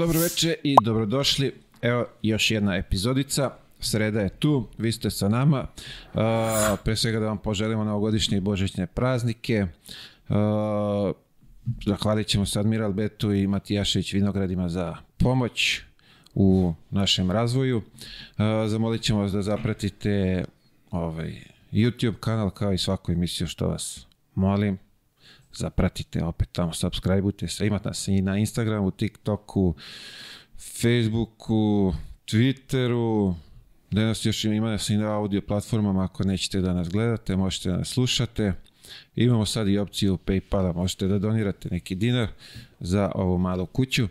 Dobro večer i dobrodošli. Evo još jedna epizodica. Sreda je tu, vi ste sa nama. Uh, pre svega da vam poželimo novogodišnje i božićne praznike. Uh, zahvalit ćemo se Admiral Betu i Matijašević Vinogradima za pomoć u našem razvoju. Uh, zamolit ćemo vas da zapratite ovaj, YouTube kanal kao i svaku emisiju što vas molim zapratite opet tamo, subscribeujte se, imate nas i na Instagramu, TikToku, Facebooku, Twitteru, danas još ima nas i na audio platformama, ako nećete da nas gledate, možete da nas slušate. Imamo sad i opciju Paypala, možete da donirate neki dinar za ovu malu kuću.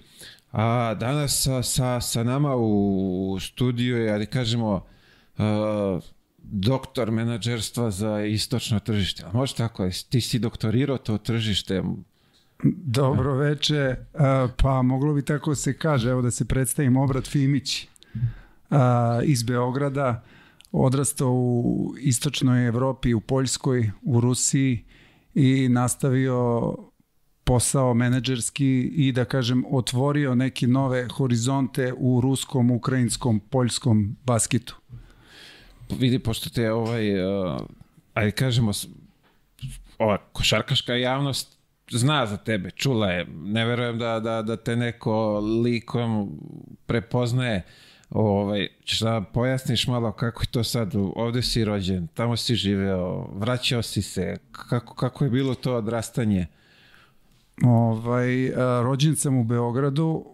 A danas sa, sa, sa nama u studiju je, ali kažemo, uh, doktor menadžerstva za istočno tržište. Može tako, ti si doktorirao to tržište. Dobro veče, pa moglo bi tako se kaže, evo da se predstavim Obrat Fimić iz Beograda, odrastao u istočnoj Evropi, u Poljskoj, u Rusiji i nastavio posao menadžerski i da kažem otvorio neke nove horizonte u ruskom, ukrajinskom, poljskom basketu vidi, pošto te ovaj, uh, ajde kažemo, ova košarkaška javnost zna za tebe, čula je, ne verujem da, da, da te neko likom prepoznaje, ovaj, ćeš da pojasniš malo kako je to sad, ovde si rođen, tamo si živeo, vraćao si se, kako, kako je bilo to odrastanje? Ovaj, rođen sam u Beogradu,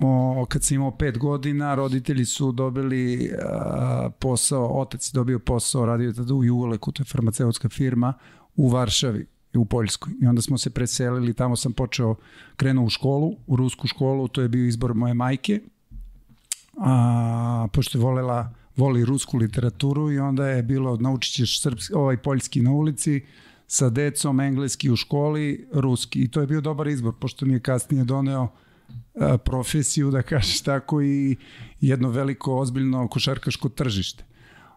o, kad sam imao pet godina, roditelji su dobili a, posao, otac je dobio posao, radio tada u Jugoleku, to je farmaceutska firma, u Varšavi u Poljskoj. I onda smo se preselili, tamo sam počeo, krenuo u školu, u rusku školu, to je bio izbor moje majke, a, pošto je volela, voli rusku literaturu i onda je bilo, naučit ćeš srpski, ovaj poljski na ulici, sa decom, engleski u školi, ruski. I to je bio dobar izbor, pošto mi je kasnije doneo profesiju, da kažeš tako, i jedno veliko, ozbiljno košarkaško tržište.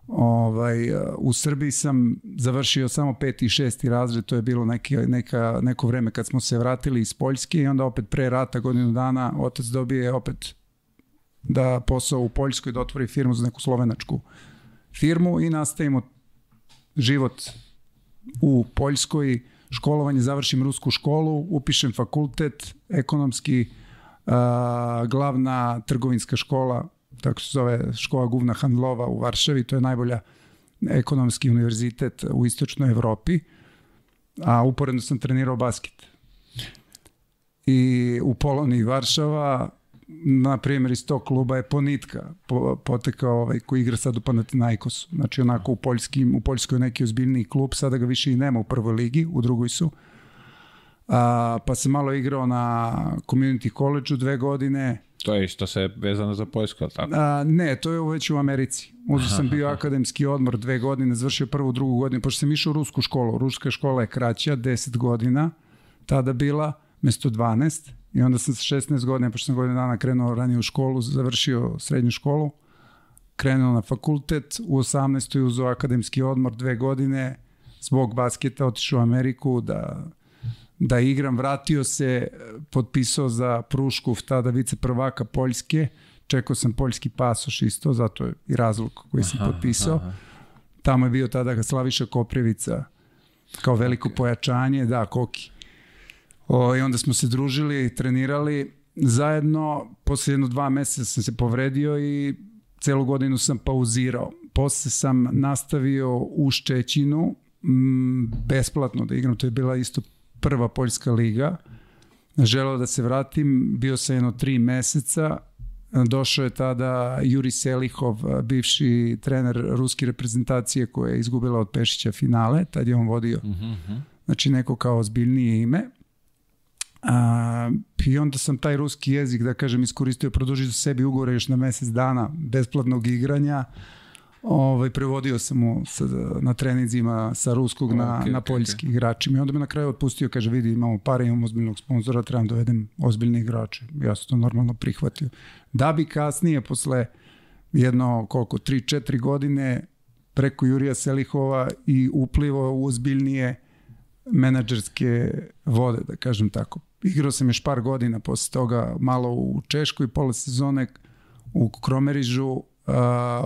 Ovaj, u Srbiji sam završio samo peti i šesti razred, to je bilo neke, neka, neko vreme kad smo se vratili iz Poljske i onda opet pre rata godinu dana otac dobije opet da posao u Poljskoj da otvori firmu za neku slovenačku firmu i nastavimo život u Poljskoj, školovanje, završim rusku školu, upišem fakultet, ekonomski, glavna trgovinska škola, tako se zove škola Guvna Handlova u Varšavi, to je najbolja ekonomski univerzitet u istočnoj Evropi, a uporedno sam trenirao basket. I u Poloniji Varšava, na primjer iz tog kluba je Ponitka po, potekao ovaj koji igra sad u Panathinaikosu. Znači onako u poljskim, u Poljskoj neki ozbiljniji klub, sada ga više i nema u prvoj ligi, u drugoj su. A, pa sam malo igrao na community college dve godine. To je isto se vezano za Poljsku, ali tako? A, ne, to je već u Americi. Uzeo sam bio akademski odmor dve godine, završio prvu, drugu godinu, pošto sam išao u rusku školu. Ruska škola je kraća, 10 godina, tada bila, mesto 12. I onda sam sa 16 godina, pošto sam godinu dana krenuo ranije u školu, završio srednju školu, krenuo na fakultet, u 18. uzeo akademski odmor dve godine, zbog basketa otišao u Ameriku da da igram, vratio se, potpisao za Pruškov, tada vice prvaka Poljske, čekao sam poljski pasoš isto, zato je i razlog koji sam aha, potpisao. Aha. Tamo je bio tada Slaviša Koprivica kao veliko okay. pojačanje, da, Koki. O, I onda smo se družili, trenirali zajedno, posle jedno dva meseca sam se povredio i celu godinu sam pauzirao. Posle sam nastavio u Ščećinu, m, besplatno da igram, to je bila isto prva Poljska liga. Želeo da se vratim, bio sam jedno tri meseca, došao je tada Juri Selihov, bivši trener ruske reprezentacije koja je izgubila od Pešića finale, tad je on vodio, uh -huh. Znači neko kao ozbiljnije ime. A, I onda sam taj ruski jezik, da kažem, iskoristio, produžio sebi ugovore još na mesec dana besplatnog igranja. Ovaj, prevodio sam mu sa, na treninzima sa ruskog okay, na, na poljski okay. igračima i onda me na kraju otpustio, kaže vidi imamo pare, imamo ozbiljnog sponzora, trebam da dovedem ozbiljne igrače. Ja sam to normalno prihvatio. Da bi kasnije, posle jedno, koliko, 3-4 godine, preko Jurija Selihova i uplivo u ozbiljnije menadžerske vode, da kažem tako. Igrao sam još par godina posle toga malo u Češkoj, pola sezone u Kromerižu,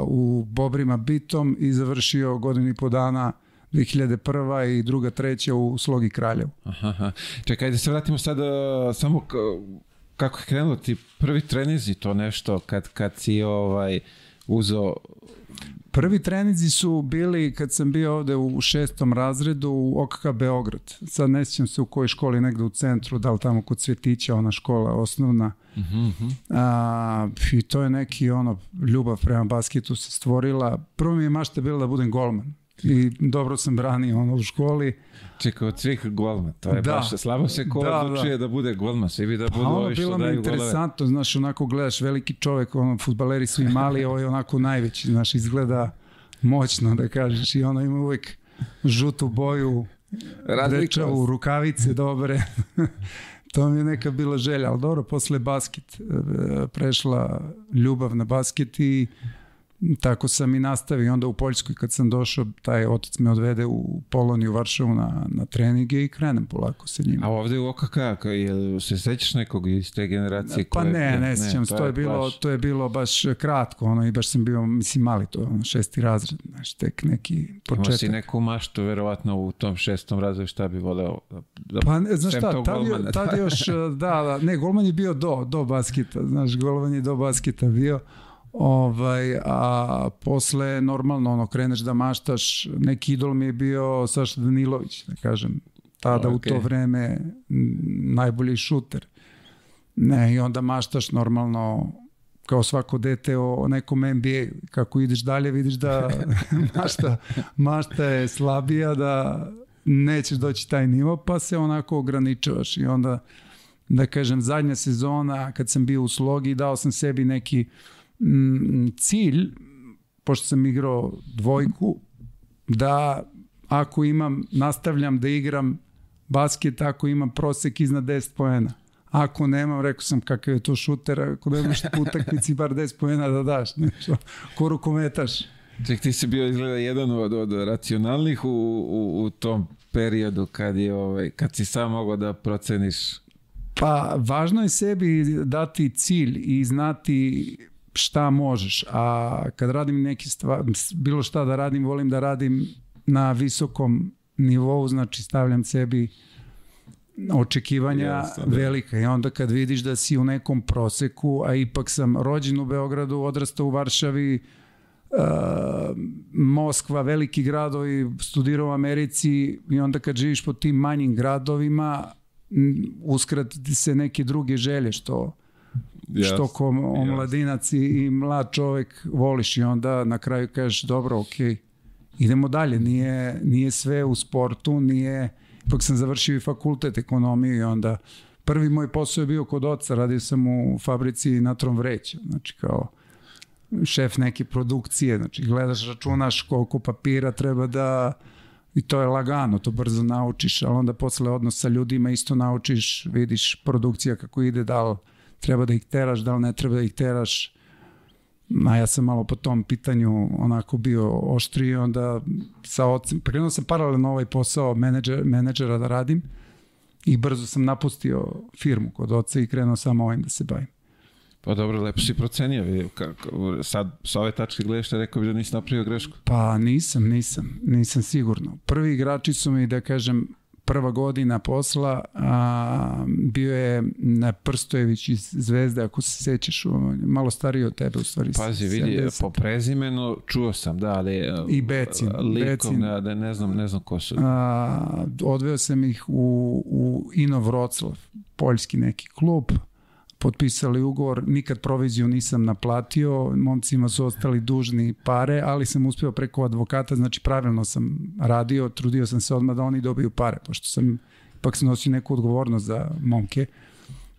u Bobrima Bitom i završio godinu i po dana 2001. i druga treća u Slogi Kraljevu. Aha, aha. Čekaj, da se vratimo sad uh, samo kako je krenulo ti prvi trenizi to nešto kad, kad si ovaj uzo Prvi trenizi su bili kad sam bio ovde u šestom razredu u OKK Beograd. Sad ne sjećam se u kojoj školi, negde u centru, da li tamo kod Cvetića, ona škola osnovna. Uh -huh. A, I to je neki ono, ljubav prema basketu se stvorila. Prvo mi je mašta bila da budem golman. I dobro sam branio ono u školi. Čekaj, od svih golma, to je da. baš, slabo se ko da, odlučuje da. da bude golma, svi bi da budu pa, ovi što daju golove. Bilo mi interesantno, znaš, onako gledaš veliki čovek, ono, futbaleri svi mali, ovo je onako najveći, znaš, izgleda moćno, da kažeš, i ono ima uvek žutu boju, rečavu, rukavice dobre. to mi je neka bila želja, ali dobro, posle basket, e, prešla ljubav na basket i tako sam i nastavio. Onda u Poljskoj kad sam došao, taj otac me odvede u Poloniju, u Varšavu na, na treninge i krenem polako sa njima. A ovde u OKK, je, se sećaš nekog iz te generacije? Pa koje, ne, ne sećam se, to, je bilo, baš... to je bilo baš kratko, ono, i baš sam bio, mislim, mali to, ono, šesti razred, znaš, tek neki početak. Imao si neku maštu, verovatno, u tom šestom razredu, šta bi voleo da Pa, ne, znaš šta, tad, je, tad još, da, da, ne, golman je bio do, do basketa, znaš, golman je do basketa bio, Ovaj, a posle normalno ono kreneš da maštaš, neki idol mi je bio Saša Danilović, da kažem, tada okay. u to vreme najbolji šuter. Ne, i onda maštaš normalno kao svako dete o nekom NBA, kako ideš dalje vidiš da mašta, mašta je slabija, da nećeš doći taj nivo, pa se onako ograničavaš i onda da kažem zadnja sezona kad sam bio u slogi dao sam sebi neki uh, cilj, pošto sam igrao dvojku, da ako imam, nastavljam da igram basket, ako imam prosek iznad 10 poena. Ako nemam, rekao sam kakav je to šuter, ako nemaš utakmici bar 10 poena da daš, nešto, ko rukometaš. Ček, ti si bio izgleda jedan od, od racionalnih u, u, u tom periodu kad, je, ovaj, kad si sam mogao da proceniš Pa važno je sebi dati cilj i znati šta možeš, a kad radim neki stvar, bilo šta da radim, volim da radim na visokom nivou, znači stavljam sebi očekivanja Jasne, da. velika i onda kad vidiš da si u nekom proseku, a ipak sam rođen u Beogradu, odrastao u Varšavi, uh, Moskva, veliki gradovi, studirao u Americi i onda kad živiš po tim manjim gradovima, uskratiti se neke druge želje što yes, što ko omladinac yes. i mlad čovek voliš i onda na kraju kažeš dobro, ok, idemo dalje, nije, nije sve u sportu, nije, ipak sam završio i fakultet ekonomije i onda prvi moj posao je bio kod oca, radio sam u fabrici Natron Vreća, znači kao šef neke produkcije, znači gledaš, računaš koliko papira treba da i to je lagano, to brzo naučiš, ali onda posle odnos sa ljudima isto naučiš, vidiš produkcija kako ide, da li treba da ih teraš, da li ne treba da ih teraš. A ja sam malo po tom pitanju onako bio oštri, onda sa ocem, prekrenuo sam paralelno ovaj posao menadžer, menadžera da radim i brzo sam napustio firmu kod oca i krenuo samo ovim da se bavim. Pa dobro, lepo si procenio. Kako, sad, sa ove tačke gledaš, rekao bi da nisi napravio grešku? Pa nisam, nisam, nisam sigurno. Prvi igrači su mi, da kažem, prva godina posla a, bio je na Prstojević iz Zvezde, ako se sećaš, malo stariji od tebe u stvari. Pazi, vidi, 70. po prezimenu čuo sam, da, ali... I Becin. Likom, Becin. Da, da, ne znam, ne znam ko su. A, odveo sam ih u, u Ino Vroclav, poljski neki klub, potpisali ugovor, nikad proviziju nisam naplatio, momcima su ostali dužni pare, ali sam uspeo preko advokata, znači pravilno sam radio, trudio sam se odmah da oni dobiju pare, pošto sam ipak sam nosio neku odgovornost za momke.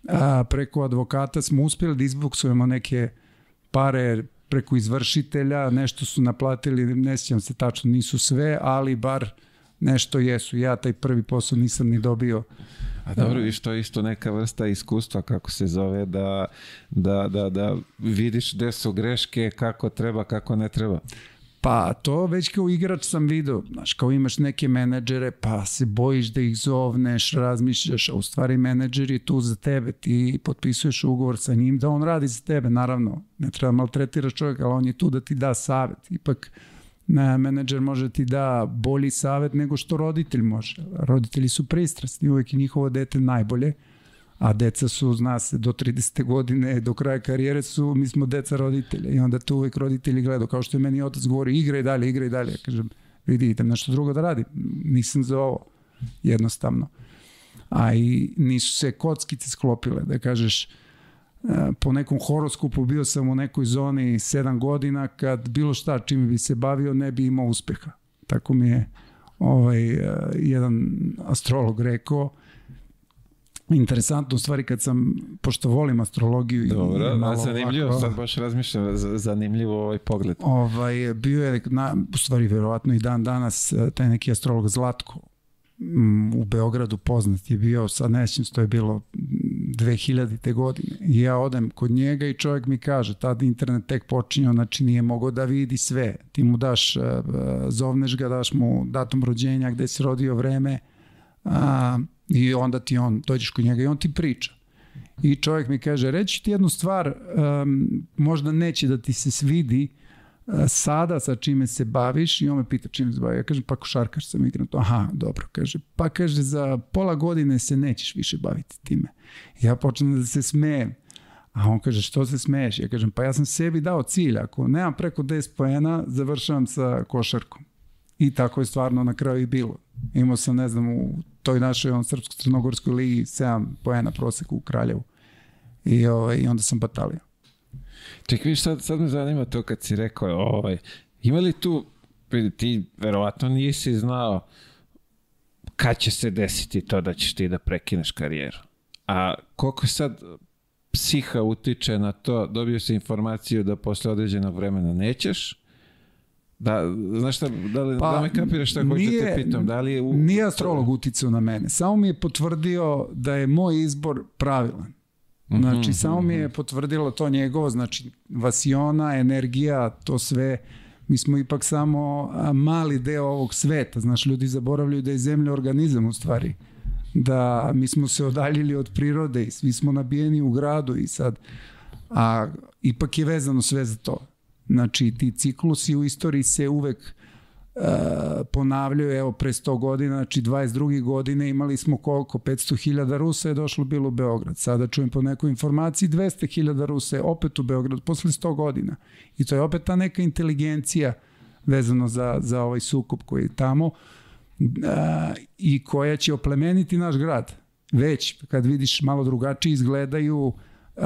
A, preko advokata smo uspeli da izbuksujemo neke pare preko izvršitelja, nešto su naplatili, ne sjećam se tačno, nisu sve, ali bar nešto jesu. Ja taj prvi posao nisam ni dobio A dobro, viš, to je isto neka vrsta iskustva, kako se zove, da, da, da, da vidiš gde su greške, kako treba, kako ne treba. Pa to već kao igrač sam vidio, znaš, kao imaš neke menadžere, pa se bojiš da ih zovneš, razmišljaš, a u stvari menadžer je tu za tebe, ti potpisuješ ugovor sa njim da on radi za tebe, naravno, ne treba maltretiraš čovjeka, ali on je tu da ti da savet. Ipak, menadžer može ti da bolji savet nego što roditelj može. Roditelji su pristrasni, uvek je njihovo dete najbolje, a deca su, zna se, do 30. godine, do kraja karijere su, mi smo deca roditelja i onda tu uvek roditelji gledaju, kao što je meni otac govori, igraj dalje, igraj dalje. Ja kažem, vidi, idem nešto drugo da radim, nisam za ovo, jednostavno. A i nisu se kockice sklopile, da kažeš, po nekom horoskopu bio sam u nekoj zoni 7 godina kad bilo šta čime bi se bavio ne bi imao uspeha. Tako mi je ovaj, e, jedan astrolog rekao interesantno u stvari kad sam, pošto volim astrologiju Dobro, i malo zanimljivo, ovako, sad baš razmišljam, zanimljivo ovaj pogled. Ovaj, bio je, na, u stvari verovatno i dan danas, e, taj neki astrolog Zlatko, u Beogradu poznat je bio, sad nećem, to je bilo 2000. godine. I ja odem kod njega i čovjek mi kaže, tada internet tek počinio, znači nije mogao da vidi sve. Ti mu daš, e, e, zovneš ga, daš mu datum rođenja, gde se rodio vreme, a, I onda ti on, dođeš kod njega i on ti priča. I čovjek mi kaže, reći ti jednu stvar, um, možda neće da ti se svidi sada sa čime se baviš i on me pita čime se bavi. Ja kažem, pa košarkaš sam igram to. Aha, dobro, kaže. Pa kaže, za pola godine se nećeš više baviti time. Ja počnem da se smejem. A on kaže, što se smeješ? Ja kažem, pa ja sam sebi dao cilj. Ako nemam preko 10 pojena, završavam sa košarkom. I tako je stvarno na kraju i bilo. Imao sam, ne znam, u toj našoj on srpsko-crnogorskoj ligi 7 poena proseku u Kraljevu. I, ovaj, i onda sam batalio. Ček, viš, sad, sad me zanima to kad si rekao, ovaj, ima li tu, ti verovatno nisi znao kad će se desiti to da ćeš ti da prekineš karijeru. A koliko sad psiha utiče na to, dobio se informaciju da posle određenog vremena nećeš, Da, znaš šta, da, li, pa, da me kapiraš šta hoću da te pitam, da li je... U... Nije astrolog uticao na mene, samo mi je potvrdio da je moj izbor pravilan. Znači, mm -hmm, samo mi je potvrdilo to njegovo, znači, vasiona, energija, to sve, mi smo ipak samo mali deo ovog sveta, znaš, ljudi zaboravljaju da je zemlja organizam u stvari, da mi smo se odaljili od prirode i svi smo nabijeni u gradu i sad, a ipak je vezano sve za to. Znači, ti ciklusi u istoriji se uvek ponavljaju, evo, pre 100 godina, znači 22. godine imali smo koliko, 500.000 Rusa je došlo bilo u Beograd. Sada čujem po nekoj informaciji 200.000 Rusa je opet u Beograd posle 100 godina. I to je opet ta neka inteligencija vezano za, za ovaj sukup koji je tamo uh, i koja će oplemeniti naš grad. Već, kad vidiš malo drugačije izgledaju uh,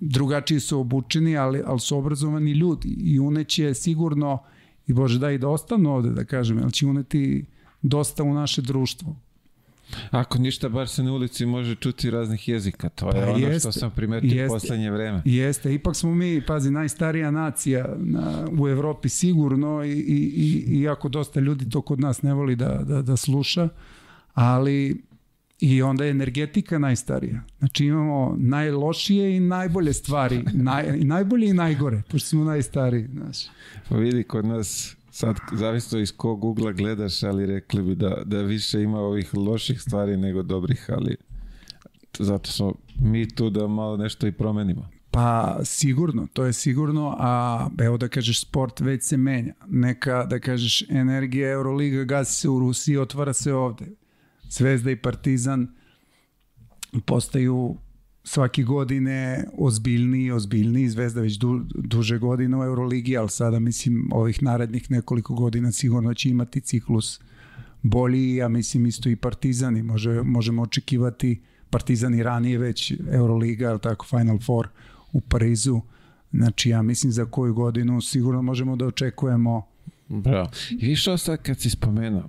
drugačiji su obučeni, ali, ali su obrazovani ljudi i uneće sigurno, i Bože da i da ostanu ovde, da kažem, ali će uneti dosta u naše društvo. Ako ništa, bar se na ulici može čuti raznih jezika. To je pa ono jeste, što sam primetio jeste, poslednje vreme. Jeste, ipak smo mi, pazi, najstarija nacija na, u Evropi sigurno i, i, i, iako dosta ljudi to kod nas ne voli da, da, da sluša, ali I onda je energetika najstarija. Znači imamo najlošije i najbolje stvari. Naj, i najbolje i najgore, pošto smo najstariji. Znači. Pa vidi, kod nas sad zavisno iz kog ugla gledaš, ali rekli bi da, da više ima ovih loših stvari nego dobrih, ali zato smo mi tu da malo nešto i promenimo. Pa sigurno, to je sigurno, a evo da kažeš sport već se menja. Neka, da kažeš, energija Euroliga gasi se u Rusiji, otvara se ovde Zvezda i Partizan postaju svake godine ozbiljniji i ozbiljniji. Zvezda već du, duže godine u Euroligi, ali sada mislim ovih narednih nekoliko godina sigurno će imati ciklus bolji, ja mislim isto i Partizan i može, možemo očekivati Partizan i ranije već Euroliga, ali tako Final Four u Parizu. Znači ja mislim za koju godinu sigurno možemo da očekujemo Bravo. I što sad kad si spomenuo,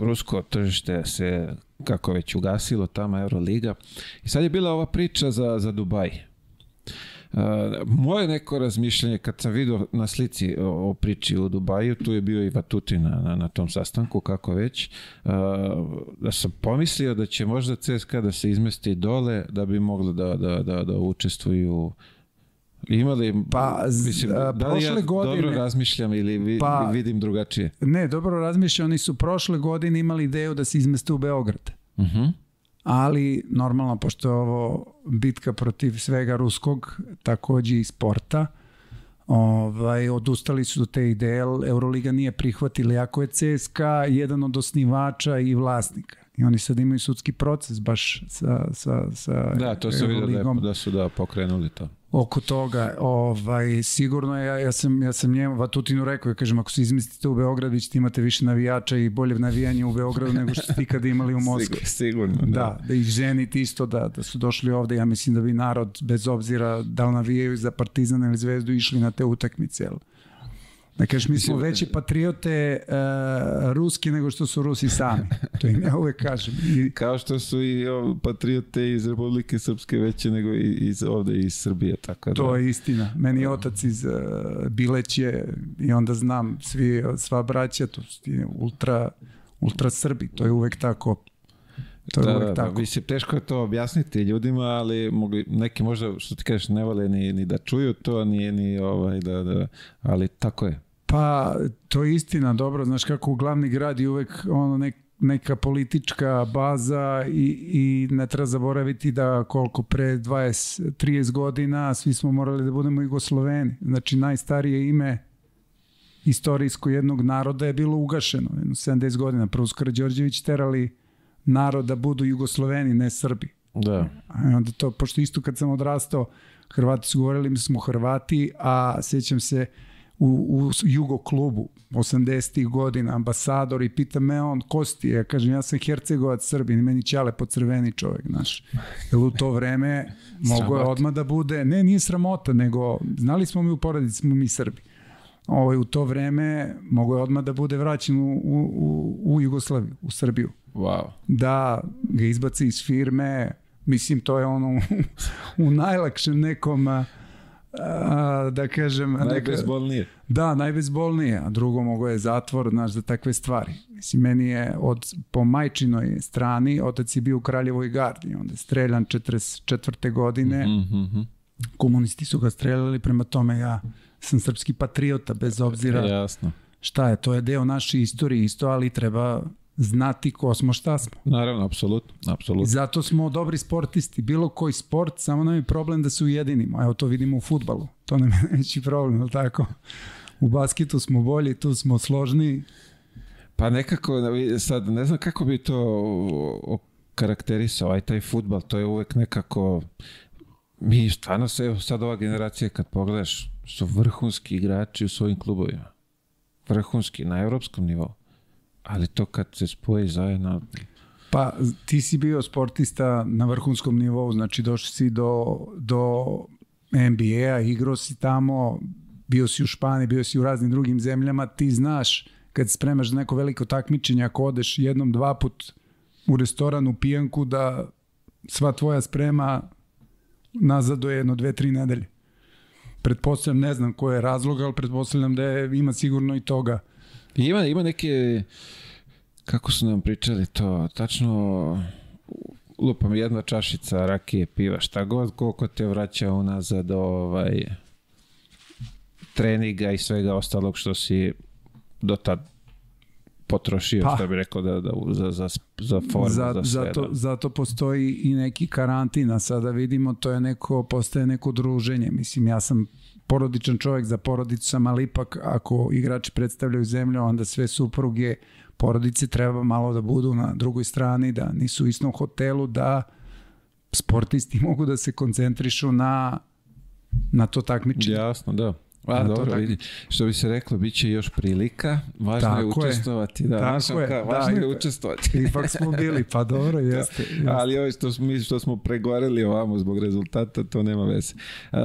rusko tržište se kako već ugasilo tamo Euroliga i sad je bila ova priča za, za Dubaj. Uh, moje neko razmišljanje kad sam vidio na slici o, o priči u Dubaju, tu je bio i Vatutin na, na, na tom sastanku, kako već, uh, da sam pomislio da će možda CSKA da se izmesti dole da bi mogli da, da, da, da učestvuju Imali, Pa, z- mislim, a, da li ja godine- dobro razmišljam ili vi, Pa- vidim drugačije? Ne, dobro razmišljam, oni su prošle godine imali ideju da se izmeste u Beograd. Mhm. ali normalno pošto je ovo bitka protiv svega ruskog, takođe i sporta, ovaj, odustali su do te ideje, Euroliga nije prihvatila, jako je CSKA jedan od osnivača i vlasnika. I oni sad imaju sudski proces baš sa, sa, sa Da, to se vidio da, da su da pokrenuli to. Oko toga. Ovaj, sigurno ja, ja, sam, ja sam njemu Vatutinu rekao, ja kažem, ako se izmestite u Beograd, vi ćete imate više navijača i bolje navijanje u Beogradu nego što ste ikada imali u Moskvi. Sig- sigurno. Da, da ih ženiti isto, da, da su došli ovde, ja mislim da bi narod, bez obzira da li navijaju za Partizan ili Zvezdu, išli na te utakmice. Jel? Da kažeš, mi smo veći patriote uh, ruski nego što su Rusi sami. To im ja uvek kažem. I, Kao što su i patriote iz Republike Srpske veće nego i iz ovde iz Srbije, tako da. To je istina. Meni je otac iz uh, Bileće i onda znam svi, sva braća, to su ti ultra, ultra Srbi. To je uvek tako. To je da, uvek da, da, tako. mislim, teško je to objasniti ljudima, ali mogli, neki možda, što ti kažeš, ne vole ni, ni da čuju to, ni, ni ovaj, da, da, ali tako je. Pa, to je istina, dobro, znaš kako u glavni grad je uvek ono nek, neka politička baza i, i ne treba zaboraviti da koliko pre 20-30 godina svi smo morali da budemo Jugosloveni. Znači najstarije ime istorijsko jednog naroda je bilo ugašeno. Jedno 70 godina. Prvo su Karadžorđević terali narod da budu Jugosloveni, ne Srbi. Da. A onda to, pošto isto kad sam odrastao, Hrvati su govorili mi smo Hrvati, a sjećam se u, u Jugo klubu 80. godina, ambasador i pita me on, ko si ti? Ja kažem, ja sam Hercegovac Srbin i meni ćale po crveni čovjek, znaš. Jer u to vreme mogo je odmah da bude, ne, nije sramota, nego znali smo mi u porodici, smo mi Srbi. Ovaj, u to vreme mogo je odmah da bude vraćen u, u, u Jugoslaviju, u Srbiju Wow. da ga izbaci iz firme, mislim to je ono u najlakšem nekom a, a, da kažem neka, Najbezbolnije. da, najbezbolnije, a drugo mogo je zatvor znaš, za takve stvari. Mislim, meni je od, po majčinoj strani, otac je bio u Kraljevoj gardi, onda je streljan 44. godine, Mhm, mhm. komunisti su ga streljali, prema tome ja sam srpski patriota, bez obzira Jasno. šta je, to je deo naše istorije isto, ali treba znati ko smo, šta smo. Naravno, apsolutno, apsolutno. Zato smo dobri sportisti. Bilo koji sport, samo nam je problem da se ujedinimo. Evo to vidimo u futbalu. To nam je najveći problem, je li tako? U basketu smo bolji, tu smo složni. Pa nekako, sad ne znam kako bi to karakterisao, aj taj futbal, to je uvek nekako, mi stvarno se, sad ova generacija kad pogledaš, su vrhunski igrači u svojim klubovima. Vrhunski, na evropskom nivou. Ali to kad se spoji zajedno, Pa ti si bio sportista na vrhunskom nivou, znači došli si do, do NBA-a, igrao si tamo, bio si u Španiji, bio si u raznim drugim zemljama, ti znaš kad spremaš za neko veliko takmičenje, ako odeš jednom, dva put u restoran, u pijanku, da sva tvoja sprema nazad jedno, dve, tri nedelje. Pretpostavljam, ne znam ko je razlog, ali pretpostavljam da je, ima sigurno i toga. Ima, ima neke, kako su nam pričali to, tačno lupam jedna čašica rakije, piva, šta god, koliko te vraća unazad ovaj, treninga i svega ostalog što si do tad potrošio, Pa. što bi rekao, da, da, za, za, za formu, za, za, sve. zato, da. zato postoji i neki karantin, a sada vidimo to je neko, postaje neko druženje. Mislim, ja sam porodičan čovjek, za porodicu sam, ali ipak ako igrači predstavljaju zemlju, onda sve supruge porodice treba malo da budu na drugoj strani, da nisu u istom hotelu, da sportisti mogu da se koncentrišu na, na to takmičenje. Jasno, da. A, Da, dobro, tako. vidi. Što bi se reklo, bit će još prilika. Važno je Tako je. učestvovati. Da, Tako znaš, je, kao, da, važno je i- učestvovati. Ipak smo bili, pa dobro, jeste. jeste. Ali ovo što mi što smo pregoreli ovamo zbog rezultata, to nema veze. Uh,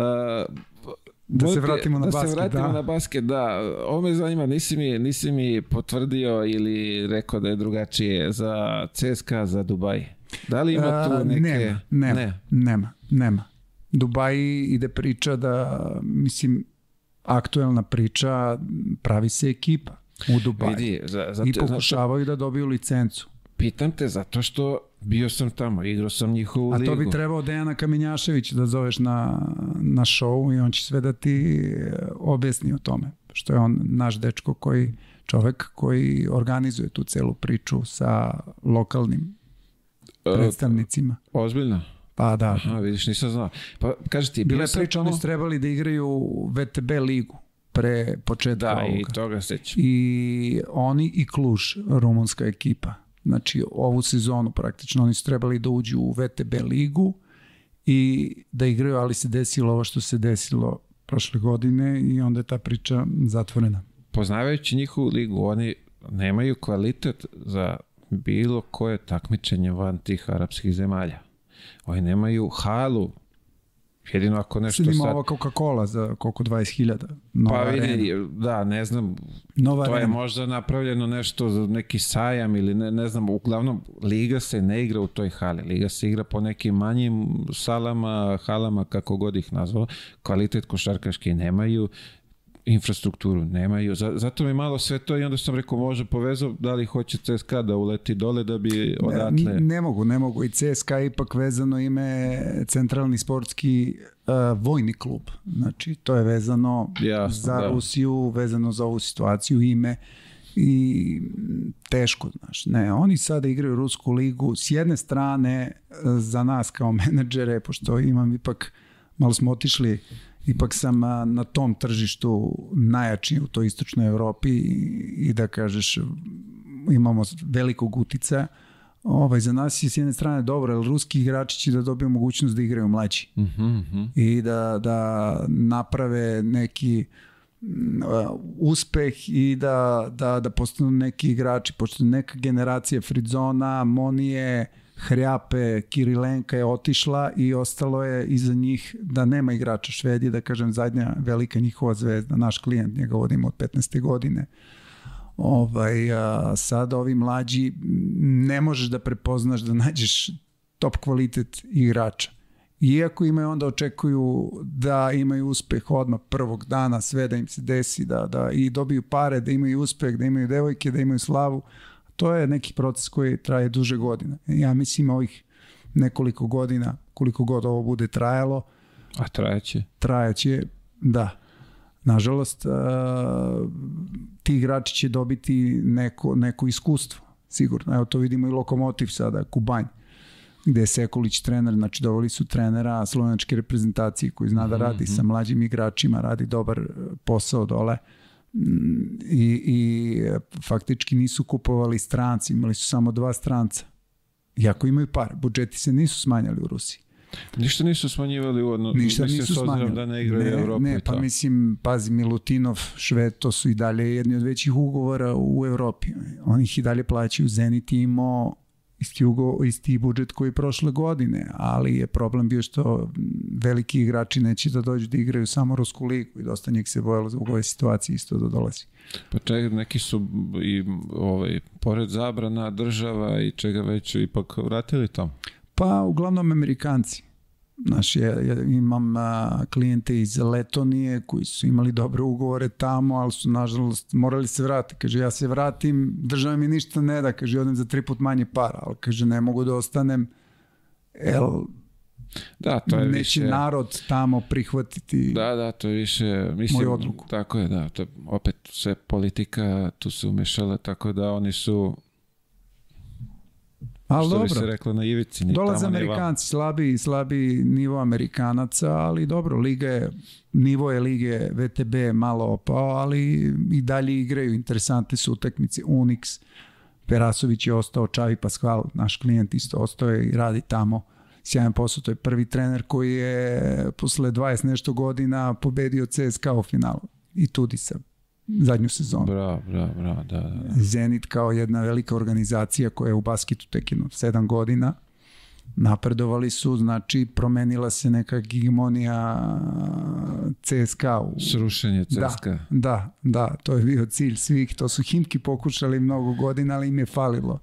Da se Vojke, vratimo na da basket, se vratimo da. na basket, da. Ovo me zanima, nisi mi, nisi mi potvrdio ili rekao da je drugačije za CSKA, za Dubaj. Da li ima tu neke... Nema, nema, Ne. nema, nema. Dubaji ide priča da, mislim, aktuelna priča, pravi se ekipa u Dubaji. Vidi, za, za, I za, pokušavaju da dobiju licencu. Pitam te zato što bio sam tamo, igrao sam njihovu A ligu. to bi trebao Dejana Kamenjašević da zoveš na, na show i on će sve da ti e, objasni o tome. Što je on naš dečko koji, čovek koji organizuje tu celu priču sa lokalnim E, predstavnicima. Ozbiljno? Pa da, Aha, vidiš, nisam znao. Pa, kaži ti, Bila je priča, oni su trebali da igraju VTB ligu pre početka Da, i ovoga. toga sećam. I oni i Kluž, rumunska ekipa. Znači, ovu sezonu praktično oni su trebali da uđu u VTB ligu i da igraju, ali se desilo ovo što se desilo prošle godine i onda je ta priča zatvorena. Poznavajući njihovu ligu, oni nemaju kvalitet za bilo koje takmičenje van tih arapskih zemalja. Oni nemaju halu. Jedino ako nešto Sad ima sad... ova Coca-Cola za koliko 20.000. Nova Pa arena. vidi, da, ne znam, Nova to je arena. možda napravljeno nešto za neki sajam ili ne, ne znam, uglavnom liga se ne igra u toj hali, liga se igra po nekim manjim salama, halama, kako god ih nazvalo, kvalitet košarkaški nemaju, infrastrukturu nemaju, Za- zato mi malo sve to i onda sam rekao možda povezao da li hoće CSKA da uleti dole da bi odatle... Ne, ne mogu, ne mogu. I CSKA ipak vezano ime Centralni sportski uh, vojni klub. Znači, to je vezano Jasno, za da. Rusiju, vezano za ovu situaciju, ime i teško, znaš. Ne, oni sada igraju Rusku ligu. S jedne strane, uh, za nas kao menadžere, pošto imam ipak, malo smo otišli, ipak sam na tom tržištu najjači u toj istočnoj Evropi i, da kažeš imamo velikog utica. Ovaj, za nas je s jedne strane dobro, jer ruski igrači će da dobiju mogućnost da igraju mlađi Mhm, mhm. i da, da naprave neki mm, uh, uspeh i da, da, da postanu neki igrači, pošto neka generacija Fridzona, Monije, Hrjape, Kirilenka je otišla i ostalo je iza njih da nema igrača Švedije, da kažem zadnja velika njihova zvezda, naš klijent, njega vodimo od 15. godine. Ovaj, a, sada ovi mlađi ne možeš da prepoznaš da nađeš top kvalitet igrača. Iako imaju onda očekuju da imaju uspeh odmah prvog dana, sve da im se desi, da, da i dobiju pare, da imaju uspeh, da imaju devojke, da imaju slavu. To je neki proces koji traje duže godine. Ja mislim ovih nekoliko godina, koliko god ovo bude trajalo, A trajeće? trajaće, da. Nažalost, uh, ti igrači će dobiti neko, neko iskustvo, sigurno. Evo to vidimo i Lokomotiv sada, Kubanj, gde je Sekulić trener, znači dovoli su trenera slovenačke reprezentacije koji zna da radi sa mlađim igračima, radi dobar uh, posao dole Mm, i, i faktički nisu kupovali stranci, imali su samo dva stranca. Iako imaju par, budžeti se nisu smanjali u Rusiji. Ništa nisu smanjivali u odno, Ništa mislim, nisu smanjili. da ne igraju ne, Evropu Ne, pa to. mislim, pazi, Milutinov, Šved, to su i dalje jedni od većih ugovora u Evropi. Oni ih i dalje plaćaju. Zenit je imao isti, ugo, isti budžet koji je prošle godine, ali je problem bio što veliki igrači neće da dođu da igraju samo Rusku ligu i dosta njih se bojalo u ovoj situaciji isto da dolazi. Pa čekaj, neki su i ovaj, pored zabrana država i čega već ipak vratili tamo. Pa uglavnom Amerikanci. Znaš, ja, ja imam a, klijente iz Letonije koji su imali dobre ugovore tamo, ali su nažalost morali se vratiti. Kaže, ja se vratim, država mi ništa ne da, kaže, odem za tri put manje para, ali kaže, ne mogu da ostanem, el, Da, to je neće više... narod tamo prihvatiti. Da, da, to je više, mislim, Moju odluku. tako je, da, to je opet sve politika tu se umešala, tako da oni su, ali što bi dobro. se reklo, na ivici. Ni Dolaze tamo, ni vamo. Amerikanci, slabi, slabi nivo Amerikanaca, ali dobro, liga je, nivo je lige VTB malo opao, ali i dalje igraju, interesantne su utakmice, Unix, Perasović je ostao, Čavi Pascual, naš klijent isto ostao je i radi tamo sjajan posao, to je prvi trener koji je posle 20 nešto godina pobedio CSKA u finalu i Tudisa zadnju sezonu. Bravo, bravo, bravo, da, da. da. Zenit kao jedna velika organizacija koja je u basketu tek jedno 7 godina napredovali su, znači promenila se neka hegemonija CSKA u, Srušenje CSKA. da, da, da, to je bio cilj svih, to su Himki pokušali mnogo godina, ali im je falilo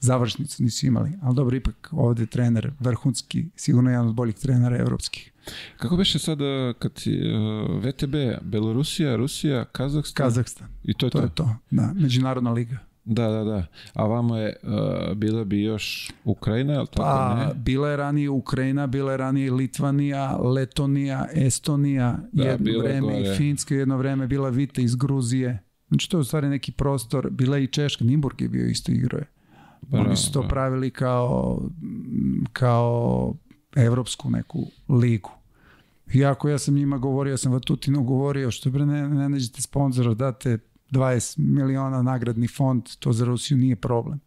završnicu nisu imali, ali dobro, ipak ovde trener vrhunski, sigurno jedan od boljih trenera evropskih. Kako beše sada kad uh, VTB, Belorusija, Rusija, Kazahstan? Kazahstan, I to je to to. je to, da, međunarodna liga. Da, da, da. A vamo je, uh, bila bi još Ukrajina, ali tako Pa, ne? bila je ranije Ukrajina, bila je ranije Litvanija, Letonija, Estonija, Da, jedno je vreme gore. i Finska, jedno vreme bila Vita iz Gruzije. Znači to je u stvari neki prostor, bila je i Češka, Nimburg je bio isto igroje. Bravo, Oni su to da. pravili kao, kao evropsku neku ligu. Iako ja sam njima govorio, ja sam Vatutinu govorio, što bre ne, ne nađete sponzora, date 20 miliona nagradni fond, to za Rusiju nije problem.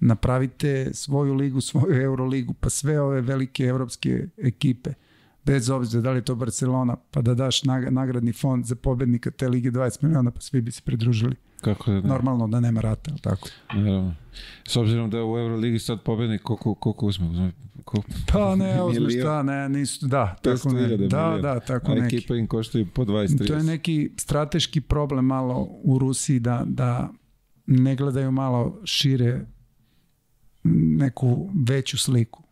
Napravite svoju ligu, svoju Euroligu, pa sve ove velike evropske ekipe, bez obzira da li je to Barcelona, pa da daš nag- nagradni fond za pobednika te lige 20 miliona, pa svi bi se pridružili. Kako da ne? Normalno da nema rata, je li tako? Naravno. S obzirom da je u Euroligi sad pobednik, koliko, koliko uzme? uzme koliko? Pa ne, uzme šta, ne, nisu, da, tako 500.000 ne, da, da, tako A neki. ekipa im koštaju po 20-30. To je neki strateški problem malo u Rusiji da, da ne gledaju malo šire neku veću sliku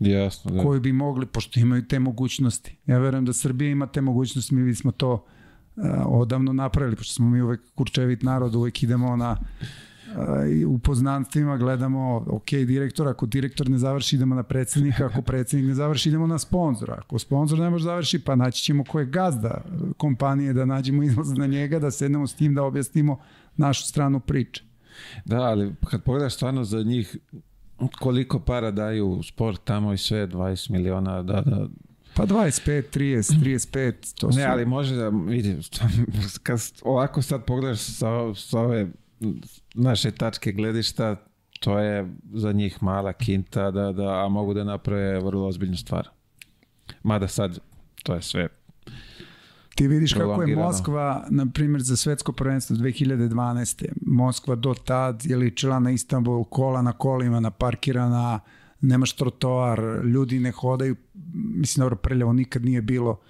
Jasno, da. koju bi mogli, pošto imaju te mogućnosti. Ja verujem da Srbija ima te mogućnosti, mi bismo to uh, odavno napravili, pošto smo mi uvek kurčevit narod, uvek idemo na uh, i u poznanstvima gledamo, ok, direktor, ako direktor ne završi, idemo na predsednika, ako predsednik ne završi, idemo na sponzora. Ako sponzor ne može završi, pa naći ćemo ko je gazda kompanije, da nađemo izlaz na njega, da sednemo s tim, da objasnimo našu stranu priče. Da, ali kad pogledaš stvarno za njih koliko para daju sport tamo i sve, 20 miliona, da, da. Pa 25, 30, 35, to su... Ne, ali može da, vidi, kad ovako sad pogledaš sa, sa ove naše tačke gledišta, to je za njih mala kinta, da, da, a mogu da naprave vrlo ozbiljnu stvar. Mada sad, to je sve Ti vidiš kako je. Moskva, na primjer, za svetsko prvenstvo 2012. Moskva do tad je ličila na Istanbul, kola na kolima, naparkirana, nemaš trotoar, ljudi ne hodaju, mislim, dobro, prljavo nikad nije bilo,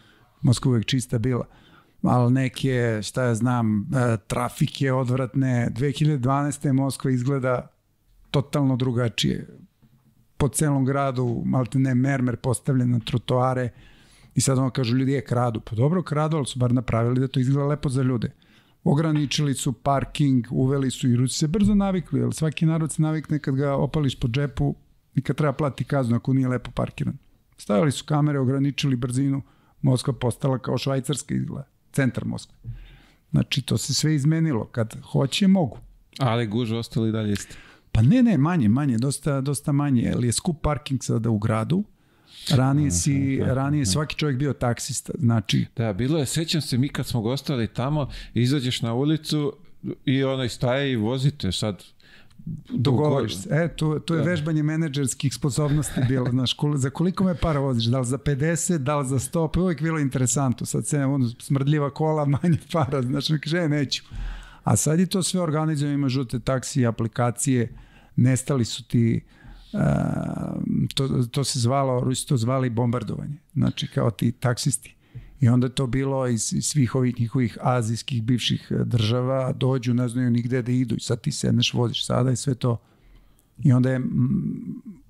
Moskva uvek čista bila, ali neke, šta ja znam, e, trafike odvratne, 2012. Moskva izgleda totalno drugačije. Po celom gradu, malte ne, mermer postavljen na trotoare, I sad ono kažu ljudi je kradu. Pa dobro kradu, ali su bar napravili da to izgleda lepo za ljude. Ograničili su parking, uveli su i Rusi se brzo navikli, jer svaki narod se navikne kad ga opališ po džepu i kad treba plati kaznu ako nije lepo parkiran. Stavili su kamere, ograničili brzinu, Moskva postala kao švajcarska izgleda, centar Moskve. Znači, to se sve izmenilo. Kad hoće, mogu. Ali guž ostali dalje isti. Pa ne, ne, manje, manje, dosta, dosta manje, jer je skup parking sada u gradu. Ranije, si, ranije je svaki čovjek bio taksista, znači Da, bilo je, sećam se mi kad smo gostali tamo, izađeš na ulicu i onaj staje i vozite sad. dogovoriš se. E, to, to je Da. vežbanje menadžerskih sposobnosti bilo, znaš, kol, za koliko me para voziš, da li za 50, da li za 100, pa uvijek bilo interesantno, sad se ono, smrdljiva kola, manje para, znaš, mi kaže, e, neću. A sad je to sve organizovano, ima žute taksi, aplikacije, nestali su ti, uh, to, to se zvalo, Rusi to zvali bombardovanje, znači kao ti taksisti. I onda je to bilo iz, iz svih ovih njihovih azijskih bivših eh, država, dođu, ne znaju nigde da idu i sad ti sedneš, voziš sada i sve to. I onda je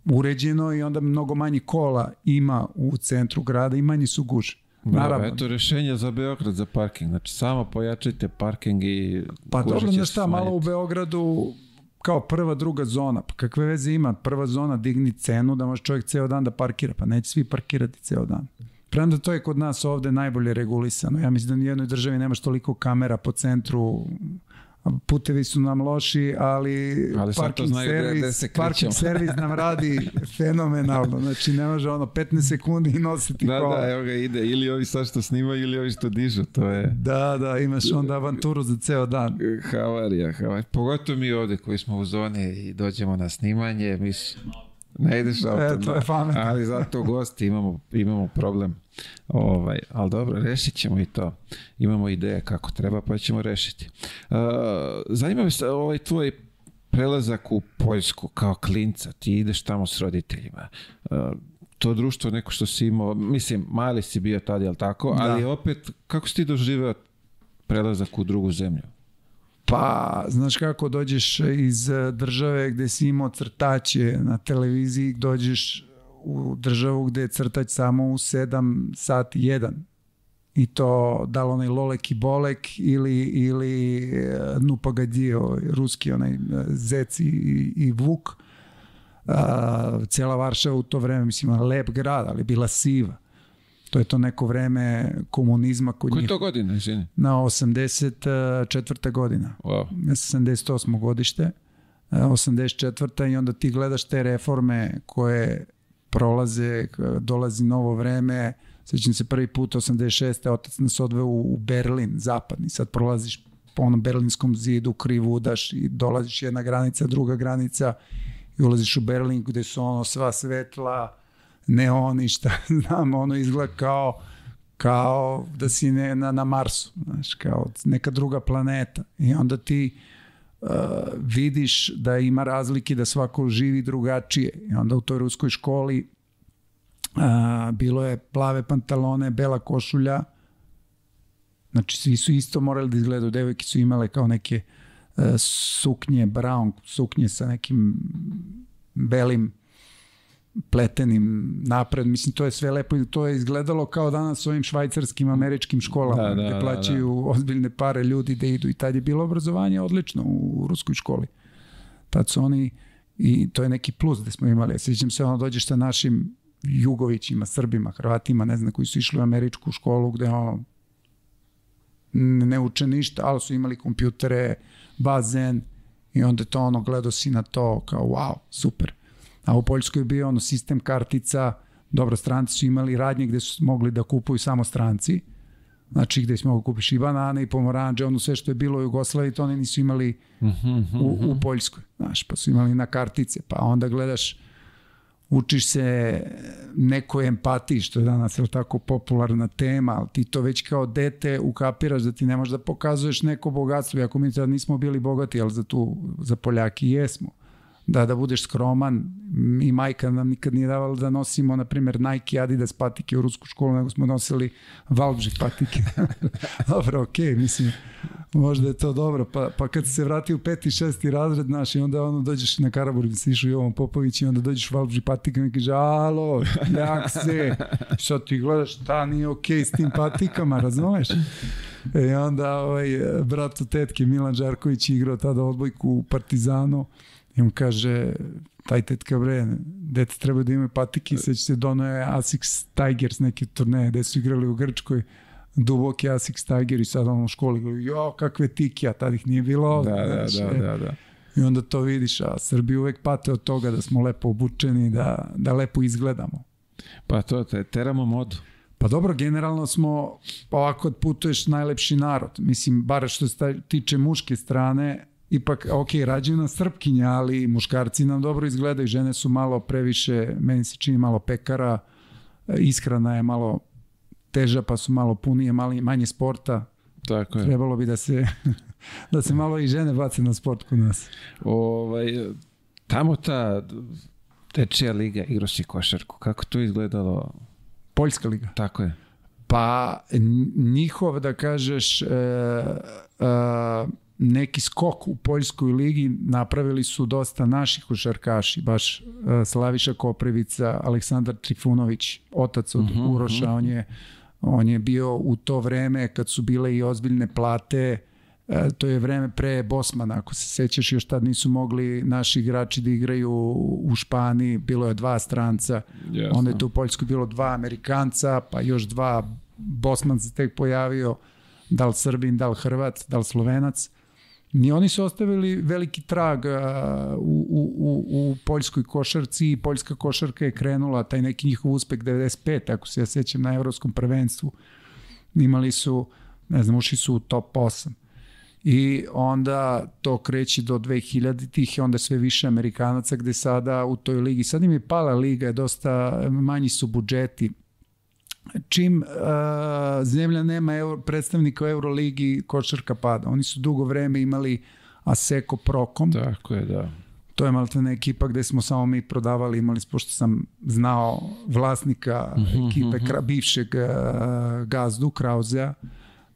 uređeno i onda mnogo manje kola ima u centru grada i manji su guže. Bravo, Naravno, eto rešenja za Beograd za parking. Znači, samo pojačajte parking i Pa dobro, znaš šta, malo u. Beogradu kao prva, druga zona. Pa kakve veze ima? Prva zona digni cenu da može čovjek ceo dan da parkira. Pa neće svi parkirati ceo dan. Premda to je kod nas ovde najbolje regulisano. Ja mislim da ni u jednoj državi nemaš toliko kamera po centru, putevi su nam loši, ali, Ali parking, znaju servis, gde se parking servis nam radi fenomenalno. Znači ne može ono 15 sekundi i nositi Da, kola. da, evo ga ide. Ili ovi sad što snimaju, ili ovi što dižu. To je Da, da, imaš onda avanturu za ceo dan. havarija, havarija. Pogotovo mi ovde koji smo u zoni i dođemo na snimanje, mi s- ne ideš auto. E, to je pametno. Ali zato gosti imamo, imamo problem. Ovaj, ali dobro, rešit ćemo i to. Imamo ideje kako treba, pa ćemo rešiti. Uh, zanima me se ovaj tvoj prelazak u Poljsku kao klinca, ti ideš tamo s roditeljima. Uh, to društvo neko što si imao, mislim, mali si bio tad, jel tako? Da. Ali opet, kako si ti doživeo prelazak u drugu zemlju? Pa, znaš kako dođeš iz eh, države gde si imao crtaće na televiziji, dođeš u državu gde je crtač samo u 7 sati 1. i to da li onaj Lolek i Bolek ili, ili e, Nupagadio, ruski onaj e, Zec i, i Vuk. A, cela Varšava u to vreme, mislim, lep grad, ali bila siva. To je to neko vreme komunizma kod Koji njih. to godine, izvini? Na 84. godina. Wow. Ja sam 78. godište, e, 84. i onda ti gledaš te reforme koje prolaze, dolazi novo vreme, sećam se prvi put 86. otac nas odveo u u Berlin, zapadni, sad prolaziš po onom berlinskom zidu, krivudaš i dolaziš jedna granica, druga granica i ulaziš u Berlin gde su ono sva svetla, neoni, šta znam, ono izgleda kao kao da si ne, na, na Marsu, znaš, kao neka druga planeta. I onda ti uh, vidiš da ima razlike, da svako živi drugačije. I onda u toj ruskoj školi uh, bilo je plave pantalone, bela košulja, znači svi su isto morali da izgledaju, devojke su imale kao neke uh, suknje, brown suknje sa nekim belim pletenim napred, mislim to je sve lepo i to je izgledalo kao danas u ovim švajcarskim američkim školama Da, da, gde da, plaćaju ozbiljne pare ljudi da idu i tad je bilo obrazovanje odlično u ruskoj školi. Tad su oni i to je neki plus da smo imali. Ja Sjećam se ono dođeš sa našim Jugovićima, Srbima, Hrvatima, ne znam, koji su išli u američku školu gde ono ne uče ništa, ali su imali kompjutere, bazen i onda to ono gledao si na to kao wow, super. A u Poljskoj je bio ono sistem kartica, dobro, stranci su imali radnje gde su mogli da kupuju samo stranci, znači gde si mogu kupiš i banane i pomoranđe, ono sve što je bilo u Jugoslaviji, to oni nisu imali u, u Poljskoj, znaš, pa su imali na kartice, pa onda gledaš učiš se nekoj empatiji, što je danas je tako popularna tema, ali ti to već kao dete ukapiraš da ti ne možeš da pokazuješ neko bogatstvo, iako mi tad nismo bili bogati, ali za, tu, za Poljaki jesmo. Da, da budeš skroman i majka nam nikad nije davala da nosimo, na primjer, Nike i Adidas patike u rusku školu, nego smo nosili Valbži patike. dobro, okej, okay, mislim, možda je to dobro, pa, pa kad se vrati u peti, šesti razred, znaš, i onda ono dođeš na Karabur, gde si išao Jovan Popović i onda dođeš u Valbži patika i kaže, alo, jak se, sad ti gledaš, šta nije okej okay s tim patikama, razumeš? E onda ovaj, brat od tetke Milan Žarković je igrao tada odbojku u Partizanu i on kaže, taj tetka bre, dete treba da imaju patike, sad će se dono je Asics Tigers neke turneje gde su igrali u Grčkoj, duboki Asics Tiger i sad on u školi govori, jo, kakve tiki, a tad ih nije bilo. Da, da, da, e. da, da. I onda to vidiš, a Srbi uvek pate od toga da smo lepo obučeni, da, da lepo izgledamo. Pa to, te, teramo modu. Pa dobro, generalno smo, ovako kad putuješ, najlepši narod. Mislim, bar što se tiče muške strane, ipak, ok, rađaju nas srpkinja, ali muškarci nam dobro izgledaju, žene su malo previše, meni se čini malo pekara, e, ishrana je malo teža, pa su malo punije, mali, manje sporta. Tako je. Trebalo bi da se, da se malo i žene bace na sport kod nas. Ovaj, tamo ta tečija liga, igrao si košarku. Kako to izgledalo? Poljska liga. Tako je. Pa njihov, da kažeš, e, e, neki skok u Poljskoj ligi napravili su dosta naših košarkaši, baš e, Slaviša Koprivica, Aleksandar Trifunović, otac od Uroša, on je, on je bio u to vreme kad su bile i ozbiljne plate, e, to je vreme pre Bosmana, ako se sećaš, još tad nisu mogli naši igrači da igraju u Španiji, bilo je dva stranca, Jasno. onda je tu u Poljskoj bilo dva Amerikanca, pa još dva Bosman se tek pojavio, da li Srbin, da li Hrvat, da li Slovenac. I oni su ostavili veliki trag a, u, u, u, poljskoj košarci i poljska košarka je krenula, taj neki njihov uspeh 95, ako se ja sećam na evropskom prvenstvu. Imali su, ne znam, ušli su u top 8. I onda to kreće do 2000 tih i onda sve više Amerikanaca gde sada u toj ligi, sad im je pala liga, je dosta manji su budžeti. Čim uh, zemlja nema euro, predstavnika u Euroligi, košarka pada. Oni su dugo vreme imali Aseko Prokom, Tako je, da. to je malo te ekipa gde smo samo mi prodavali, imali, pošto sam znao vlasnika ekipe, kra, bivšeg uh, gazdu Krauzea,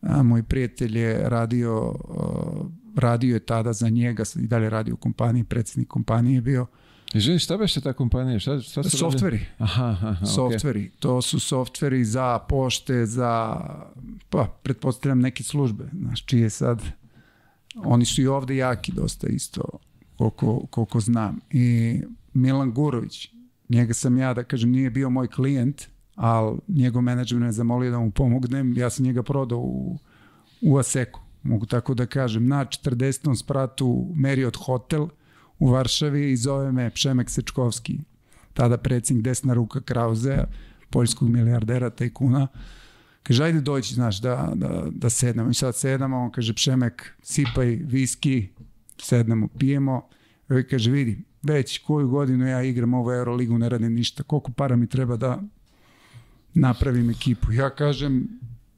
a, moj prijatelj je radio, uh, radio je tada za njega, i dalje radio u kompaniji, predsednik kompanije je bio, Izvini, šta beše ta kompanija? Šta, šta su softveri. Aha, aha, aha, softveri. To su softveri za pošte, za pa, pretpostavljam neke službe, znaš, čije sad, oni su i ovde jaki dosta isto, koliko, koliko znam. I Milan Gurović, njega sam ja, da kažem, nije bio moj klijent, ali njegov menadžer me zamolio da mu pomognem, ja sam njega prodao u, u Aseku, mogu tako da kažem, na 40. spratu Marriott hotel u Varšavi i zove me Pšemek Sečkovski, tada predsjednik desna ruka Krauzea, poljskog milijardera tajkuna, kaže, ajde dođi, znaš, da, da, da sednemo. I sad sednemo, on kaže, Pšemek, sipaj viski, sednemo, pijemo. I kaže, vidi, već koju godinu ja igram ovu Euroligu, ne radim ništa, koliko para mi treba da napravim ekipu. Ja kažem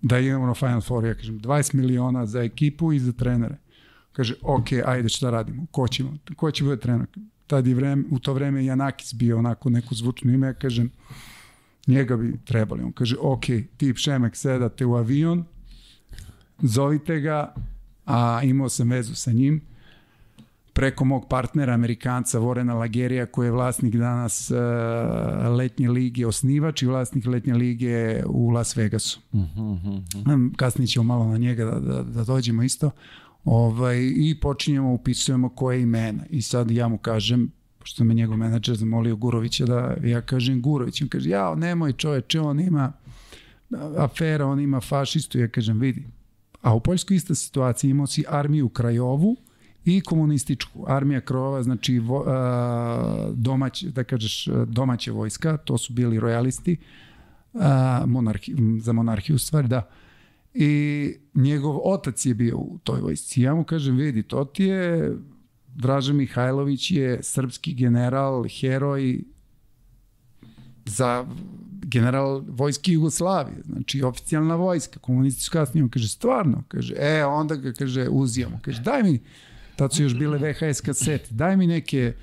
da imamo na Final Four, ja kažem 20 miliona za ekipu i za trenere. Kaže, ok, ajde šta radimo, ko će, ko će bude trener? Tad je vreme, u to vreme Janakis bio onako neko zvučno ime, ja kažem, njega bi trebali. On kaže, ok, ti Šemek sedate u avion, zovite ga, a imao sam vezu sa njim, preko mog partnera, Amerikanca Vorena Lagerija, koji je vlasnik danas uh, letnje lige, osnivač i vlasnik letnje lige u Las Vegasu. Uh -huh, uh -huh. Kasnije ćemo malo na njega da, da, da dođemo isto. Ovaj, I počinjemo, upisujemo koje imena. I sad ja mu kažem, pošto me njegov menadžer zamolio Gurovića da ja kažem Gurović. On kaže, ja, nemoj čoveče, on ima afera, on ima fašistu. Ja kažem, vidi. A u Poljskoj ista situacija, imao si armiju Krajovu, i komunističku. Armija Krova, znači vo, a, domać, da kažeš domaća vojska, to su bili rojalisti a, monarhi, za monarhiju stvari, da. I njegov otac je bio u toj vojsci. Ja mu kažem, vidi, to ti je Draža Mihajlović je srpski general, heroj za general vojske Jugoslavije, znači oficijalna vojska, komunistička kasnije, on kaže, stvarno, kaže, e, onda ga, kaže, uzijamo, kaže, daj mi, tad su još bile VHS kasete, daj mi neke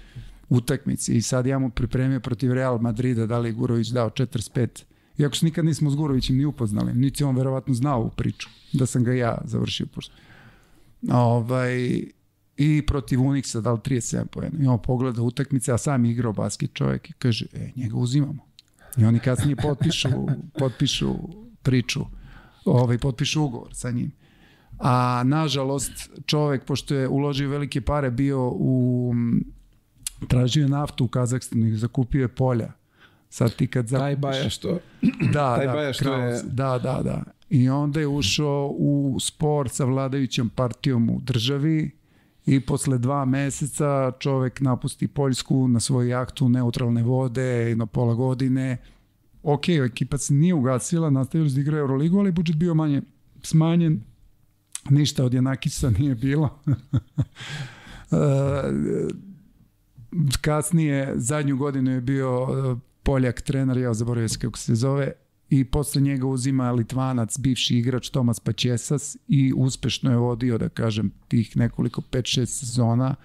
utakmice i sad ja mu pripremio protiv Real Madrida, da li je Gurović dao 45, iako se nikad nismo s Gurovićem ni upoznali, niti on verovatno znao u priču, da sam ga ja završio. Ovaj, i protiv Unixa dal 37 pojena. I on pogleda utakmice, a sam igrao basket čovjek i kaže, e, njega uzimamo. I oni kasnije potpišu, potpišu priču, ovaj, potpišu ugovor sa njim. A nažalost, čovek, pošto je uložio velike pare, bio u tražio naftu u Kazahstanu i zakupio je polja. Sad ti kad zakupiš... Taj baja što... Da, taj da, baja što Kraus, je... da, da, da. I onda je ušao u spor sa vladajućom partijom u državi i posle dva meseca čovek napusti Poljsku na svoju jahtu neutralne vode na pola godine. Ok, ekipa se nije ugasila, nastavili da igraju Euroligu, ali budžet bio manje smanjen, ništa od Janakisa nije bilo. Kasnije, zadnju godinu je bio Poljak trener, ja zaboravio se kako se zove, i posle njega uzima Litvanac, bivši igrač Tomas Pačesas i uspešno je vodio, da kažem, tih nekoliko 5-6 sezona.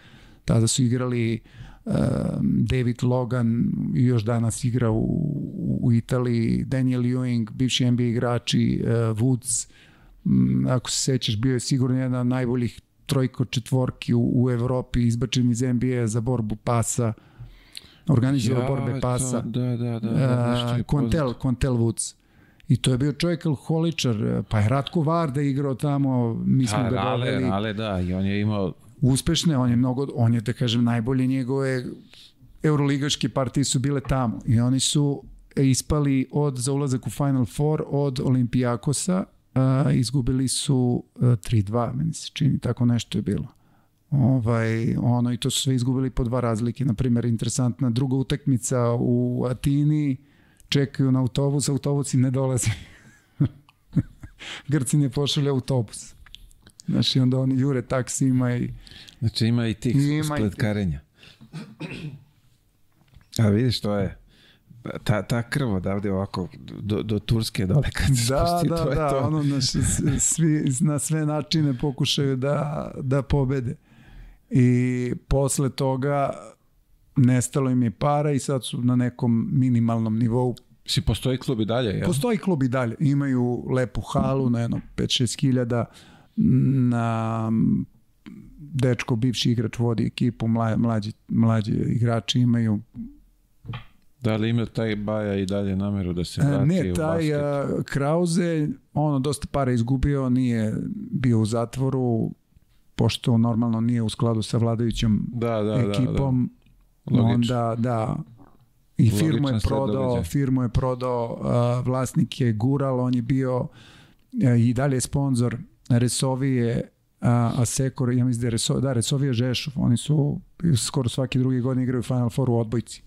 Tada su igrali um, David Logan, još danas igra u, u Italiji, Daniel Ewing, bivši NBA igrači, uh, Woods, um, ako se sećaš, bio je sigurno jedan od najboljih trojko četvorki u, u Evropi, izbačen iz NBA za borbu pasa, organizovao ja, borbe pasa. To, da, da, da. da uh, Kontel, Kontel Woods. I to je bio čovjek alkoholičar, pa je Ratko Varda igrao tamo, mi smo da, ga doveli. Ale, da, i on je imao... Uspešne, on je mnogo, on je da kažem najbolje njegove euroligaške partije su bile tamo i oni su ispali od za ulazak u Final Four od Olimpijakosa, a, izgubili su 3-2, meni se čini, tako nešto je bilo. Ovaj, ono, i to su sve izgubili po dva razlike. Na primjer, interesantna druga utakmica u Atini, čekaju na autobus, autobus im ne dolazi. Grci ne pošalju autobus. Znači, onda oni jure taksima i... Znači, ima i tih spletkarenja. A vidiš, to je ta, ta krv odavde ovako do, do Turske dole kad se da, spusti, da, to da, je to. ono, znači, svi na sve načine pokušaju da, da pobede. I posle toga nestalo im je para i sad su na nekom minimalnom nivou. Si postoji klub i dalje, jel? Postoji klub i dalje. Imaju lepu halu na jedno 5-6 hiljada na dečko, bivši igrač vodi ekipu, mlađi, mlađi igrači imaju Da li ima taj Baja i dalje nameru da se E, vrati Ne, u taj basket? a, Krause, ono, dosta para izgubio, nije bio u zatvoru, pošto normalno nije u skladu sa vladajućom Da, da, da. ekipom, da. Logično. onda da, i firmu je prodao, firmu je prodao, a, vlasnik je Gural, on je bio a, i dalje je sponsor Resovije, a, Aseko, ja mislim da je Reso, da, Resovije Žešov, oni su skoro svaki drugi godin igraju Final Four u odbojci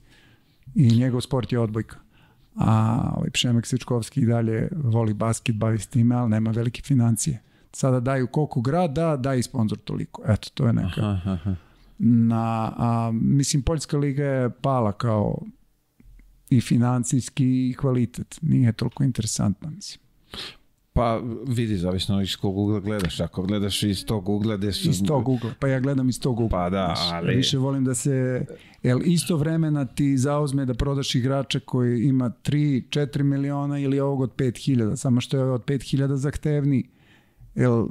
i njegov sport je odbojka. A ovaj Pšemek Sičkovski i dalje voli basket, bavi s time, ali nema velike financije. Sada daju koliko grad, da, da i sponsor toliko. Eto, to je neka Aha, aha. na, a, mislim, Poljska liga je pala kao i financijski i kvalitet. Nije toliko interesantna, mislim. Pa vidi, zavisno iz kog ugla gledaš. Ako gledaš iz tog ugla gde su... Iz tog ugla. Pa ja gledam iz tog ugla. Pa da, ali- Više volim da se... Jel isto vremena ti zauzme da prodaš igrača koji ima 3-4 miliona ili ovog od 5000, samo što je od 5000 zahtevniji. Jel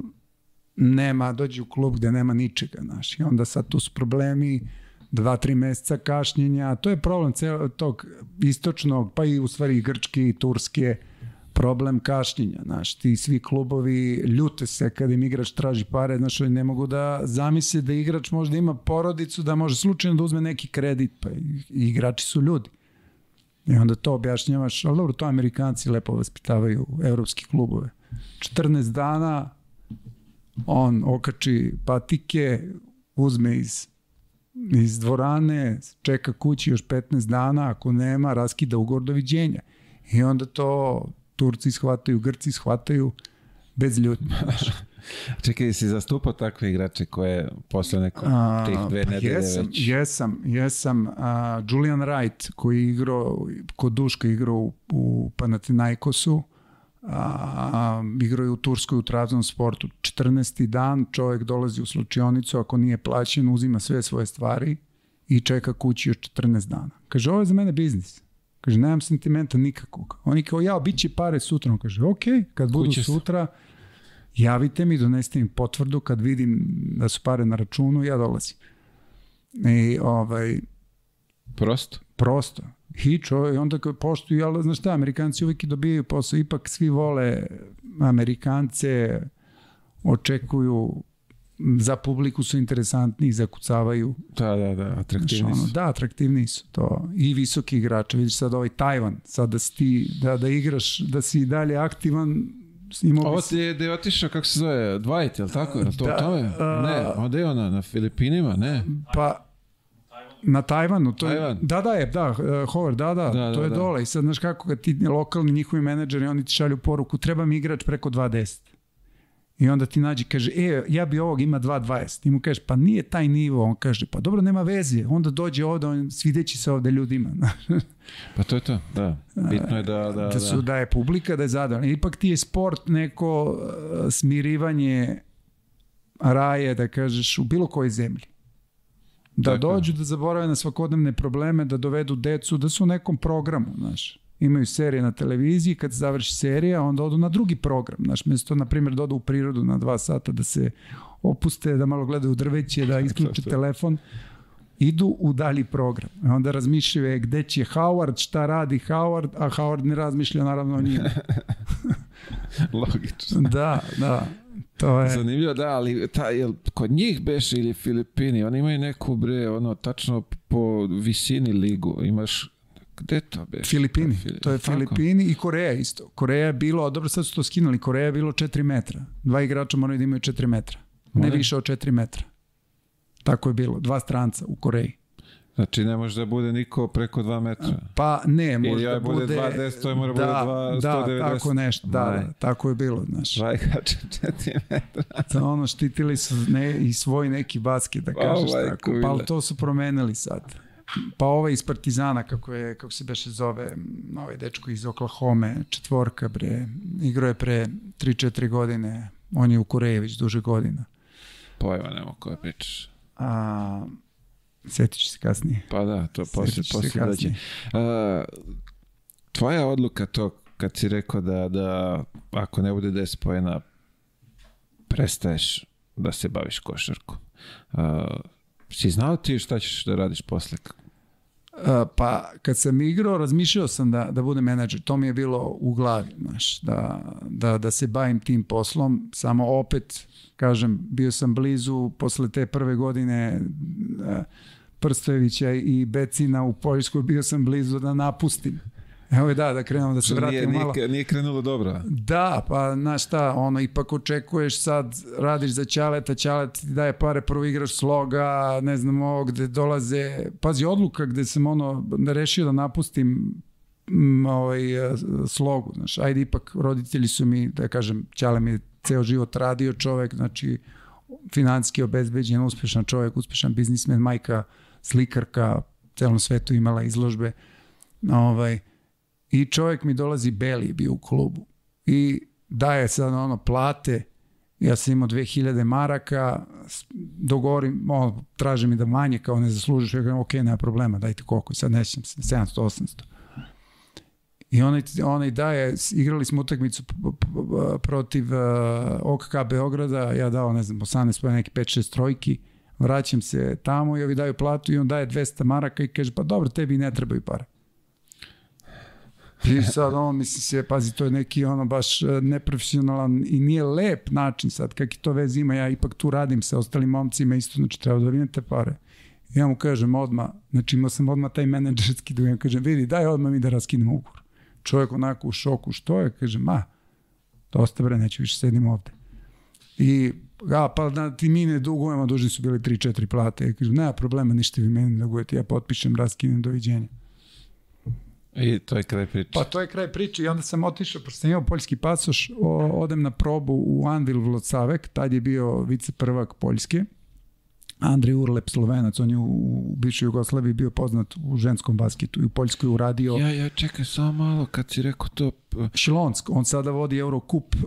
nema, dođe u klub gde nema ničega, znaš. I onda sad tu su problemi, dva, tri meseca kašnjenja. To je problem celo tog istočnog, pa i u stvari i grčke i turske, problem kašnjenja, znaš, ti svi klubovi ljute se kad im igrač traži pare, znaš, oni ne mogu da zamisle da igrač možda ima porodicu, da može slučajno da uzme neki kredit, pa igrači su ljudi. I onda to objašnjavaš, ali dobro, to Amerikanci lepo vaspitavaju evropski klubove. 14 dana on okači patike, uzme iz, iz dvorane, čeka kući još 15 dana, ako nema, raskida ugovor doviđenja. I onda to Turci shvataju, Grci shvataju, bez ljudi. Čekaj, si zastupao takve igrače koje posle neko A, tih dve pa nedelje jesam, već... Jesam, jesam. A, Julian Wright, koji je igrao, kod Duška igrao u, u Panathinaikosu, a, igrao je u Turskoj u traznom sportu. 14. dan čovjek dolazi u slučionicu, ako nije plaćen, uzima sve svoje stvari i čeka kući još 14 dana. Kaže, ovo je za mene biznis. Kaže, nemam sentimenta nikakvog. Oni kao, ja, bit će pare sutra. On kaže, ok, kad budu Kuće su. sutra, javite mi, donesite mi potvrdu, kad vidim da su pare na računu, ja dolazim. I ovaj, Prosto? prosto. Hičo, i onda kao poštuju, ali znaš šta, Amerikanci uvijek i dobijaju posao, ipak svi vole Amerikance, očekuju, za publiku su interesantni, zakucavaju. Da, da, da, Znaš, atraktivni ono, su. da, atraktivni su to. I visoki igrači. Vidiš sad ovaj Tajvan, sad da si ti, da, da igraš, da si i dalje aktivan, imao Ovo ti je, da je otišao, kako se zove, Dwight, je li tako? Je li to Da, o tome? a- Ne, onda je ona na Filipinima, ne. Pa, na Tajvanu, to je, Tajvan. da, da je, da, uh, Howard, da, da, Da, to da, je da. dole i sad znaš kako kad ti lokalni njihovi menadžeri, oni ti šalju poruku, treba mi igrač preko 2.10. I onda ti nađi, kaže, e, ja bi ovog ima 2.20. I mu kažeš, pa nije taj nivo. On kaže, pa dobro, nema veze. Onda dođe ovde, on svideći se ovde ljudima. Pa to je to, da. Bitno je da... Da, da, su, da je publika, da je zadovoljna. Ipak ti je sport neko uh, smirivanje raje, da kažeš, u bilo kojoj zemlji. Da Tako je. dođu, da zaborave na svakodnevne probleme, da dovedu decu, da su u nekom programu, znaš. Imaju serije na televiziji, kad završi serija, onda odu na drugi program, znaš, mesto, na primjer, da odu u prirodu na dva sata, da se opuste, da malo gledaju drveće, da isključe telefon, idu u dalji program. I onda razmišljaju e, gde će Howard, šta radi Howard, a Howard ne razmišlja naravno o njima. Logično. da, da. To je... Zanimljivo, da, ali ta, jel, kod njih beše ili Filipini, oni imaju neku bre, ono, tačno po visini ligu, imaš, gde to beše? Filipini, Fili- to je tako? Filipini i Koreja isto. Koreja je bilo, dobro sad su to skinuli, Koreja je bilo 4 metra. Dva igrača moraju da imaju 4 metra. Ne Molim? više od 4 metra. Tako je bilo, dva stranca u Koreji. Znači ne može da bude niko preko 2 metra. Pa ne, Ili možda ovaj bude bude... 2,10, to mora da, bude dva- Da, 190. tako nešto, da, da, tako je bilo, znaš. Dva igrača 4 metra. Da, ono, štitili su ne, i svoj neki basket, da Pa, kažeš majko tako. Pa ali to su promenili sad. Pa ovaj iz Partizana, kako, je, kako se beše zove, ovaj dečko iz Oklahoma, četvorka, bre, igrao je pre 3-4 godine, on je u Koreji već duže godina. Pojma nema koje pričaš. A, sjetit ću se kasnije. Pa da, to posle, posle dođe. kasnije. A, tvoja odluka to kad si rekao da, da ako ne bude 10 pojena prestaješ da se baviš košarkom. A, si znao ti šta ćeš da radiš posle? Pa kad sam igrao, razmišljao sam da, da budem menadžer. To mi je bilo u glavi, znaš, da, da, da se bavim tim poslom. Samo opet, kažem, bio sam blizu posle te prve godine Prstojevića i Becina u Poljskoj, bio sam blizu da napustim. Evo je da, da krenemo da se vratimo nije, malo. Nije, nije krenulo dobro. Da, pa znaš šta, ono, ipak očekuješ sad, radiš za Ćaleta, Ćalet ti daje pare, prvo igraš sloga, ne znam ovo, gde dolaze, pazi, odluka gde sam ono, da rešio da napustim m, ovaj, slogu, znaš, ajde ipak roditelji su mi, da kažem, Ćale mi je ceo život radio čovek, znači, financijski obezbeđen, uspešan čovek, uspešan biznismen, majka, slikarka, celom svetu imala izložbe, ovaj, I čovjek mi dolazi beli, bio u klubu. I daje sad ono plate, ja sam imao 2000 maraka, dogovorim, ono, traže mi da manje kao ne zaslužiš, ja kažem, ok, nema problema, dajte koliko, sad nećem se, 700, 800. I onaj, onaj daje, igrali smo utakmicu protiv uh, OKK Beograda, ja dao, ne znam, 18 pa neki 5-6 trojki, vraćam se tamo i ovi daju platu i on daje 200 maraka i kaže, pa dobro, tebi ne trebaju pare. I sad ono, mislim se, pazi, to je neki ono baš e, neprofesionalan i nije lep način sad, kakvi to vez ima, ja ipak tu radim sa ostalim momcima isto, znači treba da vinete pare. I ja mu kažem odma, znači imao sam odma taj menadžerski da ja kažem, vidi, daj odma mi da raskinemo ugovor. Čovjek onako u šoku, što je? Kaže, ma, dosta bre, neću više sedim ovde. I, a, pa da ti mi ne dugujemo, dužni su bili 3-4 plate. Ja kažem, nema problema, ništa vi meni dugujete, ja potpišem, raskinem, doviđenja. I to je kraj priče. Pa to je kraj priče i onda sam otišao, pošto sam imao poljski pasoš, o, odem na probu u Anvil Vlocavek, tad je bio vice prvak Poljske. Andrej Urlep, Slovenac, on je u, u bivšoj Jugoslaviji bio poznat u ženskom basketu i u Poljskoj uradio... Ja, ja, čekaj samo malo, kad si rekao to... Šilonsk, on sada vodi Eurocup uh,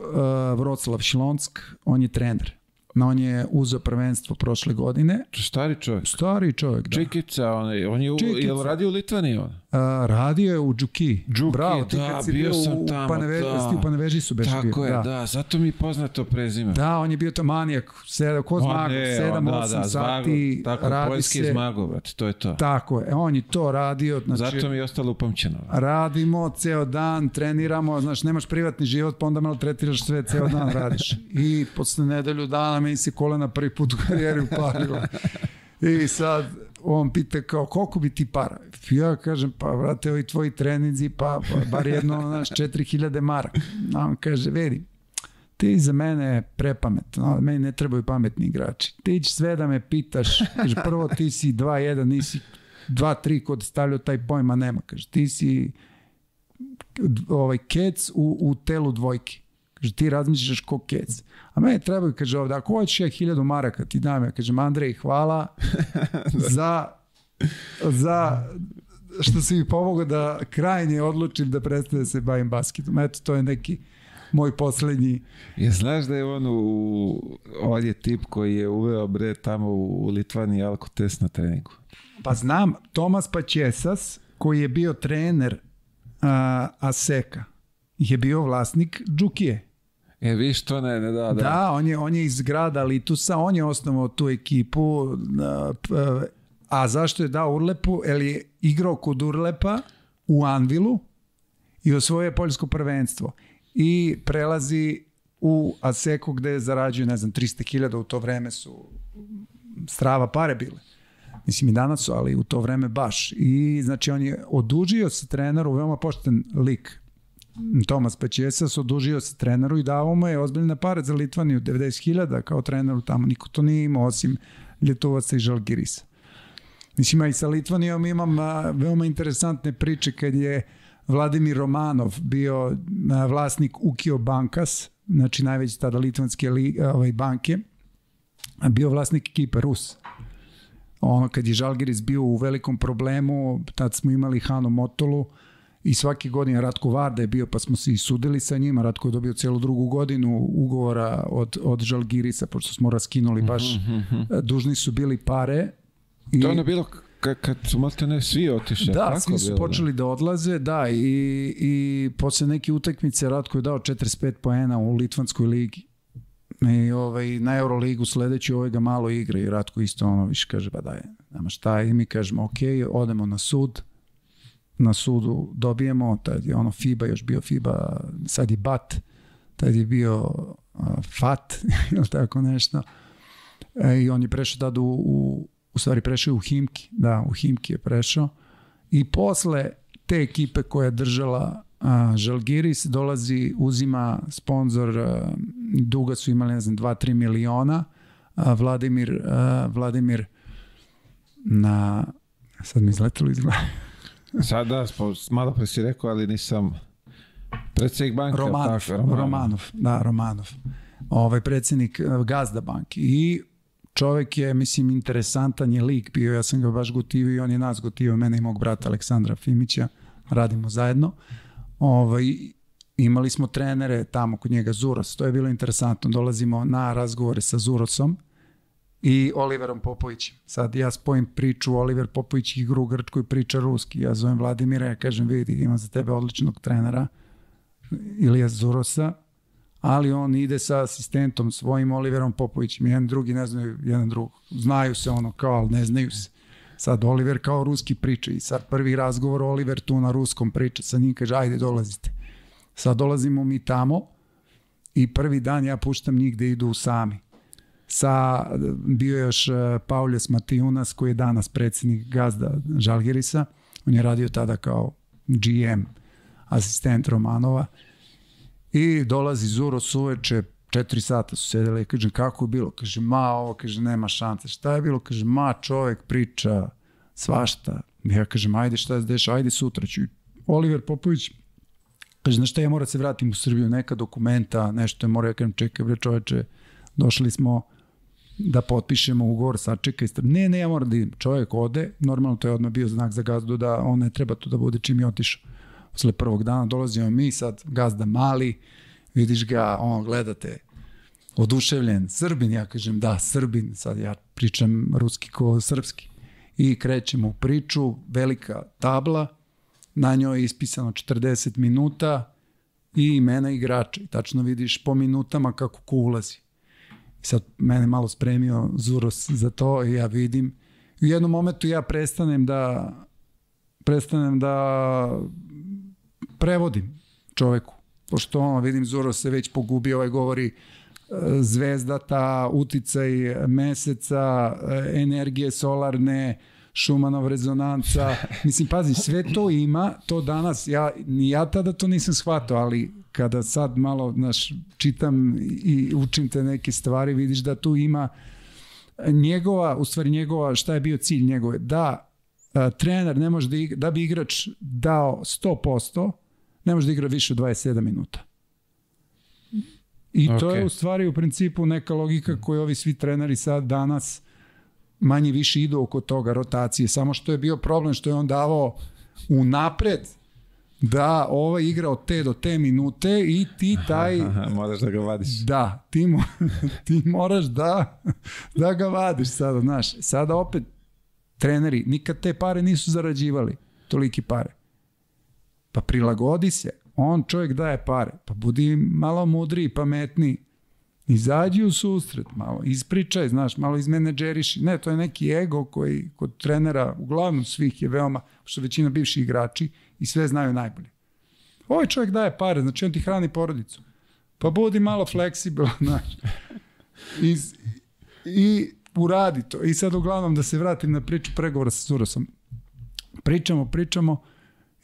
Vroclav Šilonsk, on je trener. No, on je uzeo prvenstvo prošle godine. Stari čovjek. Stari čovjek, da. Čikica, on je, on je u, Čikica. je radio u Litvaniji on? A, radio je u Džuki. Džuki, Bravo, ti da, kad si bio bio, sam u tamo, Paneve, da. Ti u Paneveži su beš Tako bio. je, da. da, zato mi je poznato prezime. Da, on je bio to manijak, sedam, ko zmago, 7, 8 da, da, sati, tako, radi poljski se. zmago, brate, to je to. Tako je, on je to radio. Znači, Zato mi je ostalo upamćeno. radimo ceo dan, treniramo, znaš, nemaš privatni život, pa onda malo tretiraš sve, ceo dan radiš. I posle nedelju dana meni se kolena prvi put u karijeri uparilo. I sad on pita kao, koliko bi ti para? Ja kažem, pa vrate, ovi tvoji treninzi, pa, pa bar jedno, znaš, 4000 maraka. A on kaže, vidi, ti za mene prepametno, meni ne trebaju pametni igrači. Ti će sve da me pitaš, kaže, prvo ti si 2-1, nisi 2-3 kod stavljao taj pojma nema, kaže, ti si ovaj kec u, u telu dvojke. Kaže, ti razmišljaš ko kec. A meni trebaju, kaže ovde, ako hoćeš ja hiljadu maraka, ti dam ja. Kažem, Andrej, hvala za, za što si mi pomogao da krajnje odlučim da prestane da se bavim basketom. Eto, to je neki moj poslednji... Je, znaš da je on u... On je tip koji je uveo bre tamo u Litvaniji alkotest na treningu. Pa znam, Tomas Pačesas, koji je bio trener a, Aseka, je bio vlasnik Džukije. E, viš to ne, ne, da, da. Da, on je, on je iz grada Litusa, on je osnovao tu ekipu, a, zašto je dao Urlepu? Jer je igrao kod Urlepa u Anvilu i osvojio je poljsko prvenstvo. I prelazi u Aseku gde zarađuje, ne znam, 300.000, u to vreme su strava pare bile. Mislim i danas su, ali u to vreme baš. I znači on je odužio se treneru, veoma pošten lik, Tomas Pećesas odužio se treneru i dao mu je ozbiljne pare za Litvaniju, 90.000 kao treneru tamo, niko to nije imao osim Ljetovaca i Žalgirisa. Mislim, a i sa Litvanijom imam a, veoma interesantne priče kad je Vladimir Romanov bio a, vlasnik Ukio Bankas, znači najveće tada litvanske li, ovaj, banke, a bio vlasnik ekipe Rus. Ono, kad je Žalgiris bio u velikom problemu, tad smo imali Hanu Motolu, i svake godine Ratko Varda je bio, pa smo se i sudili sa njima. Ratko je dobio celu drugu godinu ugovora od, od Žalgirisa, pošto smo raskinuli baš, mm -hmm. dužni su bili pare. I, to je ono bilo kad su malte ne svi otišli. Da, tako svi su bilo, počeli da odlaze, da, i, i posle neke utakmice Ratko je dao 45 poena u Litvanskoj ligi. I ovaj, na Euroligu sledeći ovaj ga malo igra i Ratko isto ono više kaže, ba daj, Nema šta i mi kažemo, ok, odemo na sud, na sudu dobijemo, tad je ono FIBA, još bio FIBA, sad je BAT, tad je bio uh, FAT ili tako nešto. E, I on je prešao tada u, u, u stvari prešao u Himki, da, u Himki je prešao. I posle te ekipe koja je držala a, Žalgiris dolazi, uzima sponsor, a, duga su imali, ne znam, 2-3 miliona, a, Vladimir, a, Vladimir na, sad mi izletelo iz. Sad da, malo pre si rekao, ali nisam... Predsjednik banke, Romanov, tako, Romanov. Romanov, da, Romanov. Ovaj predsjednik Gazda banki i čovek je, mislim, interesantan je lik bio, ja sam ga baš gotivio i on je nas gotivio, mene i mog brata Aleksandra Fimića, radimo zajedno. Ovaj, imali smo trenere tamo kod njega Zuros, to je bilo interesantno, dolazimo na razgovore sa Zurosom i Oliverom Popovićem. Sad ja spojim priču, Oliver Popović igru u Grčkoj priča ruski, ja zovem Vladimira, ja kažem vidi, imam za tebe odličnog trenera, Ilija Zurosa, ali on ide sa asistentom svojim Oliverom Popovićem, jedan drugi ne znaju jedan drugog. Znaju se ono kao, ali ne znaju se. Sad Oliver kao ruski priča i sad prvi razgovor Oliver tu na ruskom priča sa njim, kaže ajde dolazite. Sad dolazimo mi tamo i prvi dan ja puštam njih da idu sami. Sa, bio je još uh, Pauljas Matijunas koji je danas predsjednik gazda Žalgirisa. On je radio tada kao GM, asistent Romanova. I dolazi Zuro suveče, četiri sata su sedeli i kaže kako je bilo? Kaže ma ovo, kaže nema šanse. Šta je bilo? Kaže ma čovek priča svašta. Ja kažem ajde šta se deša, ajde sutra ću. Oliver Popović kaže znaš šta ja moram da se vratim u Srbiju, neka dokumenta, nešto je mora, ja kažem čekaj bre čoveče, došli smo da potpišemo ugovor, sačekaj. Ne, ne, ja moram da idem. Čovjek ode, normalno to je odmah bio znak za gazdu da on ne treba tu da bude čim je otišao. Posle prvog dana dolazimo mi, sad gazda mali, vidiš ga, on gledate, oduševljen, Srbin, ja kažem da, Srbin, sad ja pričam ruski ko srpski. I krećemo u priču, velika tabla, na njoj je ispisano 40 minuta i imena igrača. I tačno vidiš po minutama kako ko ulazi. I sad mene malo spremio Zuros za to i ja vidim. U jednom momentu ja prestanem da prestanem da prevodim čoveku. Pošto ono, vidim, Zuros se već pogubio, ovaj govori zvezdata, uticaj meseca, energije solarne, Šumanov rezonanca. Mislim, pazi, sve to ima, to danas, ja, ni ja tada to nisam shvatao, ali kada sad malo, znaš, čitam i učim te neke stvari, vidiš da tu ima njegova, u stvari njegova, šta je bio cilj njegove, da a, trener ne može da, igra, da bi igrač dao 100%, ne može da igra više od 27 minuta. I to okay. je u stvari u principu neka logika koju ovi svi treneri sad danas manje više idu oko toga rotacije, samo što je bio problem što je on davao u napred da ova igra od te do te minute i ti taj... Moraš da ga vadiš. Da, ti, mo, ti moraš da, da ga vadiš sada, znaš. Sada opet treneri, nikad te pare nisu zarađivali, toliki pare. Pa prilagodi se, on čovjek daje pare, pa budi malo mudriji, pametniji, izađi u susret, malo ispričaj, znaš, malo izmenedžeriši. Ne, to je neki ego koji kod trenera, uglavnom svih je veoma, što većina bivših igrači i sve znaju najbolje. Ovaj čovjek daje pare, znači on ti hrani porodicu. Pa budi malo fleksibilan, znaš. I, I uradi to. I sad uglavnom da se vratim na priču pregovora sa Surosom. Pričamo, pričamo,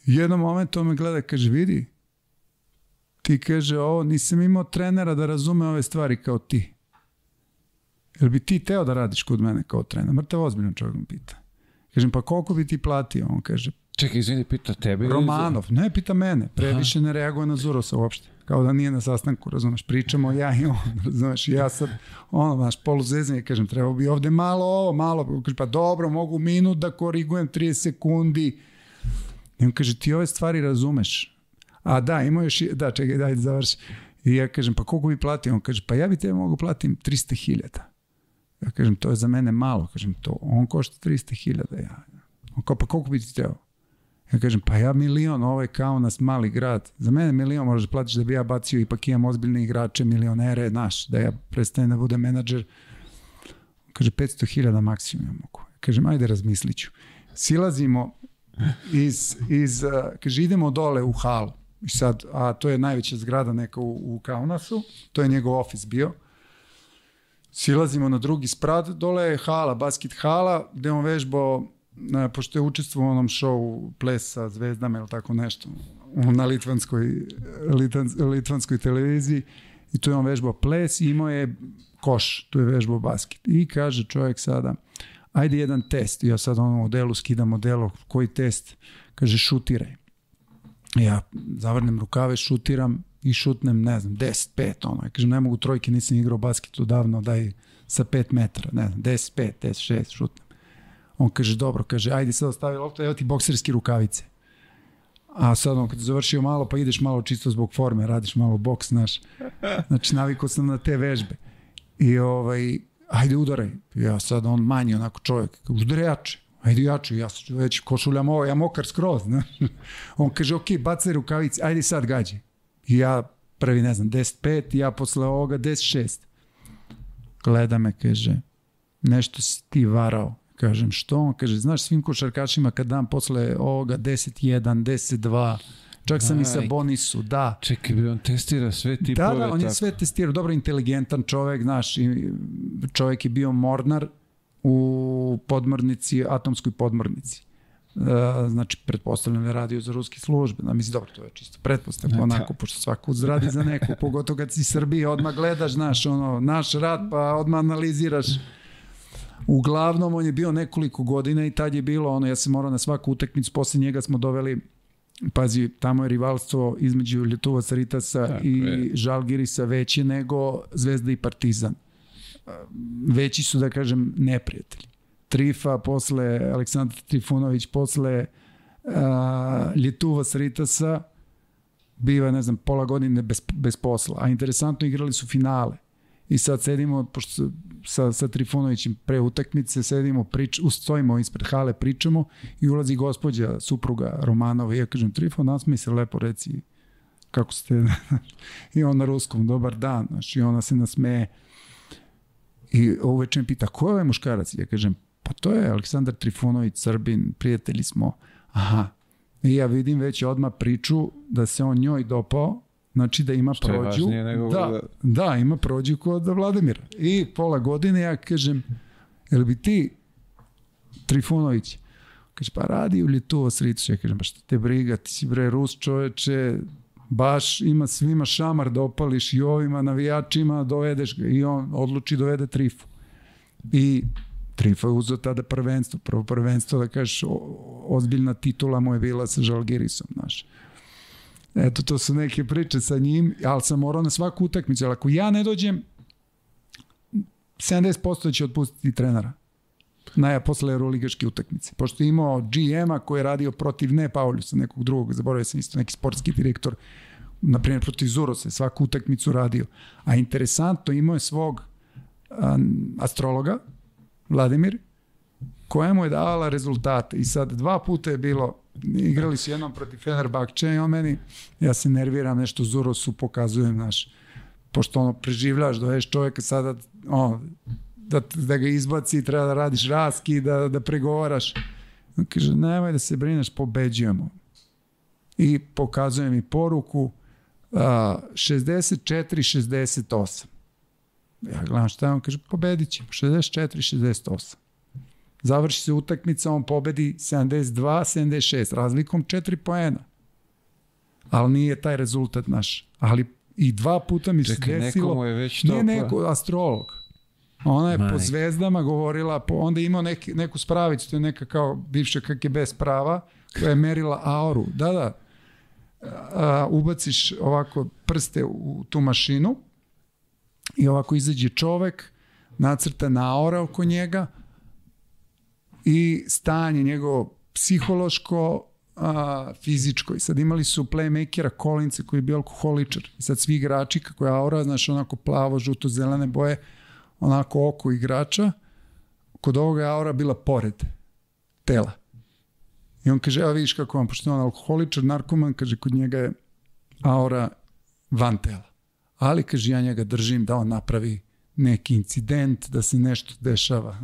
jednom momentu on me gleda, kaže, vidi, ti kaže, ovo, nisam imao trenera da razume ove stvari kao ti. Jel bi ti teo da radiš kod mene kao trener? Mrtav ozbiljno čovjek me pita. Kažem, pa koliko bi ti platio? On kaže, Čekaj, izvini, pita tebe. Romanov, ne, pita mene. Previše ne reaguje na Zurosa uopšte. Kao da nije na sastanku, razumeš, pričamo ja i on, razumeš, ja sad, ono, naš poluzezanje, kažem, trebao bi ovde malo ovo, malo, kaže, pa dobro, mogu minut da korigujem 30 sekundi. I on kaže, ti ove stvari razumeš, A da, ima još, da, čekaj, daj da završi. I ja kažem, pa koliko bi platio? On kaže, pa ja bi te mogu platim 300.000. Ja kažem, to je za mene malo. Kažem, to, on košta 300.000. Ja. On kao, pa koliko bi ti teo? Ja kažem, pa ja milion, ovo je kao nas mali grad. Za mene milion možeš da platiš da bi ja bacio, ipak imam ozbiljne igrače, milionere, naš, da ja prestanem da budem menadžer. Kaže, 500.000 maksimum ja mogu. Kažem, ajde razmislit ću. Silazimo iz, iz kaže, idemo dole u halu. I sad, a to je najveća zgrada neka u, u Kaunasu, to je njegov ofis bio. Silazimo na drugi sprat, dole je hala, basket hala, gde on vežbao, na, pošto je učestvovao u onom ples sa zvezdama ili tako nešto, na litvanskoj, litvans, litvanskoj televiziji i tu je on vežbao ples i imao je koš, tu je vežbao basket. I kaže čovjek sada, ajde jedan test. Ja sad ono modelu skidam modelo, koji test? Kaže šutiraj. Ja zavrnem rukave, šutiram i šutnem, ne znam, 10, 5, ono. Ja kažem, ne mogu trojke, nisam igrao basket odavno, daj sa 5 metara, ne znam, 10, 5, 10, 6, šutnem. On kaže, dobro, kaže, ajde sad ostavi loptu, evo ti bokserske rukavice. A sad on kad završio malo, pa ideš malo čisto zbog forme, radiš malo boks, znaš. Znači, navikao sam na te vežbe. I ovaj, ajde udaraj. Ja sad on manji onako čovjek, udaraj jače. Ajde jače, ja sam već košuljam ovo, ja mokar skroz. Ne? On kaže, ok, bacaj rukavice, ajde sad gađi. I ja prvi, ne znam, 10-5, ja posle ovoga 10-6. Gleda me, kaže, nešto si ti varao. Kažem, što? On kaže, znaš svim košarkašima kad dam posle ovoga 10-1, 10-2, Čak sam Aj. i sa Bonisu, da. Čekaj, bi on testira sve tipove. Da, da, on je sve testirao. Dobro, inteligentan čovek, znaš, čovek je bio mornar u podmornici, atomskoj podmornici. Uh, znači, pretpostavljam da radio za ruske službe. Da, mislim, dobro, to je čisto pretpostavljam, da. onako, pošto svako radi za neku, pogotovo kad si Srbije, odmah gledaš, znaš, ono, naš rad, pa odmah analiziraš. Uglavnom, on je bio nekoliko godina i tad je bilo, ono, ja sam morao na svaku utakmicu, posle njega smo doveli Pazi, tamo je rivalstvo između Ljutovaca Ritasa Tako i je. Žalgirisa veće nego Zvezda i Partizan. Veći su, da kažem, neprijatelji. Trifa, posle Aleksandar Trifunović, posle uh, Ljutovac Ritasa, biva, ne znam, pola godine bez, bez posla. A interesantno igrali su finale. I sad sedimo, pošto sa, sa Trifunovićem pre utakmice, sedimo, prič, ustojimo ispred hale, pričamo i ulazi gospođa, supruga Romanova i ja kažem, Trifon, nasmij se lepo, reci kako ste, i on na ruskom, dobar dan, znaš, i ona se nasmeje. I uveče mi pita, ko je ovaj muškarac? Ja kažem, pa to je Aleksandar Trifunović, Srbin, prijatelji smo. Aha. I ja vidim već odmah priču da se on njoj dopao, Znači da ima Što prođu. Nego da, da, ima prođu kod Vladimira. I pola godine ja kažem, jel bi ti Trifunović? Kaže, pa radi u Ljetu Sricu. Ja kažem, pa što te briga, ti si bre Rus čoveče, baš ima svima šamar da opališ i ovima navijačima dovedeš ga i on odluči dovede Trifu. I Trifa je uzeo tada prvenstvo. Prvo prvenstvo, da kažeš, ozbiljna titula mu je bila sa Žalgirisom, znaš. Eto, to su neke priče sa njim, ali sam morao na svaku utakmicu, ali ako ja ne dođem, 70% će otpustiti trenera na posle Euroligaške utakmice. Pošto je imao GM-a koji je radio protiv ne Pauljusa, nekog drugog, zaboravio sam isto neki sportski direktor, na primjer protiv Zurosa, svaku utakmicu radio. A interesantno, imao je svog um, astrologa, Vladimir, koja mu je davala rezultate. I sad dva puta je bilo igrali su jednom protiv Fenerbahče i on meni, ja se nerviram, nešto Zurosu pokazujem, naš, pošto ono, preživljaš, doješ čovjeka sada, ono, da, da ga izbaci, treba da radiš raski, da, da pregovaraš. On kaže, nemoj da se brineš, pobeđujemo. I pokazuje mi poruku, uh, 64-68. Ja gledam šta on kaže, pobedit ćemo, 64-68. Završi se utakmica, on pobedi 72-76, razlikom 4 poena. Ali nije taj rezultat naš. Ali i dva puta mi Čekaj, se desilo... je već to... Nije neko astrolog. Ona je Maj. po zvezdama govorila, po, onda je imao neki, neku spravicu, to je neka kao bivša KGB sprava, koja je merila auru. Da, da. A, ubaciš ovako prste u tu mašinu i ovako izađe čovek, nacrta na aura oko njega, i stanje njegovo psihološko, a, fizičko. I sad imali su playmakera Kolince koji je bio alkoholičar. I sad svi igrači, kako je aura, znaš, onako plavo, žuto, zelene boje, onako oko igrača, kod ovoga je aura bila pored tela. I on kaže, evo vidiš kako vam, pošto je on alkoholičar, narkoman, kaže, kod njega je aura van tela. Ali, kaže, ja njega držim da on napravi neki incident, da se nešto dešava.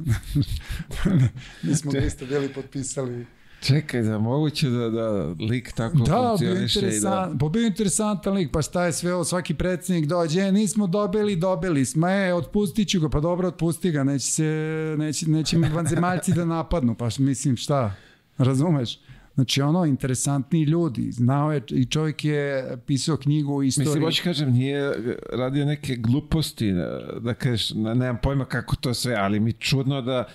Mi smo ga isto bili potpisali Čekaj, da moguće da, da lik tako da, funkcioniše bio i da... pa bio interesantan lik, pa šta je sve ovo, svaki predsjednik dođe, e, nismo dobili, dobili smo, e, otpustit ću ga, pa dobro, otpusti ga, neće se, neće, neće mi vanzemaljci da napadnu, pa mislim šta, razumeš? Znači ono, interesantni ljudi, znao je i čovjek je pisao knjigu o istoriji. Mislim, hoću kažem, nije radio neke gluposti, da kažeš, nemam pojma kako to sve, ali mi čudno da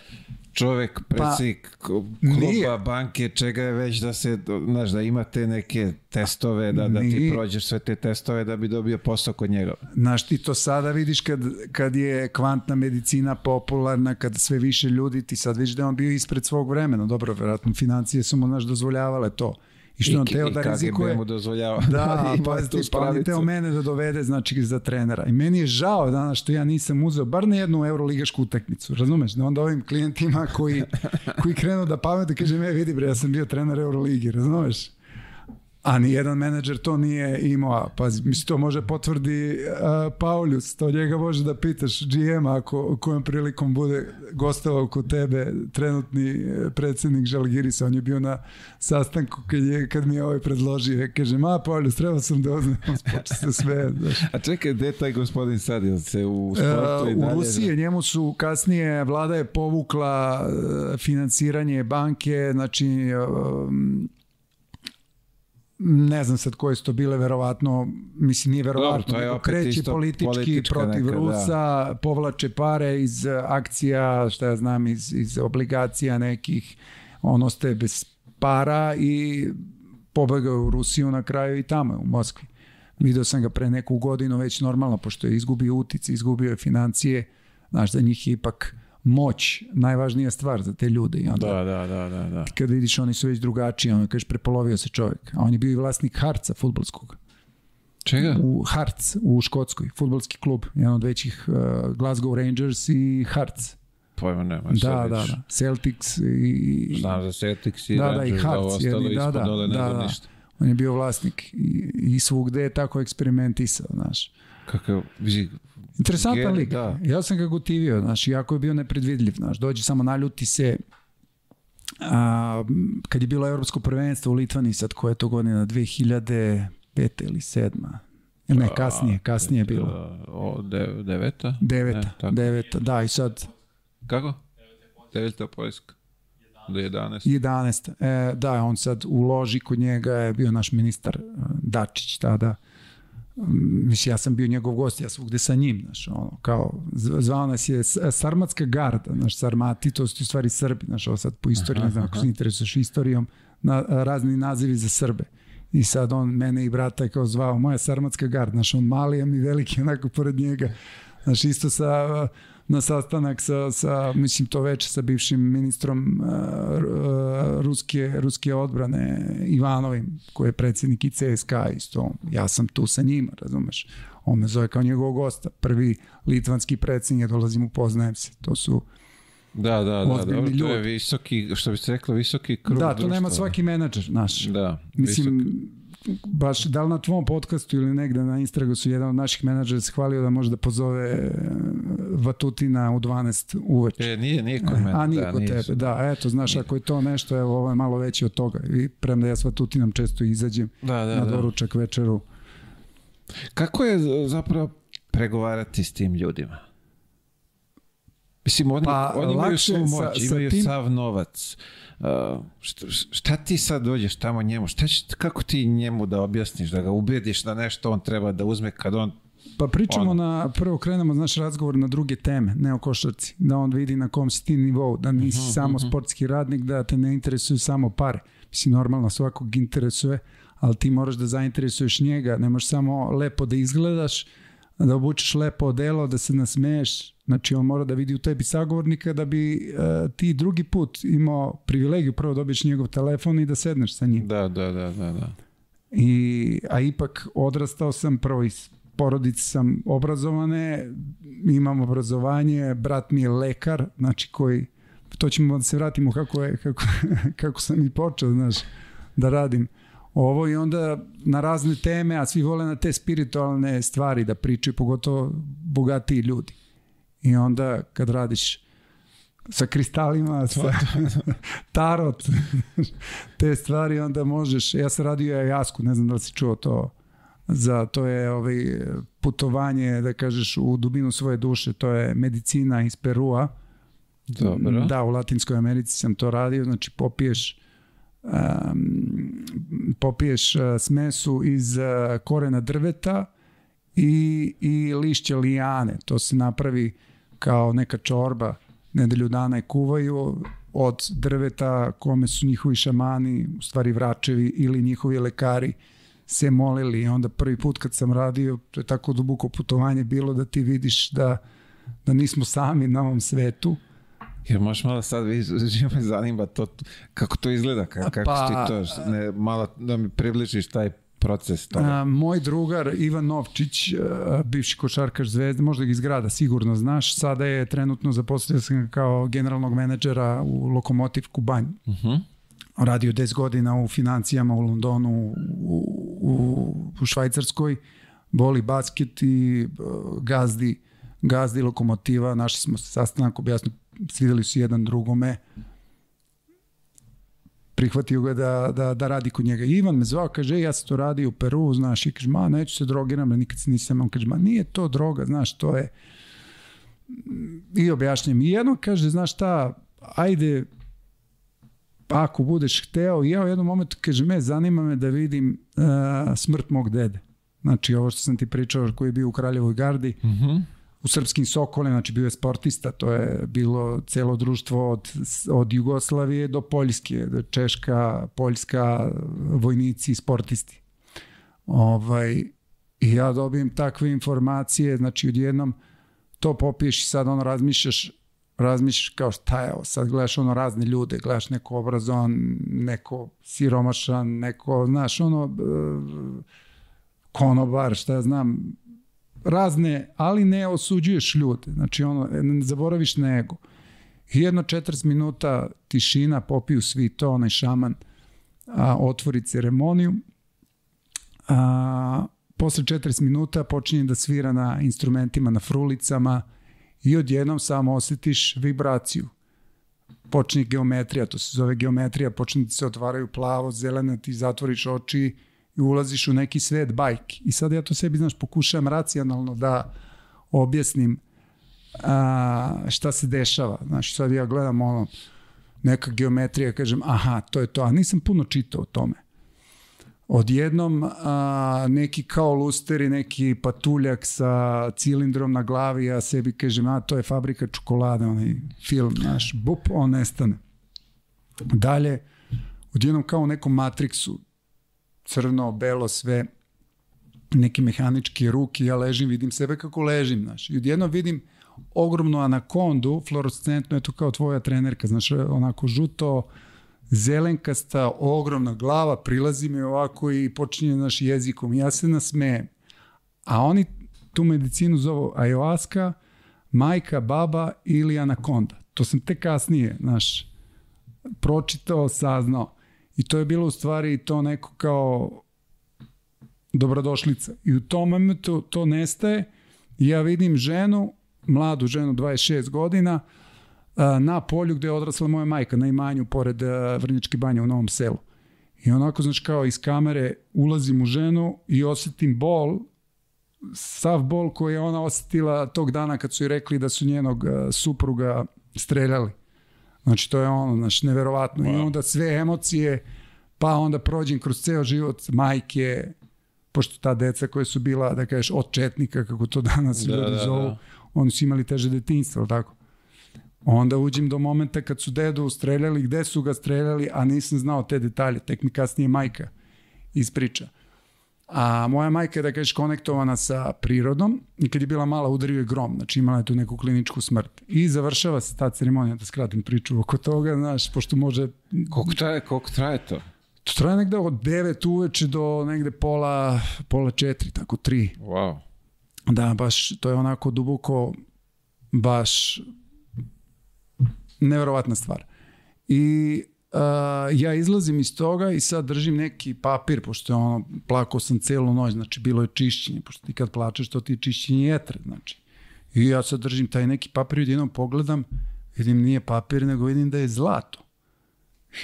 čovek, predsjednik pa, kluba, nije. banke, čega je već da se, znaš, da imate neke testove, da, da ti prođeš sve te testove da bi dobio posao kod njega. Znaš, ti to sada vidiš kad, kad je kvantna medicina popularna, kad sve više ljudi, ti sad vidiš da on bio ispred svog vremena. Dobro, verovatno, financije su mu, znaš, dozvoljavale to. I što I, on teo da rizikuje. mu dozvoljava. Da, pa, pa on teo mene da dovede znači, za trenera. I meni je žao danas što ja nisam uzeo bar na jednu euroligašku utakmicu. Razumeš? Da onda ovim klijentima koji, koji krenu da pamete, kaže, me vidi bre, ja sam bio trener Euroligi, razumeš? A ni jedan menadžer to nije imao. Pa mislim, to može potvrdi uh, Paulius. To njega može da pitaš GM ako kojom prilikom bude gostovao kod tebe trenutni e, predsjednik Žalgirisa. On je bio na sastanku kad, je, kad mi je ovaj predložio. Kaže, ma Paulius, trebao sam da uzmem se sve. Znaš. A čekaj, gde je taj gospodin sad? Jel se u sportu uh, i dalje? U Rusiji njemu su kasnije, vlada je povukla uh, financiranje banke, znači uh, ne znam sad koje su to bile, verovatno, mislim nije verovatno, Dobro, kreće politički protiv neka, Rusa, da. povlače pare iz akcija, šta ja znam, iz, iz obligacija nekih, ono ste bez para i pobegao u Rusiju na kraju i tamo u Moskvi. Video sam ga pre neku godinu već normalno, pošto je izgubio utice, izgubio je financije, znaš, za njih je ipak moć najvažnija stvar za te ljude. I onda, da, da, da, da, da. Kad vidiš oni su već drugačiji, onda kažeš prepolovio se čovjek. A on je bio i vlasnik Harca futbolskog. Čega? U Harc, u Škotskoj, futbolski klub. Jedan od većih uh, Glasgow Rangers i Harc. Pojma nema. Da, da, da. Celtics i... Znam za Celtics i da, Rangers, da, i Harc, da, jedni, da, da, da, da, da. ništa. On je bio vlasnik i, i svugde je tako eksperimentisao, znaš. Kakav, vidi, Interesantan lik. Da. Ja sam ga gotivio, znaš, jako je bio nepredvidljiv, znaš, dođe samo naljuti se, a, kad je bilo evropsko prvenstvo u Litvani, sad koja je to godina, 2005. ili 7. Ili ne, kasnije, kasnije je bilo. O, de, deveta? Deveta, ne, deveta, da, i sad... Kako? Deveta Poljska. Do 11. 11. E, da, on sad u loži kod njega je bio naš ministar e, Dačić tada mislim, ja sam bio njegov gost, ja svugde sa njim, znaš, ono, kao, zvao nas je Sarmatska garda, znaš, Sarmati, to su u stvari Srbi, znaš, ovo sad po istoriji, ne znam, ako se interesuješ istorijom, na, razni nazivi za Srbe. I sad on mene i brata je kao zvao moja Sarmatska garda, znaš, on mali, a mi veliki, onako, pored njega, znaš, isto sa na sastanak sa, sa mislim to već sa bivšim ministrom uh, ruske, ruske odbrane Ivanovim, koji je predsjednik i CSKA isto. Ja sam tu sa njima, razumeš? On me zove kao njegovog gosta. Prvi litvanski predsjednik, ja dolazim, upoznajem se. To su Da, da, da, dobro, ljudi. to je visoki, što bi se reklo, visoki krug Da, to društva. nema svaki menadžer, naš. Da, Mislim, visok baš da li na tvom podcastu ili negde na Instagramu jedan od naših menadžera se hvalio da može da pozove e, Vatutina u 12 uveče. E, nije, nije kod mene. A nije da, kod tebe, da, eto, znaš, nije. ako je to nešto, evo, ovo je malo veće od toga. I premda ja s Vatutinom često izađem da, da, na da. doručak večeru. Kako je zapravo pregovarati s tim ljudima? Mislim, oni, pa, oni imaju svu moć, sa, imaju sa tim... sav novac. Uh, šta, šta ti sad dođeš tamo njemu? Šta će, kako ti njemu da objasniš, da ga ubediš da nešto on treba da uzme kad on Pa pričamo on... na, prvo krenemo naš razgovor na druge teme, ne o košarci, da on vidi na kom si ti nivou, da nisi uh mhm, -huh, samo uh mhm. -huh. sportski radnik, da te ne interesuju samo pare. Mislim, normalno svakog interesuje, ali ti moraš da zainteresuješ njega, ne možeš samo lepo da izgledaš, da obučeš lepo odelo, da se nasmeješ, znači on mora da vidi u tebi sagovornika da bi uh, ti drugi put imao privilegiju prvo dobiješ njegov telefon i da sedneš sa njim. Da, da, da, da. da. I, a ipak odrastao sam prvo iz porodice sam obrazovane, imam obrazovanje, brat mi je lekar, znači koji, to ćemo da se vratimo kako, je, kako, kako sam i počeo, znaš, da radim ovo i onda na razne teme, a svi vole na te spiritualne stvari da pričaju, pogotovo bogatiji ljudi. I onda kad radiš sa kristalima, sa tarot, te stvari, onda možeš, ja sam radio jasku, ne znam da li si čuo to, za to je ovaj putovanje, da kažeš, u dubinu svoje duše, to je medicina iz Perua. Dobro. Da, u Latinskoj Americi sam to radio, znači popiješ um, popiješ uh, smesu iz uh, korena drveta i, i lišće lijane. To se napravi kao neka čorba, nedelju dana je kuvaju od drveta kome su njihovi šamani, u stvari vračevi ili njihovi lekari se molili i onda prvi put kad sam radio, to je tako duboko putovanje bilo da ti vidiš da, da nismo sami na ovom svetu. Jer možeš malo sad, živo me zanima to, kako to izgleda, kako, kako pa, ti to, ne, malo da mi približiš taj proces toga. A, moj drugar Ivan Novčić, a, bivši košarkaš Zvezde, možda ga iz grada sigurno znaš, sada je trenutno zaposlio sam kao generalnog menadžera u Lokomotiv Kubanj. Uh -huh. Radio 10 godina u financijama u Londonu, u, u, u Švajcarskoj, voli basket i uh, gazdi, gazdi lokomotiva, našli smo se sastanak, objasno, svideli su jedan drugome, prihvatio ga da, da, da radi kod njega. Ivan me zvao, kaže, ja sam to radio u Peru, znaš, i kaže, ma, neću se drogiram, nikad se nisam, on kaže, ma, nije to droga, znaš, to je, i objašnjam. I jedno kaže, znaš šta, ajde, ako budeš hteo, ja u jednom momentu, kaže, me, zanima me da vidim uh, smrt mog dede. Znači, ovo što sam ti pričao, koji je bio u Kraljevoj gardi, uh mhm. U srpskim sokolima, znači bio je sportista, to je bilo celo društvo od, od Jugoslavije do Poljske, do Češka, Poljska, vojnici, sportisti. Ovaj, I ja dobijem takve informacije, znači odjednom to popiješ i sad ono razmišljaš, razmišljaš kao šta je ovo, sad gledaš ono razne ljude, gledaš neko obrazovan, neko siromašan, neko, znaš, ono, konobar, šta ja znam, razne, ali ne osuđuješ ljude. Znači, ono, ne zaboraviš na ego. I jedno 40 minuta tišina, popiju svi to, onaj šaman a, otvori ceremoniju. A, posle 40 minuta počinje da svira na instrumentima, na frulicama i odjednom samo osetiš vibraciju. Počinje geometrija, to se zove geometrija, počne da se otvaraju plavo, zeleno, ti zatvoriš oči i ulaziš u neki svet bajki. I sad ja to sebi, znaš, pokušavam racionalno da objasnim a, šta se dešava. Znaš, sad ja gledam ono, neka geometrija, kažem, aha, to je to, a nisam puno čitao o tome. Odjednom a, neki kao lusteri, neki patuljak sa cilindrom na glavi, ja sebi kažem, a to je fabrika čokolade, onaj film, znaš, bup, on nestane. Dalje, odjednom kao u nekom Matrixu, crno, belo, sve, neke mehaničke ruke, ja ležim, vidim sebe kako ležim, znaš. I odjedno vidim ogromnu anakondu, fluorescentno, eto kao tvoja trenerka, znaš, onako žuto, zelenkasta, ogromna glava, prilazi mi ovako i počinje naš jezikom. Ja se nasmejem. A oni tu medicinu zovu ayahuasca, majka, baba ili anakonda. To sam te kasnije, znaš, pročitao, saznao. I to je bilo u stvari to neko kao dobrodošlica. I u tom momentu to nestaje ja vidim ženu, mladu ženu, 26 godina, na polju gde je odrasla moja majka, na imanju pored Vrnjačke banje u Novom selu. I onako, znači, kao iz kamere ulazim u ženu i osetim bol, sav bol koji je ona osetila tog dana kad su joj rekli da su njenog supruga streljali. Znači, to je ono, znači, neverovatno. Wow. I onda sve emocije, pa onda prođem kroz ceo život majke, pošto ta deca koja su bila, da kažeš, od četnika, kako to danas da, ljudi da, zovu, da. oni su imali teže detinjstvo, tako? Onda uđem do momenta kad su dedu streljali, gde su ga streljali, a nisam znao te detalje, tek mi kasnije majka ispriča. A moja majka je, da kažeš, konektovana sa prirodom i kad je bila mala udario je grom, znači imala je tu neku kliničku smrt. I završava se ta ceremonija, da skratim priču oko toga, znaš, pošto može... Koliko traje, koliko traje to? To traje negde od 9 uveče do negde pola, pola 4, tako 3. Wow. Da, baš, to je onako duboko, baš neverovatna stvar. I Uh, ja izlazim iz toga i sad držim neki papir, pošto je ono, plakao sam celu noć, znači bilo je čišćenje, pošto ti kad plačeš, to ti je čišćenje jetre, znači. I ja sad držim taj neki papir i jednom pogledam, vidim nije papir, nego vidim da je zlato.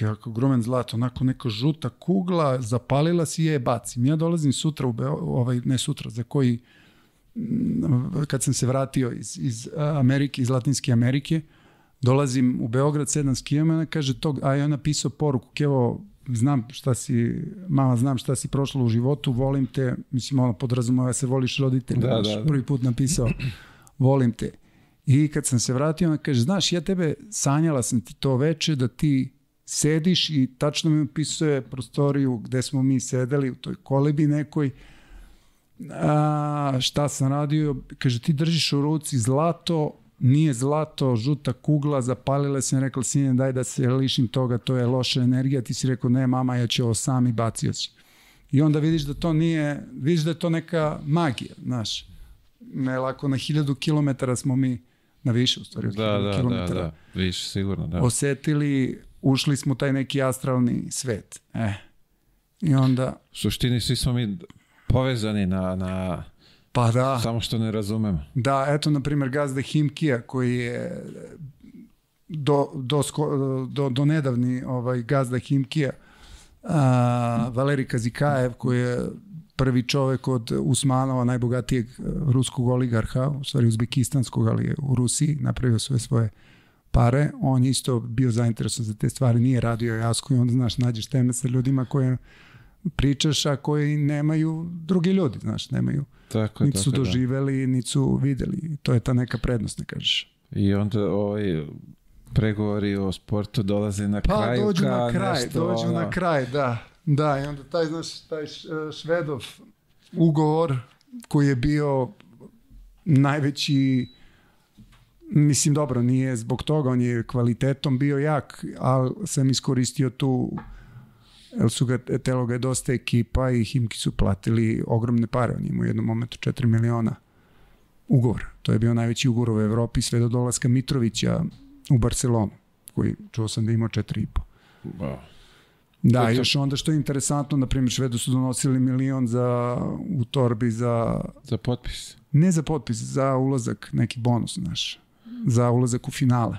Jako gromen zlato, onako neka žuta kugla, zapalila si je, bacim. Ja dolazim sutra u Beo, ovaj, ne sutra, za koji, kad sam se vratio iz, iz Amerike, iz Latinske Amerike, dolazim u Beograd, sedam s kijama, ona kaže to, a ja napisao poruku, kevo, znam šta si, mama, znam šta si prošla u životu, volim te, mislim, ono, podrazumova se voliš roditelja, Da, da, da, da. prvi put napisao, volim te. I kad sam se vratio, ona kaže, znaš, ja tebe, sanjala sam ti to veče, da ti sediš i tačno mi opisuje prostoriju gde smo mi sedeli u toj kolebi nekoj, a, šta sam radio, kaže ti držiš u ruci zlato, nije zlato, žuta kugla, zapalila sam, rekla sine daj da se lišim toga, to je loša energija, ti si rekao ne mama, ja ću ovo sam i bacio si. I onda vidiš da to nije, vidiš da je to neka magija, znaš. Ne lako na hiljadu kilometara smo mi, na više u stvari od Da, da, da, kilometara, da, više sigurno, da. osetili, ušli smo u taj neki astralni svet. E. I onda, U suštini svi smo mi povezani na, na pa da, samo što ne razumemo. Da, eto, na primjer, gazda Himkija, koji je do, do, sko- do, do nedavni ovaj, gazda Himkija, a, Valeri Kazikajev, koji je prvi čovek od Usmanova, najbogatijeg eh, ruskog oligarha, u stvari uzbekistanskog, ali je u Rusiji, napravio sve svoje pare. On je isto bio zainteresovan za te stvari, nije radio jasku i onda, znaš, nađeš teme sa ljudima koje pričaš, a koji nemaju drugi ljudi, znaš, nemaju Tako je, niti su tako da. doživeli, niti su videli. To je ta neka prednost, ne kažeš. I onda ovaj pregovori o sportu dolaze na Pa kraju dođu ka na kraj, nešto, dođu ono, na kraj, da. Da, i onda taj, znaš, taj š- švedov ugovor koji je bio najveći mislim dobro, nije zbog toga, on je kvalitetom bio jak, ali sam iskoristio tu jer su ga, telo ga je dosta ekipa i Himki su platili ogromne pare, on je imao u jednom momentu 4 miliona ugovor. To je bio najveći ugovor u Evropi sve do dolaska Mitrovića u Barcelonu, koji čuo sam da imao 4,5. Wow. Da, To je to- još onda što je interesantno, na primjer, Švedu su donosili milion za, u torbi za, Za potpis. ne za potpis, za ulazak, neki bonus, znaš, za ulazak u finale.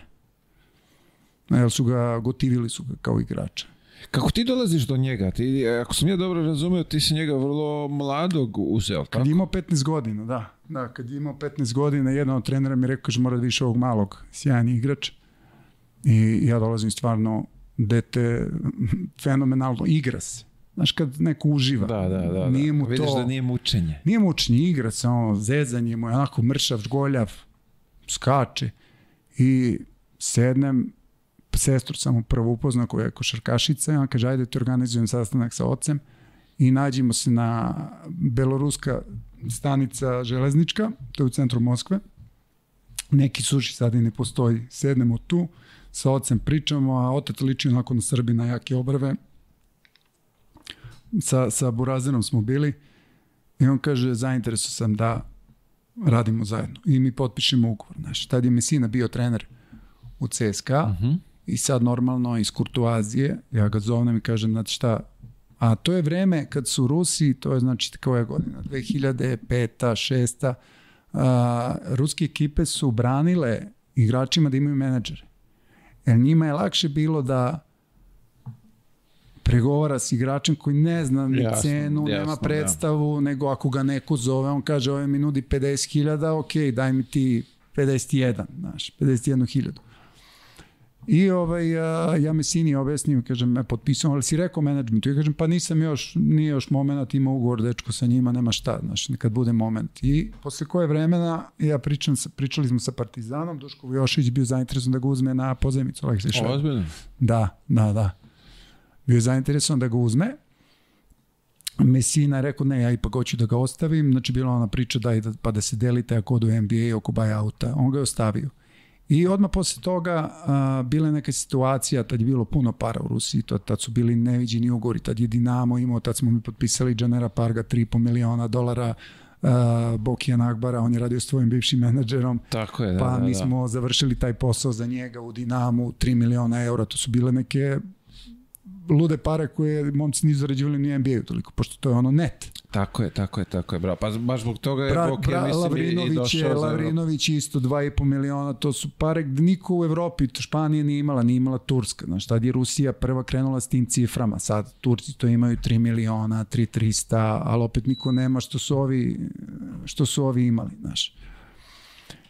Jer su ga, gotivili su ga kao igrača. Kako ti dolaziš do njega? Ti, ako sam ja dobro razumeo, ti si njega vrlo mladog uzeo, Kad tako? je imao 15 godina, da. Da, kad je imao 15 godina, jedan od trenera mi rekao, kaže, mora da više ovog malog, sjajan igrač. I ja dolazim stvarno, dete, fenomenalno, igra se. Znaš, kad neko uživa. Da, da, da. da. Nije mu Vidiš to... da nije mučenje. Nije mučni igra se, ono, zezanje mu je onako mršav, žgoljav, skače. I sednem, sestru sam mu prvo upoznao koja je košarkašica ona kaže, ajde ti organizujem sastanak sa ocem i nađemo se na beloruska stanica železnička, to je u centru Moskve. Neki suši sad i ne postoji. Sednemo tu, sa ocem pričamo, a otac liči onako na Srbina, jake obrve. Sa, sa Burazerom smo bili i on kaže, zainteresuo sam da radimo zajedno. I mi potpišemo ugovor. Znaš, tad je Mesina bio trener u CSKA Mhm. I sad normalno iz Kurtuazije, ja ga zovem i kažem, znate šta, a to je vreme kad su Rusi, to je znači koja je godina, 2005. 6. A, ruske ekipe su branile igračima da imaju menadžere. Jer njima je lakše bilo da pregovara s igračem koji ne zna ni Jasno, cenu, jasno, nema da. predstavu, nego ako ga neko zove, on kaže, ovaj mi nudi 50.000, ok, daj mi ti 51, znaš, 51.000. I ovaj, a, ja me sini objasnim, kažem, me potpisao, ali si rekao menadžmentu. Ja kažem, pa nisam još, nije još moment, ima ugovor, dečko sa njima, nema šta, znaš, kad bude moment. I posle koje vremena, ja pričam, sa, pričali smo sa Partizanom, Duško Vujošić bio zainteresovan da ga uzme na pozajmicu Aleksej Šved. Ozbiljno. Da, da, da. Bio je zainteresovan da ga uzme. Mesina je rekao, ne, ja ipak hoću da ga ostavim. Znači, bila ona priča da, da pa da se delite ako odu NBA oko buyouta. On ga je ostavio. I odmah posle toga a, bila je neka situacija, tad je bilo puno para u Rusiji, to, tad su bili neviđeni ugovori, tad je Dinamo imao, tad smo mi potpisali Janera Parga 3,5 miliona dolara, a, Bokijan Akbara, on je radio s tvojim bivšim menadžerom, Tako je, da, pa da, mi da. smo završili taj posao za njega u Dinamu, 3 miliona eura, to su bile neke lude pare koje momci nisu zarađivali ni NBA-u toliko, pošto to je ono net. Tako je, tako je, tako je, bravo. Pa baš zbog toga je Bra, Bok, bra, ja mislim, i Lavrinović, došao je, za. Lavrinović isto 2,5 miliona, to su pare gde niko u Evropi, to Španija nije imala, nije imala Turska. Znaš, tad je Rusija prva krenula s tim ciframa, sad Turci to imaju 3 miliona, 3 300, ali opet niko nema što su ovi, što su ovi imali, znaš.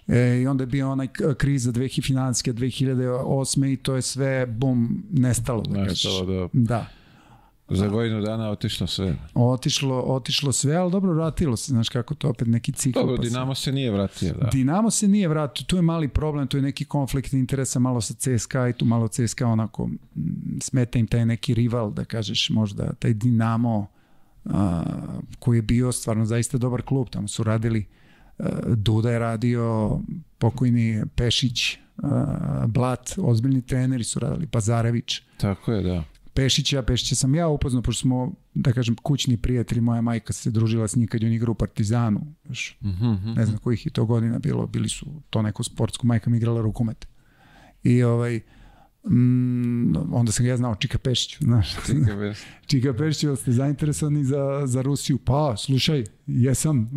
E, I onda je bio onaj kriza 2000 financijske 2008. i to je sve, bum, nestalo. Da Nestalo, da. Da. Za godinu dana otišlo sve. Otišlo, otišlo sve, ali dobro vratilo se, znaš kako to opet neki cikl. Dobro, pa Dinamo se nije vratio, da. Dinamo se nije vratio, tu je mali problem, tu je neki konflikt interesa malo sa CSKA i tu malo CSKA onako smeta im taj neki rival, da kažeš možda taj Dinamo a, koji je bio stvarno zaista dobar klub, tamo su radili Duda je radio, pokojni Pešić, Blat, ozbiljni treneri su radili, Pazarević, Tako je, da. Pešića, Pešića sam ja upoznao, pošto smo, da kažem, kućni prijatelji, moja majka se družila s njim kad je on igrao u Partizanu, još Mhm, mhm. ne znam kojih je to godina bilo, bili su to neko sportsko, majka mi igrala rukomet. I ovaj, mm, onda sam ga ja znao Čika Pešiću, znaš. Čika bez- Čika Pešiću, ste zainteresovani za, za Rusiju? Pa, slušaj, jesam.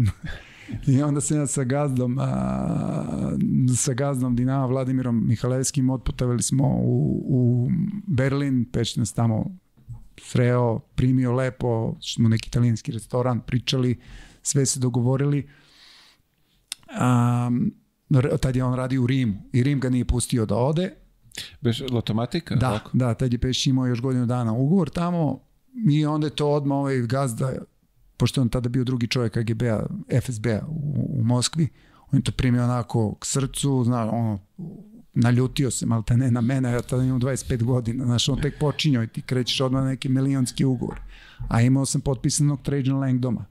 I onda sam ja sa gazdom, a, sa gazdom Dinama Vladimirom Mihalevskim otputovali smo u, u Berlin, Pešić nas tamo sreo, primio lepo, smo neki italijanski restoran, pričali, sve se dogovorili. Um, tad je on radio u Rimu i Rim ga nije pustio da ode. Bez lotomatika? Da, Tako? da, tad je Pešić imao još godinu dana ugovor tamo i onda je to odmah ovaj gazda, pošto je on tada bio drugi čovjek KGB-a, FSB-a u, u Moskvi, on je to primio onako k srcu, zna, ono, naljutio se, malo te ne na mene, ja tada imam 25 godina, znaš, on tek počinjao i ti krećeš odmah neki milionski ugovor. A imao sam potpisanog Trajan Langdoma.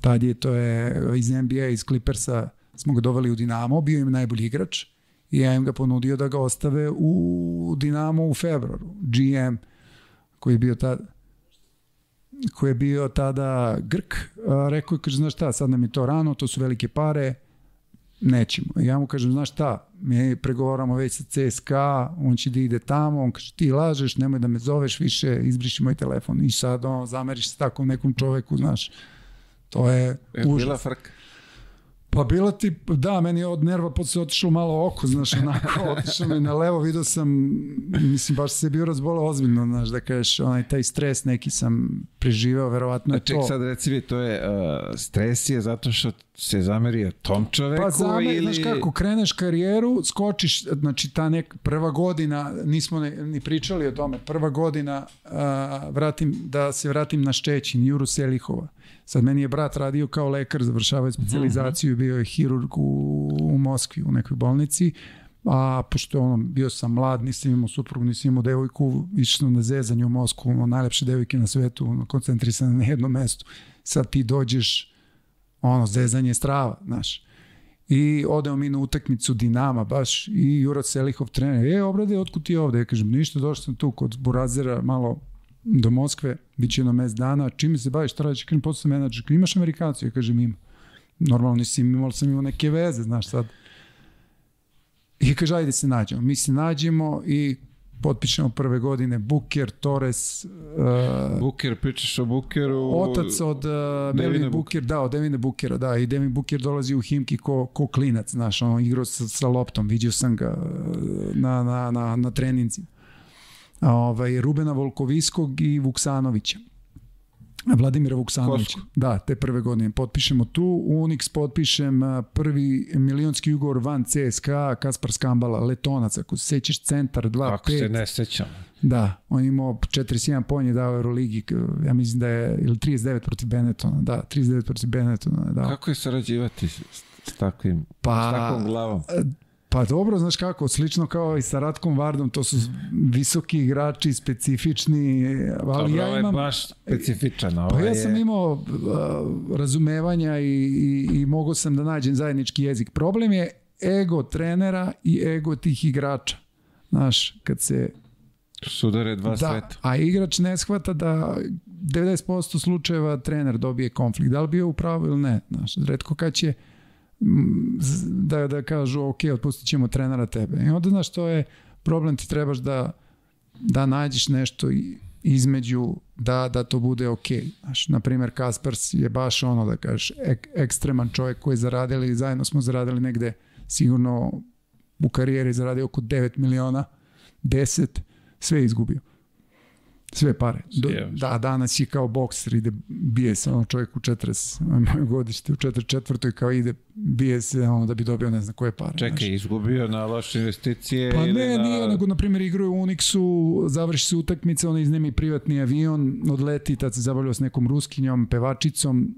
Tad je, to je iz NBA, iz Clippersa, smo ga doveli u Dinamo, bio im najbolji igrač i ja im ga ponudio da ga ostave u Dinamo u februaru. GM koji je bio tada koji je bio tada Grk, rekao je, kaže, znaš šta, sad nam je to rano, to su velike pare, nećemo. Ja mu kažem, znaš šta, mi pregovaramo već sa CSKA, on će da ide tamo, on kaže, ti lažeš, nemoj da me zoveš više, izbriši moj telefon. I sad on, zameriš se takvom nekom čoveku, znaš, to je Je užas. bila frka. Pa bila ti, da, meni je od nerva posle otišlo malo oko, znaš, onako, otišlo mi na levo, vidio sam, mislim, baš se bio razbolao ozbiljno, znaš, da kažeš, onaj taj stres neki sam preživeo, verovatno je Ček, to. sad reci mi, to je, uh, stres je zato što se zamerio tom čoveku Pa zamer, ili... znaš kako, kreneš karijeru, skočiš, znači ta nek, prva godina, nismo ne, ni pričali o tome, prva godina, a, vratim, da se vratim na Ščećin, Juru Selihova. Sad meni je brat radio kao lekar, završavao je specializaciju, bio je hirurg u, u Moskvi, u nekoj bolnici, a pošto ono, bio sam mlad, nisam imao suprugu, nisam imao devojku, sam na zezanje u Moskvu, ono, najlepše devojke na svetu, ono, koncentrisan na jednom mestu. Sad ti dođeš, ono, zezanje je strava, znaš. I odemo mi na utakmicu Dinama baš i Jura Selihov trener. E, obrade, otkud ti ovde? Ja kažem, ništa, došao sam tu kod Burazera malo do Moskve, bit će jedno mes dana, čime se baviš, šta radiš, kažem, posle menadžer, imaš Amerikancu? Ja kažem, ima. Normalno nisam imao, ali sam imao neke veze, znaš sad. I kaže, ajde se nađemo. Mi se nađemo i potpišemo prve godine Buker, Torres, uh, Buker, pričaš o Bukeru... Otac od uh, Devina Melvin Buker, da, od Devina Bukera, da, i Devin Buker dolazi u Himki ko, ko klinac, znaš, on igrao sa, sa loptom, vidio sam ga uh, na, na, na, na treninzi. Ovaj, Rubena Volkoviskog i Vuksanovića. Vladimira Vuksanovića. Da, te prve godine potpišemo tu. U Unix potpišem prvi milionski ugovor van CSKA, Kaspar Skambala, Letonac, ako se sećaš, centar 2-5. Ako se ne sećam. Da, on imao 41 poen je dao Euroligi, ja mislim da je, ili 39 protiv Benetona, da, 39 protiv Benetona dao. Kako je sarađivati s, s takvim, Pa- s takvom glavom? Pa dobro, znaš kako, slično kao i sa Ratkom Vardom, to su visoki igrači, specifični, ali Dobro, ja ovo je imam... baš specifičan. Pa ja je... sam imao uh, razumevanja i, i, i mogao sam da nađem zajednički jezik. Problem je ego trenera i ego tih igrača. Znaš, kad se Sudare dva da, sveta. a igrač ne shvata da 90% slučajeva trener dobije konflikt. Da li bio u pravu ili ne? Znaš, redko kad će z- da, da kažu ok, otpustit ćemo trenera tebe. I onda znaš to je problem ti trebaš da da nađeš nešto između da, da to bude ok. Znaš, na primjer, Kaspers je baš ono da kažeš ek, ekstreman čovjek koji je zaradili, zajedno smo zaradili negde sigurno u karijeri zaradio oko 9 miliona, 10, sve izgubio. Sve pare. Do, da, danas je kao bokser, ide, bije se ono čovjek u 40, moje godište, u 44. kao ide, bije se ono da bi dobio ne znam koje pare. Čekaj, znaš. izgubio na loše investicije Pa ili ne, na... nije, nego na primjer igraju u Unixu, završi se utakmica, on iznemi privatni avion, odleti, tad se zabavljao s nekom ruskinjom, pevačicom,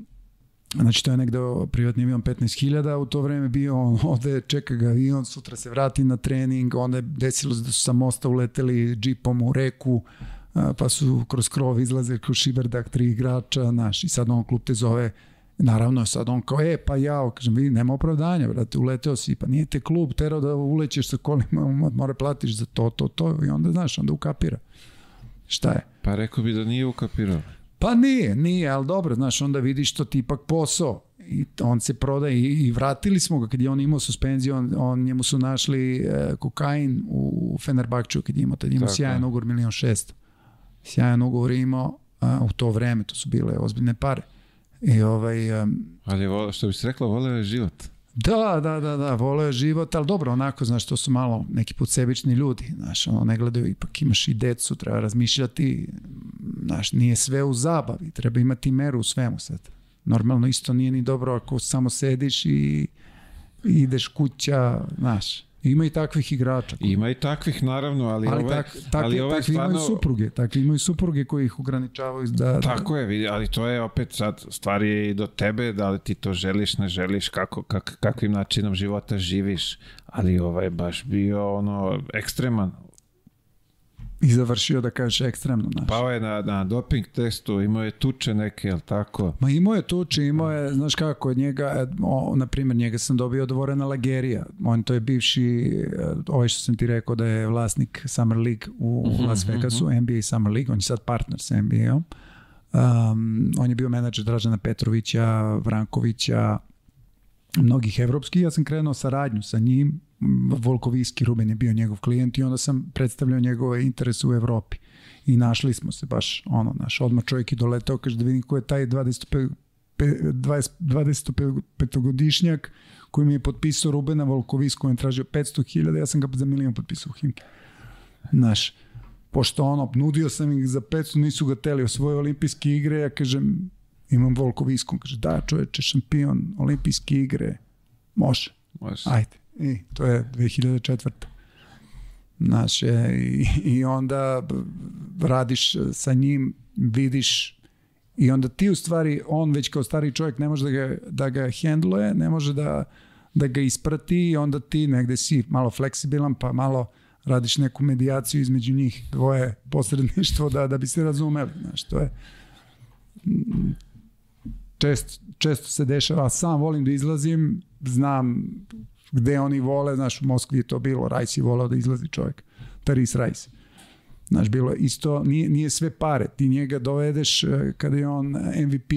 Znači to je negde privatni avion 15.000, u to vreme bio on ovde, čeka ga avion, sutra se vrati na trening, onda je desilo se da su sa mosta uleteli džipom u reku, pa su kroz krov izlaze kroz šiberdak tri igrača, naš, i sad on klub te zove, naravno sad on kao, e, pa ja, kažem, vidi, nema opravdanja, brate, uleteo si, pa nije te klub terao da ulećeš sa kolima, mora platiš za to, to, to, i onda, znaš, onda ukapira. Šta je? Pa rekao bi da nije ukapirao. Pa nije, nije, ali dobro, znaš, onda vidiš to ti ipak posao i on se prodaje i, i vratili smo ga kad je on imao suspenziju, on, on njemu su našli e, kokain u Fenerbahču kad je imao, tad imao sjajan ugovor milion šest. Sjajan ugovor imao a, u to vreme, to su bile ozbiljne pare. I ovaj, um, ali vole, što bi se rekla, voleo je život. Da, da, da, da, voleo je život, ali dobro, onako, znaš, to su malo neki put sebični ljudi, znaš, ono, ne gledaju, ipak imaš i decu, treba razmišljati, znaš, nije sve u zabavi, treba imati meru u svemu sad. Normalno isto nije ni dobro ako samo sediš i, i ideš kuća, znaš, Ima i takvih igrača. Koji... Ima i takvih, naravno, ali, ali, ove, tak, tak, ali ove takvi stvarno... imaju supruge, takvi imaju supruge koji ih ograničavaju. Da, Tako je, ali to je opet sad, stvar je i do tebe, da li ti to želiš, ne želiš, kako, kak, kakvim načinom života živiš, ali ovaj baš bio ono ekstreman I završio da kažeš ekstremno. Naš. Pao je na, na doping testu, imao je tuče neke, jel tako? Ma imao je tuče, imao je, znaš kako, od njega, o, na primjer, njega sam dobio od Vorena Lagerija. On to je bivši, ovaj što sam ti rekao da je vlasnik Summer League u, uh mhm, Las Vegasu, uh mhm. -huh. NBA Summer League, on je sad partner sa NBA-om. Um, on je bio menadžer Dražana Petrovića, Vrankovića, mnogih evropskih. Ja sam krenuo saradnju sa njim Volkovijski Ruben je bio njegov klijent i onda sam predstavljao njegove interese u Evropi. I našli smo se baš, ono, naš, odmah čovjek je doletao, kaže da vidim ko je taj 25, 25-godišnjak koji mi je potpisao Rubena Volkovijskog, on je tražio 500.000, ja sam ga za milion potpisao Himki. Znaš, pošto ono, nudio sam ih za 500, nisu ga teli osvoje olimpijske igre, ja kažem, imam Volkovijskom, kaže, da čoveče, šampion, olimpijske igre, može. Može. Ajde. I to je 2004. Znaš, je, i, i onda radiš sa njim, vidiš i onda ti u stvari, on već kao stari čovjek ne može da ga, da ga hendluje, ne može da, da ga isprati i onda ti negde si malo fleksibilan pa malo radiš neku medijaciju između njih, dvoje posredništvo da, da bi se razumeli. Znaš, to je čest, često se dešava, sam volim da izlazim, znam gde oni vole, znaš, u Moskvi je to bilo, Rajs je volao da izlazi čovjek, Paris Rajs. Znaš, bilo isto, nije, nije sve pare, ti njega dovedeš e, kada je on MVP,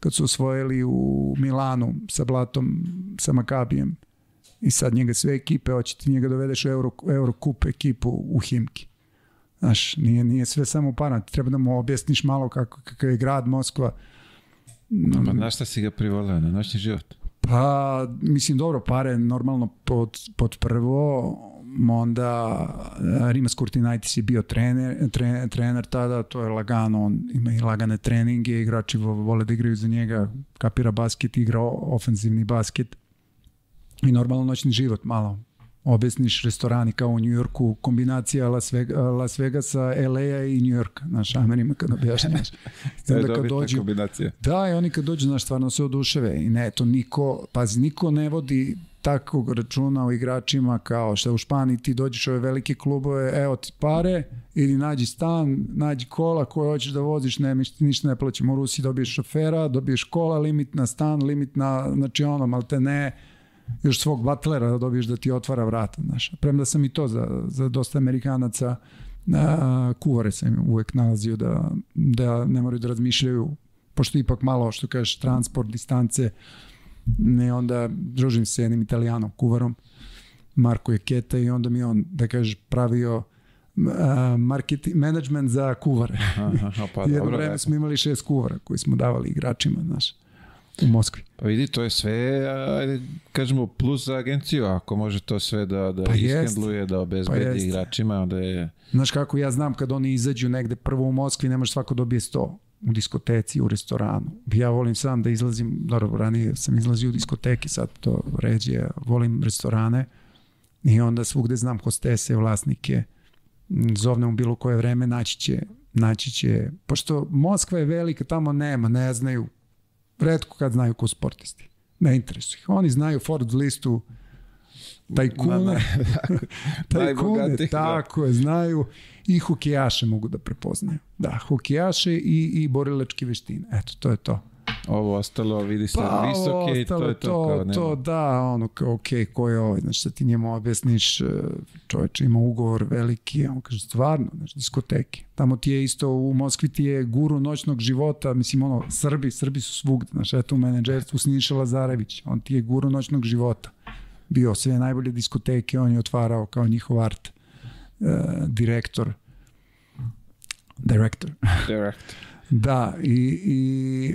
kad su osvojili u Milanu sa Blatom, sa Makabijem, i sad njega sve ekipe, hoće ti njega dovedeš u Euro, Eurocup ekipu u Himki. Znaš, nije, nije sve samo para, ti treba da mu objasniš malo kako, kakav je grad Moskva. Pa na šta si ga privoleo, na noćni život? Pa, mislim, dobro, pare normalno pod, pod prvo, onda eh, Rimas Kurtinaitis je bio trener, trener, trener tada, to je lagano, on ima i lagane treninge, igrači vole da igraju za njega, kapira basket, igra ofenzivni basket. I normalno noćni život malo objasniš restorani kao u Njujorku, kombinacija Las, Vega, Las Vegasa, LA-a i Njujorka, znaš, Amerima kad objašnjaš. to je kad dođu, kombinacija. Da, i oni kad dođu, znaš, stvarno se oduševe i ne, to niko, pazi, niko ne vodi takvog računa o igračima kao što u Španiji ti dođeš u ove velike klubove, evo ti pare, ili nađi stan, nađi kola koje hoćeš da voziš, ne, mi ništa ne plaćamo u Rusiji, dobiješ šofera, dobiješ kola, limit na stan, limit na, znači ono, mal te ne, još svog butlera da dobiješ da ti otvara vrata. Znaš. Premda sam i to za, za dosta Amerikanaca a, kuvare sam uvek nalazio da, da ne moraju da razmišljaju pošto ipak malo, što kažeš, transport, distance, ne onda družim se jednim italijanom, kuvarom, Marko je Keta i onda mi on, da kažeš, pravio a, marketing, management za kuvare. Aha, pa Jedno dobro. vreme e. smo imali šest kuvara koji smo davali igračima, znaš, u Moskvi. Pa vidi, to je sve, ajde, kažemo, plus za agenciju, ako može to sve da, da Pa jest. ishendluje, da obezbedi Pa jest. igračima, onda je... Znaš kako ja znam kad oni izađu negde prvo u Moskvi, ne može svako dobije sto u diskoteci, u restoranu. Ja volim sam da izlazim, dobro, ranije sam izlazio u diskoteke, sad to ređe, volim restorane i onda svugde znam hostese, vlasnike, zovnem u bilo koje vreme, naći će, naći će, pošto Moskva je velika, tamo nema, ne znaju, redko kad znaju ko sportisti. Ne interesuje ih. Oni znaju Ford listu tajkune, Ma, tajkune, najbogatijih, da. tako je, znaju i hokejaše mogu da prepoznaju. Da, hokejaše i, i borilačke veštine. Eto, to je to. Ovo ostalo, vidi se Pa, visoke i to je to. kao, to, nema. to da, ono kao, ok, ko je ovaj, znači, da ti njemu objasniš, e, čovječ ima ugovor veliki, a on kaže, stvarno, znači, diskoteke. Tamo ti je isto, u Moskvi ti je guru noćnog života, mislim, ono, Srbi, Srbi su svugde, znači, eto u menadžerstvu Siniša Lazarević, on ti je guru noćnog života. Bio sve najbolje diskoteke, on je otvarao kao njihov art, e, direktor, direktor. Direct. Da, i, i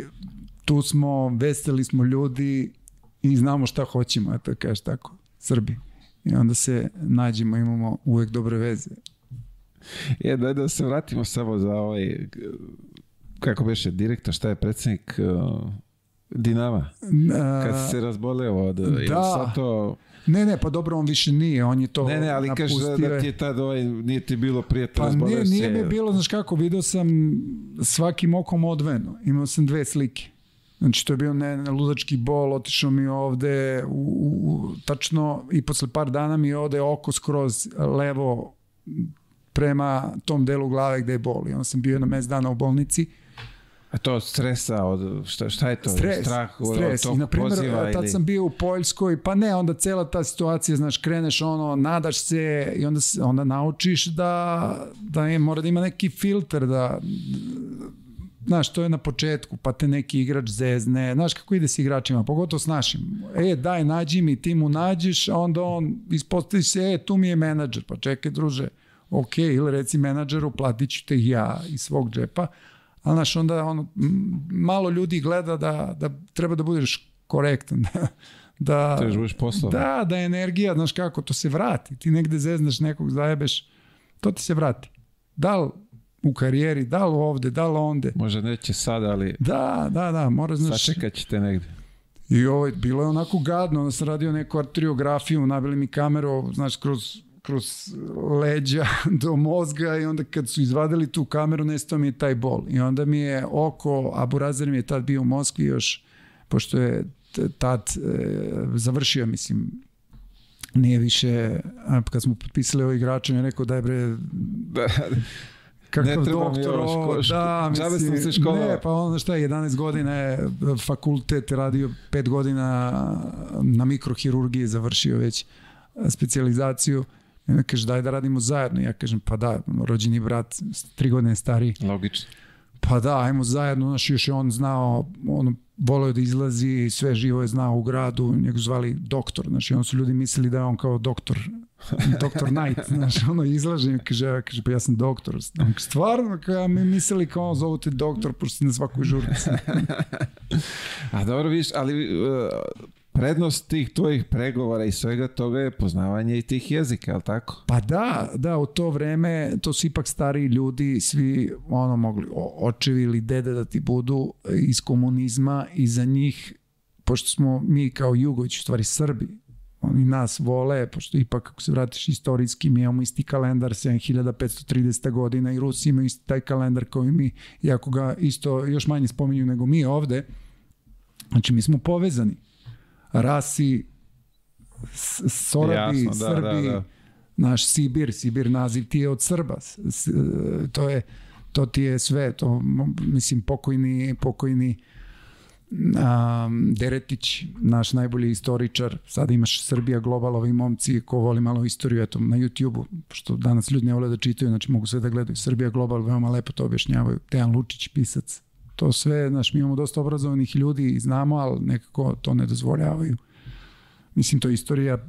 tu smo, veseli smo ljudi i znamo šta hoćemo, eto kažeš tako, Srbi. I onda se nađemo, imamo uvek dobre veze. Je, daj da se vratimo samo za ovaj, kako beše, direktor, šta je predsjednik uh, Dinama? Kad A, si se razboleo od... da. to, ne, ne, pa dobro, on više nije, on je to ne, ne, ali kažeš da, da ti je tad ovaj, nije ti bilo prijatno Pa razboleo nije, se. nije mi bilo, znaš kako, video sam svakim okom odvojeno. Imao sam dve slike. Znači, to je bio ne, ne, ludački bol, otišao mi ovde, u, u, tačno, i posle par dana mi ode oko skroz levo prema tom delu glave gde je bol. I onda sam bio jedno mes dana u bolnici. A to od stresa, od, šta, šta je to? Stres, Strah od, stres. od I, na primjer, poziva tad ili... sam bio u Poljskoj, pa ne, onda cela ta situacija, znaš, kreneš ono, nadaš se i onda, onda naučiš da, da je, mora da ima neki filter, da, znaš, to je na početku, pa te neki igrač zezne, znaš kako ide s igračima, pogotovo s našim. E, daj, nađi mi, ti mu nađeš, a onda on ispostavi se, e, tu mi je menadžer, pa čekaj, druže, ok, ili reci menadžeru, platit ću te ja iz svog džepa, ali znaš, onda ono, malo ljudi gleda da, da treba da budeš korektan, da, da, Trebaš da budeš poslovan. da, da je energija, znaš kako, to se vrati, ti negde zezneš nekog, zajebeš, to ti se vrati. Da li u karijeri, da li ovde, da li onde, Možda neće sad, ali da, da, da, mora, znaš, sačekat ćete negde. I ovo, bilo je onako gadno, onda sam radio neku arteriografiju, nabili mi kameru, znaš, kroz, kroz leđa do mozga i onda kad su izvadili tu kameru, nestao mi je taj bol. I onda mi je oko, a Burazer mi je tad bio u Moskvi još, pošto je tad e, završio, mislim, nije više, kad smo potpisali ovo igrače, on je rekao daj bre, Da, kakav Ne treba mi doktor, ško- ško- da, mislim, sam se školovao. ne, pa onda šta je, 11 godina je fakultet radio 5 godina na mikrohirurgiji završio već specijalizaciju i onda kaže daj da radimo zajedno ja kažem pa da, rođeni brat 3 godine stariji logično. Pa da, ajmo zajedno, znaš, još je on znao, on voleo da izlazi, sve živo je znao u gradu, njega zvali doktor, znaš, i on su ljudi mislili da je on kao doktor, doktor Knight, znaš, ono izlaže i kaže, kaže, pa ja sam doktor. Kaže, stvarno, kao, mi mislili kao, zovu te doktor, pošto si na svakoj žurci. A dobro, viš, ali uh, prednost tih tvojih pregovora i svega toga je poznavanje i tih jezika, je tako? Pa da, da, u to vreme, to su ipak stariji ljudi, svi ono mogli, očevi ili dede da ti budu iz komunizma i za njih, pošto smo mi kao Jugović, u stvari Srbi, oni nas vole, pošto ipak ako se vratiš istorijski, mi imamo isti kalendar 7530 godina i Rusi imaju isti taj kalendar kao i mi, iako ga isto još manje spominju nego mi ovde, znači mi smo povezani. Rasi, Sorabi, Jasno, da, Srbi, da, da. naš Sibir, Sibir naziv ti je od Srba. To je to ti je sve, to mislim pokojni pokojni um, Deretić, naš najbolji istoričar, sada imaš Srbija Global, ovi momci ko voli malo istoriju, eto, na YouTube-u, pošto danas ljudi ne vole da čitaju, znači mogu sve da gledaju. Srbija Global, veoma lepo to objašnjavaju. Tejan Lučić, pisac. To sve, znaš, mi imamo dosta obrazovanih ljudi i znamo, ali nekako to ne dozvoljavaju. Mislim, to je istorija uh,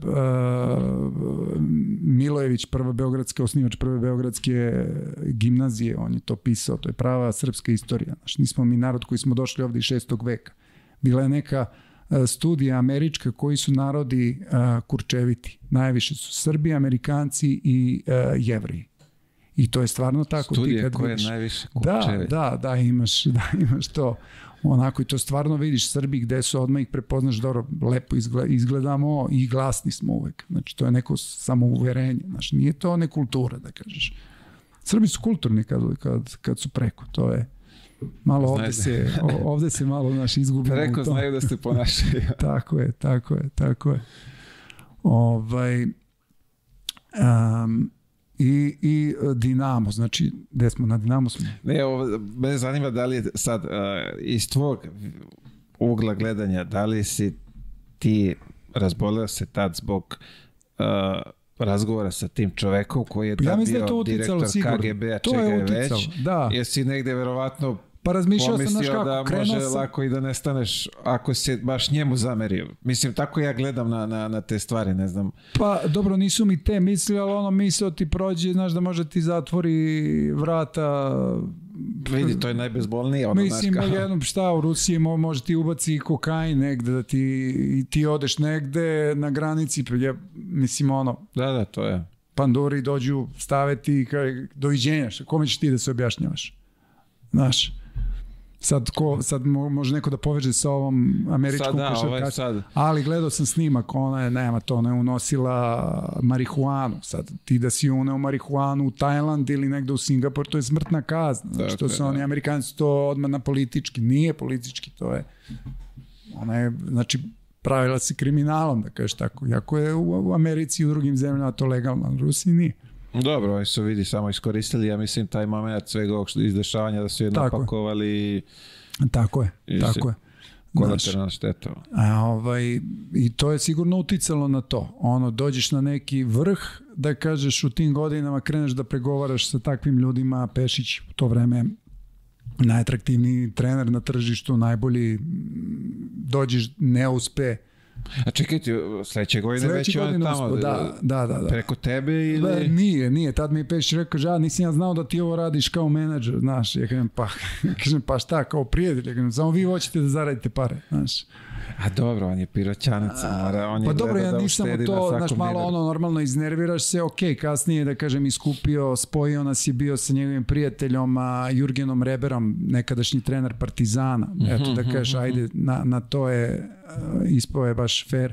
Milojević, prva beogradska, osnivač prve beogradske gimnazije, on je to pisao, to je prava srpska istorija. Znači, nismo mi narod koji smo došli ovde iz šestog veka. Bila je neka uh, studija američka koji su narodi uh, kurčeviti. Najviše su Srbi, Amerikanci i uh, Jevreji. I to je stvarno tako. Studije ti kad koje vidiš, najviše Da, kurčevi. da, da, imaš, da, imaš to. Onako i to stvarno vidiš Srbi gde su, odmah ih prepoznaš, dobro, lepo izgleda, izgledamo i glasni smo uvek. Znači, to je neko samouverenje. Znači, nije to ne kultura, da kažeš. Srbi su kulturni kad, kad, kad su preko, to je malo ovde Znaju se, ovde se malo naš izgubimo Preko znaju da se ponašaju. Tako je, tako je, tako je. Ovaj, um, i, I Dinamo, znači, gde smo na Dinamo smo? Ne, ovo, mene zanima da li je sad uh, iz tvog ugla gledanja, da li si ti razboleo se tad zbog uh, razgovora sa tim čovekom koji je Pa ja tad da bio je to uticalo direktor sigurno. KGB-a, čega je je već. da. Jesi negde verovatno Pa razmišljao sam, znaš pomislio kako, da krenuo može sam, lako i da nestaneš ako se baš njemu zamerio. Mislim, tako ja gledam na, na, na te stvari, ne znam. Pa dobro, nisu mi te misli, ali ono misao ti prođe, znaš da može ti zatvori vrata. Vidi, to je najbezbolnije. Ono, Mislim, znaš, kao- jednom šta u Rusiji mo- može ti ubaci kokain negde, da ti, i ti odeš negde na granici, pa je, mislim ono, Da, da, to je. panduri dođu, stave ti, kaj, doviđenja, kome ćeš ti da se objašnjavaš? Znaš, sad, ko, sad mo- može neko da poveže sa ovom američkom Sad da, ovaj košarkašicom. sad. Ali gledao sam snimak, ona je, nema to, ona je unosila marihuanu. Sad, ti da si uneo marihuanu u Tajland ili negde u Singapur, to je smrtna kazna. Znači, to Dakle, su da. oni amerikanci to odmah na politički. Nije politički, to je... Ona je, znači, pravila se kriminalom, da kažeš tako. Jako je u, u Americi i u drugim zemljama to legalno, u Rusiji nije. Dobro, oni su vidi samo iskoristili, ja mislim, taj moment svega ovog izdešavanja da su je Tako je. napakovali Tako je, I tako je. Kolateralna šteta. A, ovaj, I to je sigurno uticalo na to. Ono, dođeš na neki vrh, da kažeš u tim godinama kreneš da pregovaraš sa takvim ljudima, Pešić u to vreme najatraktivniji trener na tržištu, najbolji, dođeš, ne uspe. A čekajte, sledeće godine već Sledeće je on godine tamo. da, da, da. da. Preko tebe Da, ili... nije, nije. Tad mi je Pešić rekao, ža, nisam ja znao da ti ovo radiš kao menadžer, znaš. Ja kažem, pa, kažem, pa šta, kao prijatelj, ja kažem, samo vi hoćete da zaradite pare, znaš. A dobro, on je piroćanac, mora, on je Pa dobro, ja da nisam to, znaš, malo dinaru. ono, normalno iznerviraš se, ok, kasnije, da kažem, iskupio, spojio nas je bio sa njegovim prijateljom, a, Jurgenom Reberom, nekadašnji trener Partizana, eto da kažeš, ajde, na, na to je, uh, ispao je baš fair,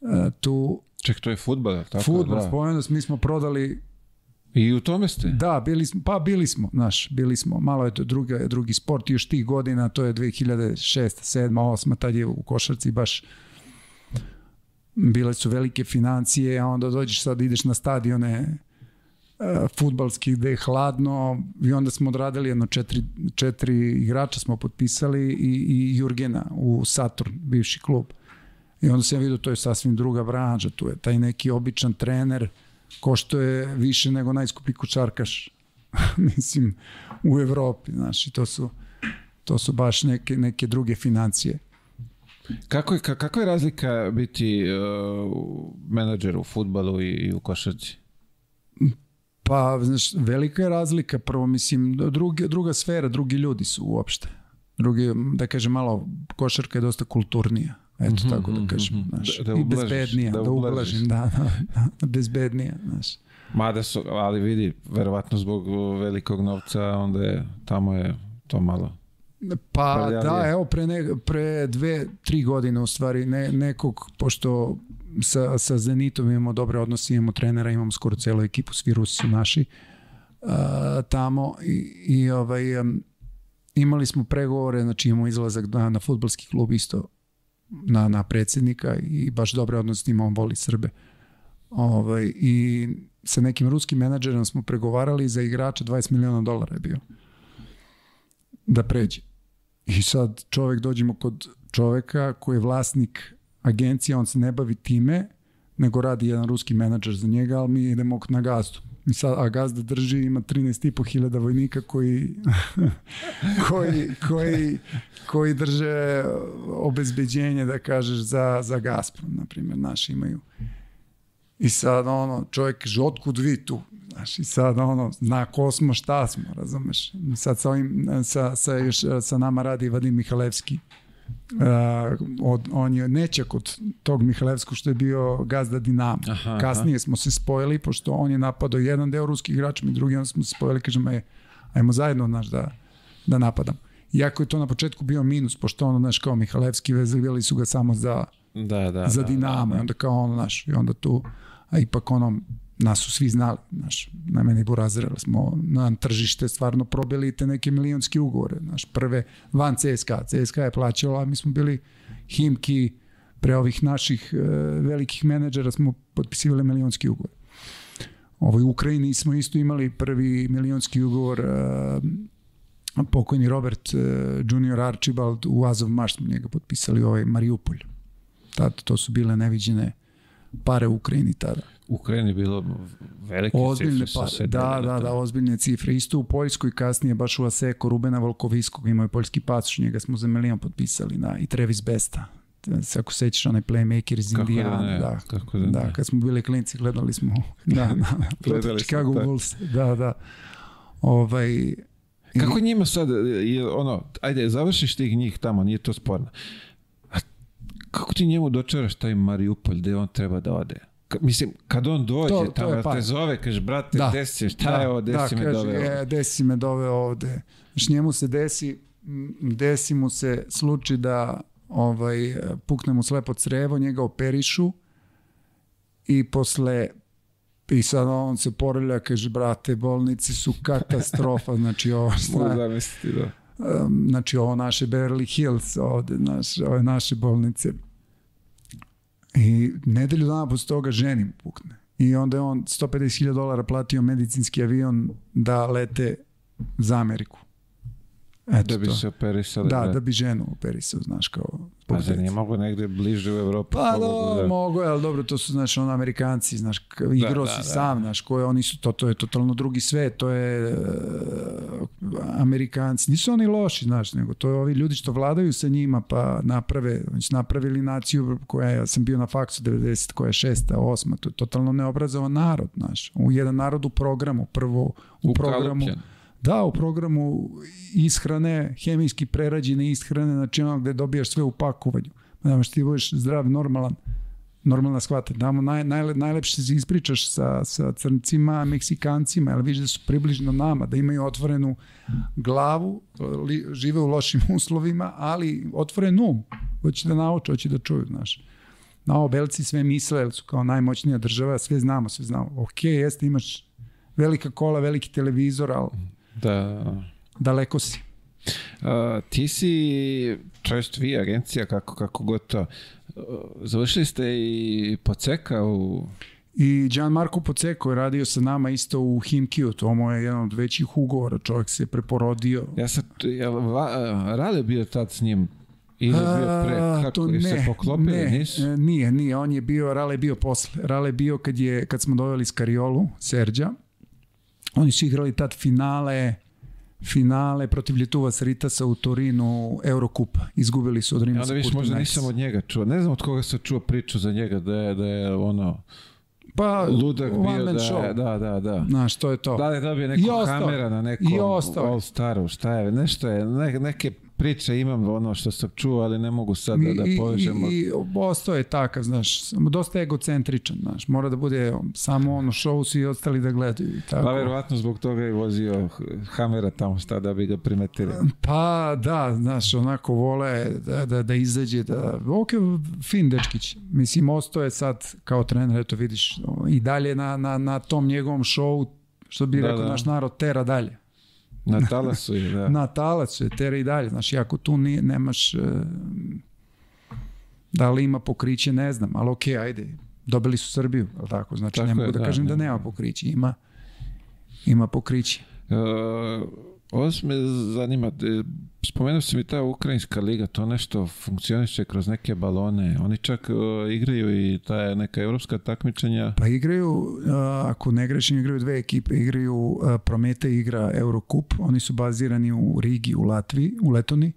uh, tu Ček, to je futbol, tako? futbol da. spojio nas, mi smo prodali I u tome ste? Da, bili smo, pa bili smo, znaš, bili smo. Malo je to druga, drugi sport još tih godina, to je 2006, 7, 8, tad je u košarci baš bile su velike financije, a onda dođeš sad, ideš na stadione uh, futbalski gde je hladno i onda smo odradili jedno četiri, četiri igrača smo potpisali i, i Jurgena u Saturn, bivši klub. I onda sam vidio, to je sasvim druga branža, tu je taj neki običan trener, ko što je više nego najskuplji kučarkaš, mislim, u Evropi, znaš, i to su, to su baš neke, neke druge financije. Kako je, ka- kakva je razlika biti uh, menadžer u futbalu i, i u košarci? Pa, znaš, velika je razlika, prvo, mislim, drugi, druga sfera, drugi ljudi su uopšte. Drugi, da kažem, malo, košarka je dosta kulturnija. Eto, tako da kažem, znaš. Da- da I ublažiš, bezbednija, da da, ublažim, da, da, da, bezbednija, znaš. Mada su, ali vidi, verovatno zbog velikog novca, onda je, tamo je to malo. Pa Prljavije. da, evo pre, ne, pre dve, tri godine u stvari ne, nekog, pošto sa, sa Zenitom imamo dobre odnose, imamo trenera, imamo skoro celu ekipu, svi Rusi su naši uh, tamo i, i ovaj, um, imali smo pregovore, znači imamo izlazak na, na futbalski klub isto na, na predsednika i baš dobre odnose njim, on voli Srbe. Ovaj, I sa nekim ruskim menadžerom smo pregovarali za igrača 20 miliona dolara je bio da pređe. I sad čovek dođemo kod čoveka koji je vlasnik agencije, on se ne bavi time, nego radi jedan ruski menadžer za njega, ali mi idemo na gazdu. Sad, a gazda drži, ima 13,5 hiljada vojnika koji, koji, koji, koji drže obezbeđenje, da kažeš, za, za Gazprom, na primjer, naši imaju. I sad, ono, čovjek otkud vi tu? Znaš, i sad, ono, zna ko smo, šta smo, razumeš? Sad sa, ovim, sa, sa, još, sa nama radi Vadim Mihalevski, Uh, od, on je nečak od tog Mihalevskog što je bio gazda Dinamo. Aha, Kasnije aha. smo se spojili, pošto on je napadao jedan deo ruskih igrača, mi drugi, onda smo se spojili, kažemo, aj, ajmo zajedno, znaš, da, da napadam. Iako je to na početku bio minus, pošto ono, znaš, kao Mihalevski vezali su ga samo za, da, da, za da, Dinamo, da, da. onda kao ono, znaš, i onda tu, a ipak ono, nas su svi znali, znaš, na meni burazira, smo na tržište stvarno probili te neke milionske ugovore, znaš, prve van CSKA, CSKA je plaćala, a mi smo bili Himki, pre ovih naših uh, velikih menadžera smo potpisivali milionski ugovor. Ovo u Ukrajini smo isto imali prvi milionski ugovor uh, pokojni Robert uh, Junior Archibald u Azov Marš smo njega potpisali ovaj Mariupolj. Tad to su bile neviđene pare u Ukrajini tada. Ukrajini bilo velike ozbiljne cifre. pare. Da, da, da, ozbiljne cifre. Isto u Poljskoj kasnije, baš u Aseko, Rubena Volkoviskog, imao je poljski pasoš, njega smo za milion potpisali na, i Trevis Besta. Se ako sećaš onaj playmaker iz da Indijana. ne, Da, kako da da, ne. kad smo bili klinci, gledali smo da, da, Gledali smo, Chicago da. Bulls. Da, da. Ovaj, Kako njima sad, je, ono, ajde, završiš tih njih tamo, nije to sporno. A kako ti njemu dočaraš taj Mariupolj gde on treba da ode? Mislim, kad on dođe To- to, tamo, par. te zove, kaže, brate, Da. da, si, šta je ovo, gde si me kaže, doveo? E, gde si me doveo ovde? Znaš, njemu se desi, desi mu se slučaj da ovaj, pukne mu slepo crevo, njega operišu i posle i sad on se porelja, kaže, brate, bolnici su katastrofa, znači ovo, Mogu zamisliti, da. znači ovo naše Beverly Hills ovde, naš, ove naše bolnice. I nedelju dana posle toga ženim pukne. I onda je on 150.000 dolara platio medicinski avion da lete za Ameriku. Eto Da bi to. se operisali. Da, da bi ženu operisao, znaš, kao... Pa zar nije mogo negde bliže u Evropu? Pa pobogu da, mogo ali dobro, to su, znaš, ono, Amerikanci, znaš, k- igrao da, si da. sam, znaš, koje oni su, to, to je totalno drugi svet, to je uh, Amerikanci, nisu oni loši, znaš, nego to je ovi ljudi što vladaju sa njima, pa naprave, oni su napravili naciju koja, je- ja sam bio na faksu 90, koja je šesta, osma, to je totalno neobrazovan narod, znaš, u jedan narod u programu, prvo u, U programu, Kalupljan. Da, u programu ishrane, hemijski prerađene ishrane, znači ono gde dobijaš sve u pakovanju. Znaš, ti budeš zdrav, normalan, normalna shvata. Tamo naj, najle, najlepše se ispričaš sa, sa crncima, meksikancima, ali vidiš da su približno nama, da imaju otvorenu glavu, li, žive u lošim uslovima, ali otvoren um. Hoće da nauče, hoće da čuju, znaš. Na ovo belci sve misle, jer su kao najmoćnija država, sve znamo, sve znamo. Ok, jeste, imaš velika kola, veliki televizor, ali Da. daleko si. A, ti si, to jest vi, agencija, kako, kako god to, uh, završili ste i Poceka u... I Gianmarco Poceco je radio sa nama isto u Himkiju, to mu je jedan od većih ugovora, čovjek se preporodio. Ja sam, ja, va, Rade bio tad s njim ili je bio pre, kako, to ne, se poklopili, ne, nisu? e, Nije, nije, on je bio, Rale je bio posle. Rale je bio kad, je, kad smo doveli Skariolu, Serđa. Oni su igrali tad finale finale protiv Ljetuva Sritasa u Torinu Eurokupa. Izgubili su od I Rimasa. onda viš, možda nisam od njega čuo. Ne znam od koga sam čuo priču za njega, da je, da je ono, pa, ludak bio, da, show. da, da, da. Znaš, to je to. Da li je dobio I neku ostao. kamera na nekom I ostao je. All Staru, šta je, nešto je, ne, neke priče imam ono što sam čuo, ali ne mogu sad da, da I, povežemo. i, i ostao je takav, znaš, dosta egocentričan, znaš, mora da bude samo ono show svi ostali da gledaju i tako. Pa verovatno zbog toga je vozio Hamera tamo šta da bi ga primetili. Pa da, znaš, onako vole da, da, da izađe, da, ok, fin dečkić. Mislim, ostao je sad kao trener, eto vidiš, i dalje na, na, na tom njegovom showu, što bi Da, rekao da. naš narod, tera dalje. Na talasu je, da. Na talac je, tera i dalje. Znaš, ako tu nije, nemaš, e, da li ima pokriće, ne znam, ali ok, ajde, dobili su Srbiju, ali tako, znači Tako ne mogu je, da, da, kažem da ne. nema pokriće, ima, ima pokriće. E, ovo me zanima, spomenuo si mi ta ukrajinska liga, to nešto funkcioniše kroz neke balone, oni čak uh, igraju i ta neka evropska takmičenja. Pa igraju, uh, ako ne grešim, igraju dve ekipe, igraju uh, Promete igra Eurocup, oni su bazirani u Rigi, u Latviji, u Letoni,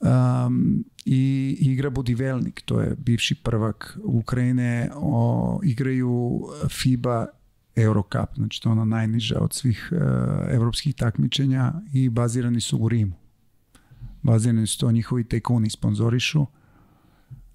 um, i igra Budivelnik, to je bivši prvak Ukrajine, o, igraju FIBA Eurocup, znači to je ona najniža od svih uh, evropskih takmičenja i bazirani su u Rimu. Bazirani su to njihovi tekuni sponzorišu.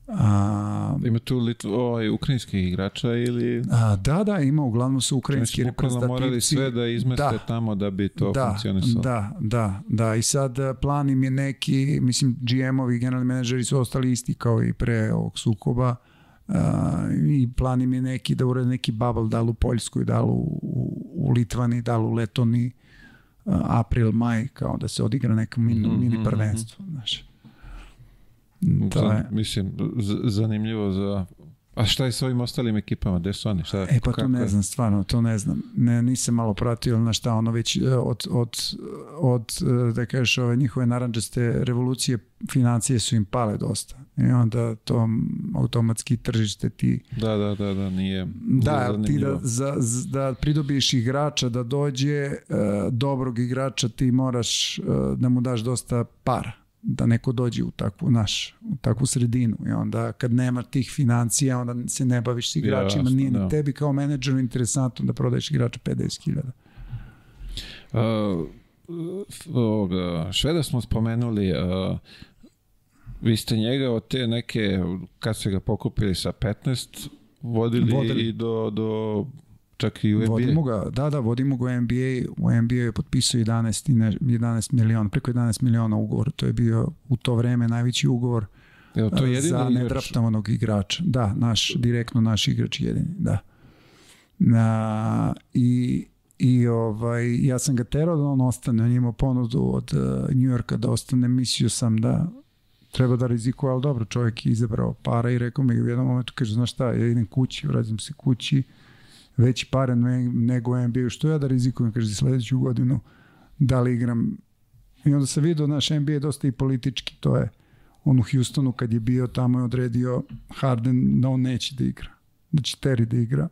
A, ima tu Litv, ovaj, ukrajinskih igrača ili... A, da, da, ima, uglavnom su ukrajinski znači, reprezentativci. morali sve da izmeste da, tamo da bi to da, funkcionisalo. Da, da, da, i sad plan im je neki, mislim, GM-ovi, generalni menadžeri su ostali isti kao i pre ovog sukoba, Uh, i plan im je neki da urede neki bubble, da li u Poljskoj, da li u, u Litvani, da li u Letoni, uh, april, maj, kao da se odigra neko mini, mm -hmm. mini prvenstvo. Znaš. To je... Mislim, zanimljivo za A šta je s ovim ostalim ekipama? Gde su oni? Šta, e pa to ne znam, stvarno, to ne znam. Ne, nisam malo pratio na šta ono već e, od, od, od e, da kažeš, ove njihove naranđaste revolucije financije su im pale dosta. I onda to automatski tržište ti... Da, da, da, da, nije... Da, ti da, za, da pridobiješ igrača da dođe, uh, dobrog igrača ti moraš da mu daš dosta para da neko dođe u takvu naš u takvu sredinu i onda kad nema tih financija onda se ne baviš s igračima Jasno, nije da. ni tebi kao menadžeru interesantno da prodaješ igrača 50.000 uh, ovoga, Šveda smo spomenuli uh, vi ste njega od te neke kad ste ga pokupili sa 15 vodili, vodili. i do, do čak i u NBA. Vodimo ga, da, da, vodimo ga u NBA. U NBA je potpisao 11, 11 miliona, preko 11 miliona ugovor. To je bio u to vreme najveći ugovor Evo, to je za nedraftovanog igrača. Da, naš, direktno naš igrač jedini, da. Na, I i ovaj, ja sam ga terao da on ostane, on imao ponudu od uh, New Yorka da ostane, mislio sam da treba da rizikuje, ali dobro, čovjek je izabrao para i rekao mi u jednom momentu, kaže, znaš šta, ja idem kući, vraćam se kući, veći pare nego NBA, što ja da rizikujem, kaže, sledeću godinu, da li igram. I onda se vidio, naš NBA je dosta i politički, to je on u Houstonu kad je bio tamo je odredio Harden da on neće da igra, da će Terry da igra.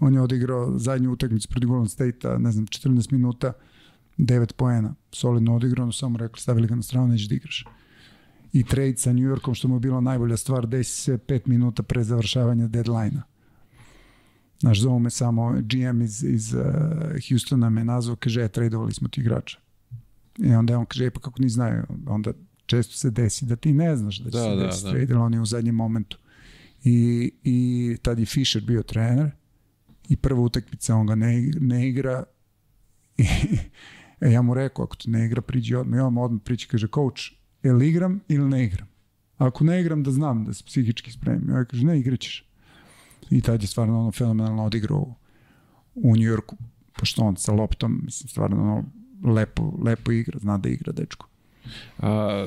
On je odigrao zadnju utakmicu protiv Golden State-a, ne znam, 14 minuta, 9 poena, solidno odigrao, samo rekli, stavili ga na stranu, neće da igraš. I trade sa New Yorkom, što mu je bila najbolja stvar, desi se 5 minuta pre završavanja deadline-a Znaš, zovu me samo GM iz, iz uh, Houstona me nazvao, kaže, e, tradovali smo ti igrača. I onda on kaže, e, pa kako ni znaju, onda često se desi da ti ne znaš da će da, se da, desi da. trade, on je u zadnjem momentu. I, I tad je Fisher bio trener i prva utakmica on ga ne, ne igra i e, ja mu rekao, ako te ne igra, priđi odmah. I on odmah priđi, kaže, coach, je li igram ili ne igram? Ako ne igram, da znam da se psihički spremim. Ja kaže, ne, igraćeš. I tad je stvarno ono fenomenalno odigrao u Njujorku, pošto on sa loptom, mislim, stvarno ono lepo, lepo igra, zna da igra dečko. A,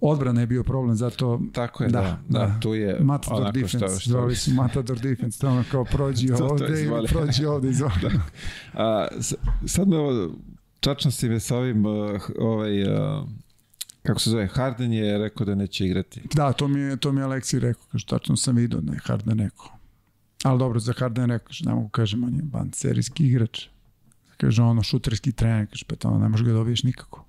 Odbrana je bio problem, zato... Tako je, da, da, da, da tu je... Matador defense, što, što... zvali su Matador defense, to ono kao prođi ovde, to prođi ovde, izvoli. da. A, sad me ovo, čačno si me sa ovim, uh, ovaj, uh, kako se zove, Harden je rekao da neće igrati. Da, to mi je, to mi je Aleksi rekao, kaže, tačno sam vidio da je Harden rekao. Ali dobro, za Harden rekaš, ne mogu kažem, on je ban serijski igrač. Kaže, ono, šuterski trener, kaže, pa to ne možeš ga dobiješ nikako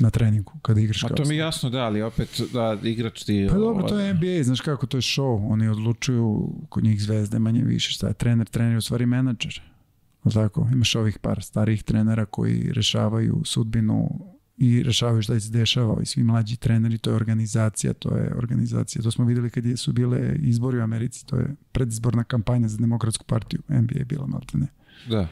na treningu kada igraš kao. A to mi je jasno da, ali opet da igrač ti... Pa dobro, to je NBA, znaš kako, to je show. Oni odlučuju kod njih zvezde manje više šta je trener, trener je u stvari menadžer. O tako, imaš ovih par starih trenera koji rešavaju sudbinu i rešavaju šta se dešava i svi mlađi treneri, to je organizacija, to je organizacija. To smo videli kad su bile izbori u Americi, to je predizborna kampanja za demokratsku partiju, NBA je bila maltene. Da.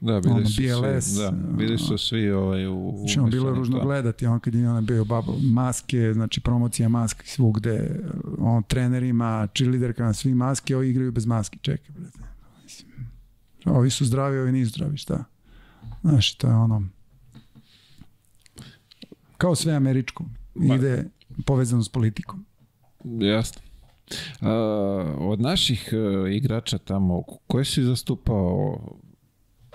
Da, bili ono, su BLS, svi, da, bili su svi ovaj, u, u znači, ono, bilo je ružno gledati, on kad je on bio bubble, maske, znači promocija maske svugde, on trenerima, cheerleaderkama, svi maske, ovi igraju bez maske, čekaj, brate. Ovi su zdravi, ovi nisu zdravi, šta? Znaš, to je ono, Kao sve američko. Ide povezano s politikom. Jasno. Uh, od naših uh, igrača tamo, koje si zastupao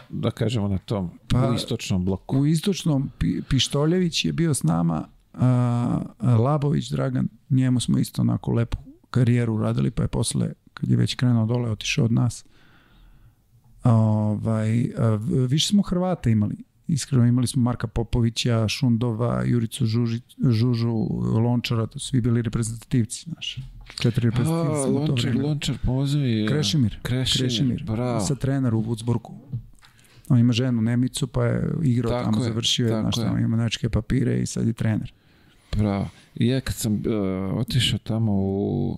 da kažemo, na tom Pa- u istočnom bloku. U istočnom Pi- Pištoljević je bio s nama, a, Labović Dragan, njemu smo isto onako lepu karijeru uradili, pa je posle, kad je već krenuo dole, otišao od nas. Ovaj, više smo Hrvata imali. Iskreno imali smo Marka Popovića, Šundova, Juricu Žuži, Žužu, Lončara, to svi bili reprezentativci, znaš. Četiri A, reprezentativci to Lončar. Lončar, pomozi mi. Krešimir. Krešimir, Krešimir. bravo. Sa trener u Wurzburgu. On ima ženu Nemicu, pa je igrao Tako tamo, je, završio je, znaš, je. tamo ima nečke papire i sad je trener. Bravo. I ja kad sam uh, otišao tamo u...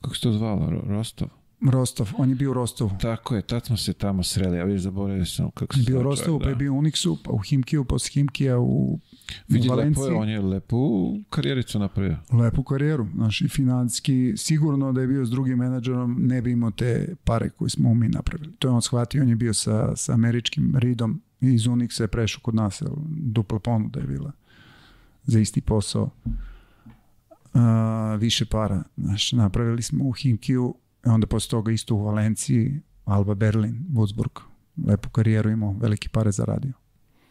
Kako se to zvalo? Ro- Rostov? Rostov, on je bio u Rostovu. Tako je, tad smo se tamo sreli, ja vidiš zaboravio sam kako se Bio u Rostovu, čovjek, pa je bio u Uniksu, pa u Himkiju, posle Himkija u, u Vidi, lepo Valenciji. je, on je lepu karijericu napravio. Lepu karijeru, znaš, i financijski, sigurno da je bio s drugim menadžerom, ne bi imao te pare koje smo mi napravili. To je on shvatio, on je bio sa, sa američkim Ridom iz Unixa je prešao kod nas, dupla ponuda je bila za isti posao. A, više para, znaš, napravili smo u Hinkiju, i onda posle toga isto u Valenciji, Alba Berlin, Würzburg. Lepu karijeru imao, velike pare zaradio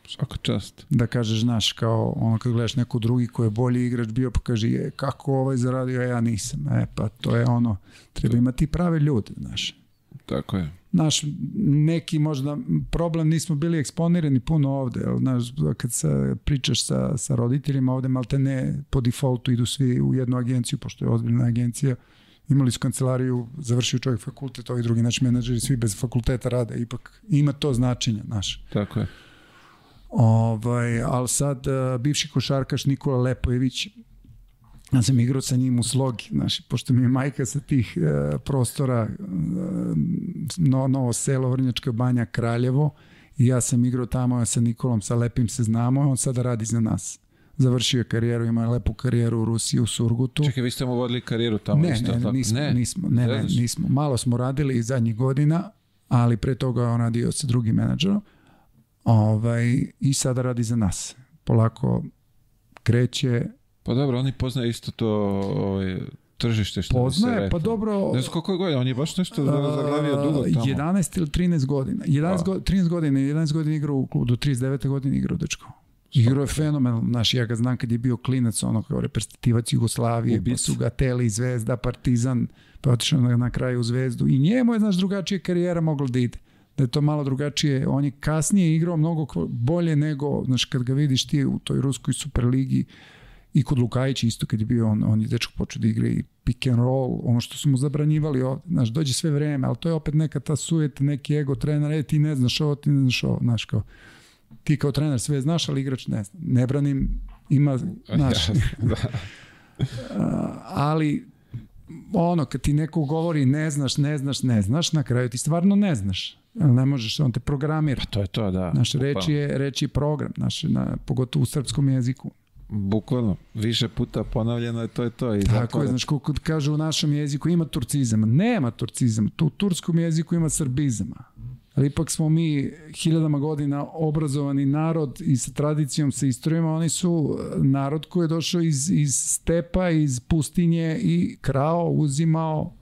Svaka čast. da kažeš, znaš, kao ono kad gledaš neko drugi ko je bolji igrač bio, pa kaže, je, kako ovaj zaradio, a ja nisam. E, pa to je ono, treba imati prave ljude, znaš. Tako je. Naš, neki možda problem, nismo bili eksponirani puno ovde, jel, znaš, kad sa, pričaš sa, sa roditeljima ovde, malte ne po defaultu idu svi u jednu agenciju, pošto je ozbiljna agencija, imali su kancelariju, završio čovjek fakultet, ovi drugi naši menadžeri, svi bez fakulteta rade, ipak ima to značenje, znaš. Tako je. Ovaj, ali sad uh, bivši košarkaš Nikola Lepojević, ja sam igrao sa njim u slogi, znaš, pošto mi je majka sa tih uh, prostora uh, no, Novo selo, Vrnjačka banja, Kraljevo i ja sam igrao tamo sa Nikolom, sa Lepim se znamo, on sada radi za nas. Završio je karijeru, ima lepu karijeru u Rusiji, u Surgutu. Čekaj, vi ste mu vodili karijeru tamo ne, isto? ne, tako? nismo, ne, nismo, ne, ne, nismo. Malo smo radili zadnjih godina, ali pre toga je on radio sa drugim menadžerom. Ovaj, I sada radi za nas. Polako kreće, Pa dobro, oni poznaju isto to ovaj, tržište što se poznaje, reklo. pa dobro... Ne znam koliko je godina, on je baš nešto zaglavio dugo a, tamo. 11 ili 13 godina. 11 go, 13 godina, 11 godina igrao u klubu, do 39. godine igrao dečko. Igrao je fenomenal, znaš, ja ga znam kad je bio klinac, ono kao reprezentativac Jugoslavije, Ubica. su ga Teli, Zvezda, Partizan, pa otišao na, na kraju u Zvezdu i njemu je, znaš, drugačija karijera mogla da ide. Da je to malo drugačije. On je kasnije igrao mnogo bolje nego, znaš, kad ga vidiš ti u toj ruskoj superligi i kod Lukajića isto kad je bio on, on je dečko počeo da igra i pick and roll, ono što su mu zabranjivali ovde, znaš, dođe sve vreme, ali to je opet neka ta sujeta, neki ego trener, e, ti ne znaš ovo, ti ne znaš ovo, znaš, kao, ti kao trener sve znaš, ali igrač ne zna. Ne branim, ima, znaš, da. ali ono, kad ti neko govori ne znaš, ne znaš, ne znaš, na kraju ti stvarno ne znaš. Ne možeš, on te programira. To je to, da. Naš reč je, reč je program, naš, na, pogotovo u srpskom jeziku. Bukvalno, više puta ponavljeno je to je to. I Tako zato je, da- znaš, kako kaže u našem jeziku ima turcizama. Nema turcizama. Tu u turskom jeziku ima srbizama. Ali ipak smo mi hiljadama godina obrazovani narod i sa tradicijom, sa istorijama, oni su narod koji je došao iz, iz stepa, iz pustinje i krao, uzimao.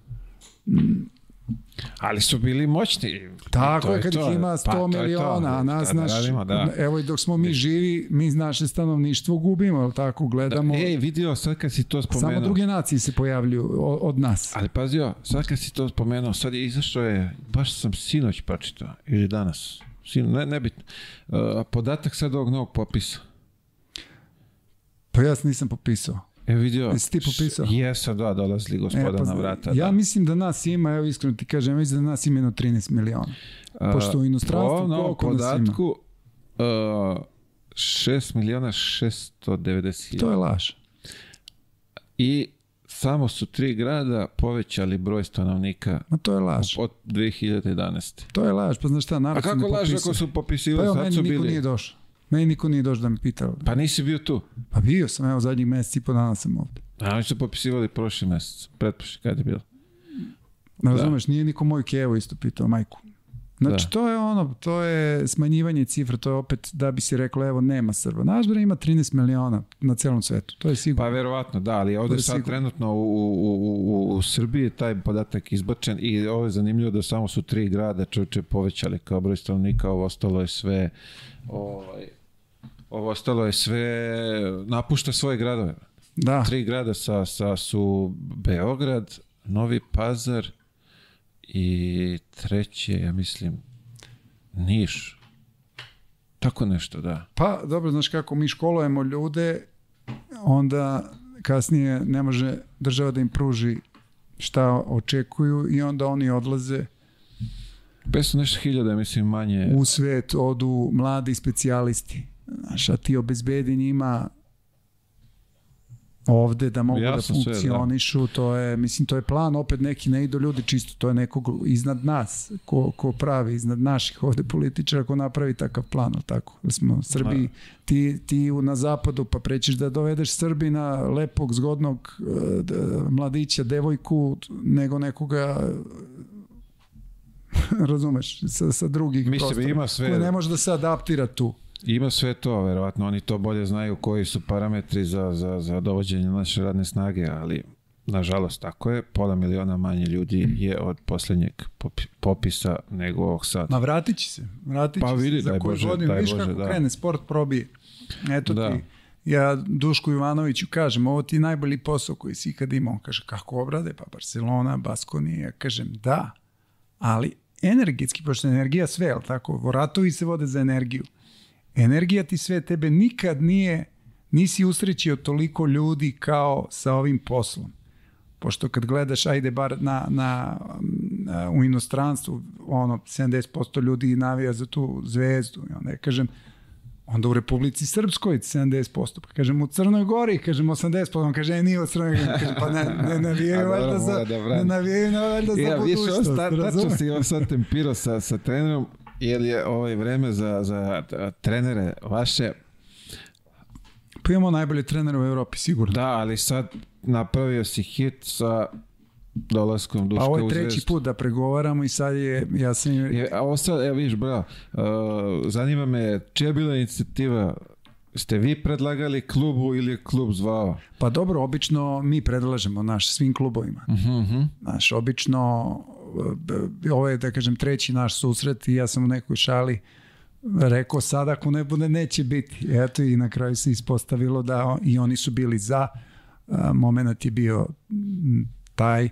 Ali su bili moćni. Tako je, kad to. ih ima 100 Pa, miliona, a nas, da naš, radimo, da. evo i dok smo mi živi, mi naše stanovništvo gubimo, jel tako, gledamo. Ej, vidio, sad kad si to spomenuo. Samo druge nacije se pojavljuju od nas. Ali pazio, sad kad si to spomenuo, sad je izašao je, baš sam sinoć pročitao, ili danas, Sin, ne, nebitno. Uh, podatak sad ovog novog popisa. Pa ja nisam popisao. E vidio. Jesi ti popisao? Jesam, da, dolazili gospoda E, pa, na vrata. ja da. mislim da nas ima, evo iskreno ti kažem, ja mislim da nas ima jedno 13 miliona. A, pošto u inostranstvu po novom koliko nas ima? podatku, uh, 6 miliona 690 To je laž. I samo su tri grada povećali broj stanovnika Ma to je laž. od 2011. To je laž, pa znaš šta, A narod se ne kako laž ako su Pa popisivali, evo, sad meni su niko bili... nije došao. Meni niko nije došao da me pita. Pa nisi bio tu. Pa bio sam, evo, zadnjih meseci i po dana sam ovde. A oni su popisivali prošli mesec, pretprošli, kada je bilo. Ne razumeš, nije niko moju kevu isto pitao, majku. Znači, da. to je ono, to je smanjivanje cifra, to je opet da bi se reklo, evo, nema Srba. Naš ima 13 miliona na celom svetu, to je sigurno. Pa verovatno, da, ali ovde sad sigurno. trenutno u, u, u, u Srbiji je taj podatak izbačen i ovo je zanimljivo da samo su tri grada čovječe povećali kao broj stanovnika, ovo ostalo je sve ovaj, ovo ostalo je sve napušta svoje gradove. Da. Tri grada sa, sa su Beograd, Novi Pazar i treće, ja mislim, Niš. Tako nešto, da. Pa, dobro, znaš kako, mi školujemo ljude, onda kasnije ne može država da im pruži šta očekuju i onda oni odlaze 500 nešto hiljada, mislim, manje. U svet odu mladi specijalisti. Znaš, a ti obezbedi njima ovde da mogu da funkcionišu, sve, da. to je, mislim, to je plan, opet neki ne idu ljudi čisto, to je nekog iznad nas, ko, ko pravi iznad naših ovde političara, ko napravi takav plan, tako, da smo Srbi, ti, ti na zapadu, pa prećeš da dovedeš Srbina, lepog, zgodnog uh, mladića, devojku, nego nekoga razumeš, sa, sa drugih Mislim, prostora, ima sve... ne može da se adaptira tu. Ima sve to, verovatno oni to bolje znaju koji su parametri za, za, za dovođenje naše radne snage, ali nažalost tako je, pola miliona manje ljudi je od poslednjeg popisa nego ovog sad. Ma vratit će se, vratit pa će vidi, se za koju Bože, godinu, viš kako da. krene sport probije. Eto da. ti, ja Dušku Ivanoviću kažem, ovo ti je najbolji posao koji si ikad imao. On kaže, kako obrade? Pa Barcelona, Baskoni. Ja kažem, da, ali energetski, pošto je energija sve, ali tako, ratovi se vode za energiju. Energija ti sve tebe nikad nije, nisi usrećio toliko ljudi kao sa ovim poslom. Pošto kad gledaš, ajde bar na, na, na u inostranstvu, ono, 70% ljudi navija za tu zvezdu. I onda ja kažem, Onda u Republici Srpskoj 70%, pa kažem u Crnoj Gori, kažem 80%, on kaže, e, nije u Crnoj Gori, kaže, pa ne, ne navijaju valjda za, da ne navijaju na valjda za ja, budućnost. Ja, više, tačno si on sad tempirao sa, sa trenerom, jer je ovaj vreme za, za trenere vaše Pa imamo najbolje trenere u Evropi, sigurno. Da, ali sad napravio si hit sa dolaskom Duška A ovo je treći put da pregovaramo i sad je, ja sam... Je, a ovo sad, evo vidiš, bravo, uh, zanima me, čija je bila inicijativa Ste vi predlagali klubu ili je klub zvao? Pa dobro, obično mi predlažemo naš svim klubovima. Uh -huh. uh -huh. Naš, obično, ovo je, da kažem, treći naš susret i ja sam u nekoj šali rekao sad ako ne bude neće biti. Eto i na kraju se ispostavilo da i oni su bili za. Uh, moment je bio taj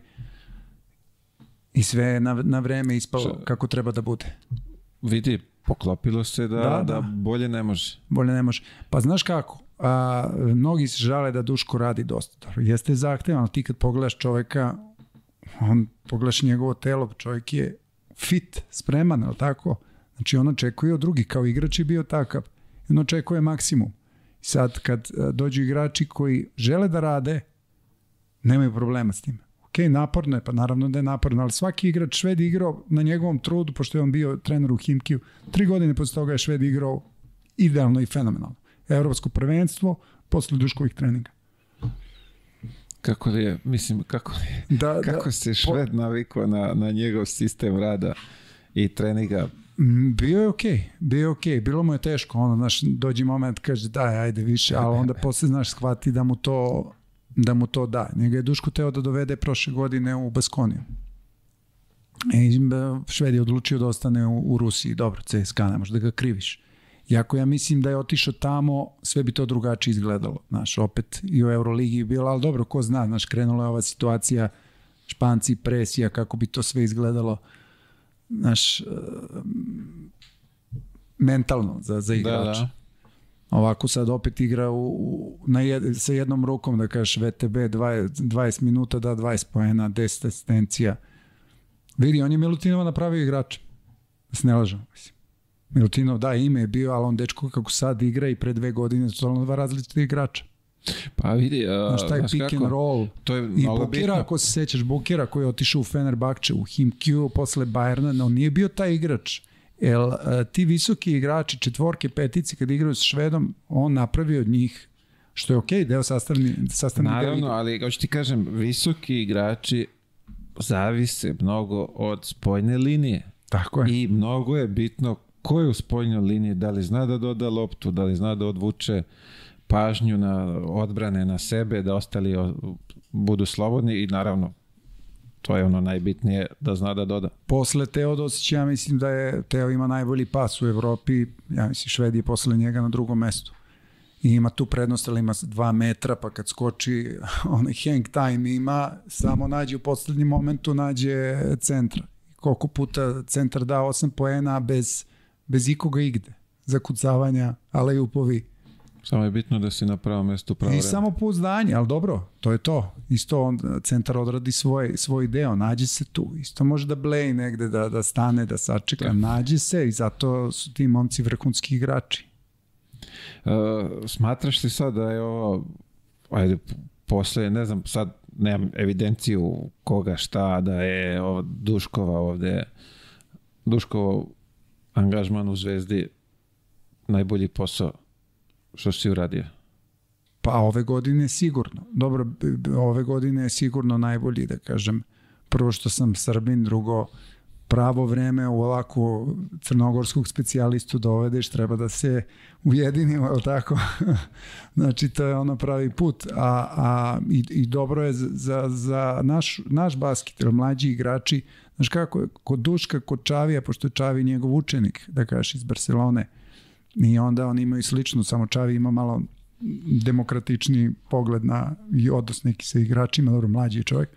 i sve na, na vreme ispalo kako treba da bude. Vidi, poklopilo se da, da, da. da bolje ne može. Bolje ne može. Pa znaš kako, a, mnogi se žale da Duško radi dosta dobro. Jeste zahtevan, ti kad pogledaš čoveka, on pogledaš njegovo telo, čovjek je fit, spreman, ali tako? Znači on očekuje od drugih, kao igrač je bio takav. On očekuje maksimum. Sad kad dođu igrači koji žele da rade, nemaju problema s tim ok, naporno je, pa naravno da je naporno, ali svaki igrač Šved igrao na njegovom trudu, pošto je on bio trener u Himkiju, tri godine posle toga je Šved igrao idealno i fenomenalno. Evropsko prvenstvo posle Duškovih treninga. Kako li je, mislim, kako li je, da, kako da, se Šved po... navikao na, na njegov sistem rada i treninga? Mm, bio je okej, okay, bio je okej, okay. bilo mu je teško, ono, znaš, dođi moment, kaže daj, ajde više, ali onda posle, znaš, shvati da mu to da mu to da. Njega je Duško teo da dovede prošle godine u Baskoniju. E, Šved je odlučio da ostane u, u Rusiji. Dobro, CSKA, ne možda ga kriviš. Iako ja mislim da je otišao tamo, sve bi to drugačije izgledalo. Znaš, opet i u Euroligi je bilo, ali dobro, ko zna, znaš, krenula je ova situacija, španci, presija, kako bi to sve izgledalo, znaš, uh, mentalno za, za igrača. Da, da. Ovako sad opet igra u, u, na jed, sa jednom rukom, da kažeš VTB 20, 20 minuta, da 20 poena, 10 asistencija. Vidi, on je Milutinova napravio igrača. Da se ne lažemo, mislim. Milutinov, da, ime je bio, ali on dečko kako sad igra i pre dve godine su totalno dva različite igrača. Pa vidi, uh, znaš taj pick kako? and roll to je i Bukira, ako se sećaš Bukira koji je otišao u Fenerbahče, u Himkiju posle Bayerna, on nije bio taj igrač Jel, ti visoki igrači, četvorke, petici, kad igraju sa Švedom, on napravi od njih što je okej, okay, deo sastavni, sastavni Naravno, ali hoću ti kažem, visoki igrači zavise mnogo od spojne linije. Tako je. I mnogo je bitno ko je u spoljnoj liniji, da li zna da doda loptu, da li zna da odvuče pažnju na odbrane na sebe, da ostali budu slobodni i naravno to je ono najbitnije da zna da doda. Posle Teodosića, ja mislim da je Teo ima najbolji pas u Evropi, ja mislim Švedi je posle njega na drugom mestu. I ima tu prednost, ali ima dva metra, pa kad skoči, onaj hang time ima, samo nađe u poslednjem momentu, nađe centra. Koliko puta centar da 8 poena bez, bez ikoga igde. Zakucavanja, ale upovi. Samo je bitno da si na pravom mestu pravo I vreme. samo pouzdanje, ali dobro, to je to. Isto on, centar odradi svoj, svoj deo, nađe se tu. Isto može da bleji negde, da, da stane, da sačeka, Da. nađe se i zato su ti momci vrhunski igrači. Uh, smatraš li sad da je ovo, ajde, posle, ne znam, sad nemam evidenciju koga šta, da je ovo Duškova ovde, Duškovo angažman u Zvezdi najbolji posao što si uradio. Pa ove godine sigurno. Dobro, ove godine je sigurno najbolji, da kažem. Prvo što sam Srbin, drugo pravo vreme u ovako crnogorskog specijalistu dovedeš, treba da se ujedinimo, je tako? znači, to je ono pravi put. A, a i, i dobro je za, za, naš, naš basket, mlađi igrači, znaš kako kod Duška, kod Čavija, pošto je Čavi njegov učenik, da kažeš, iz Barcelone, i onda oni imaju slično, samo Čavi ima malo demokratični pogled na i odnos neki sa igračima, dobro, mlađi je čovjek.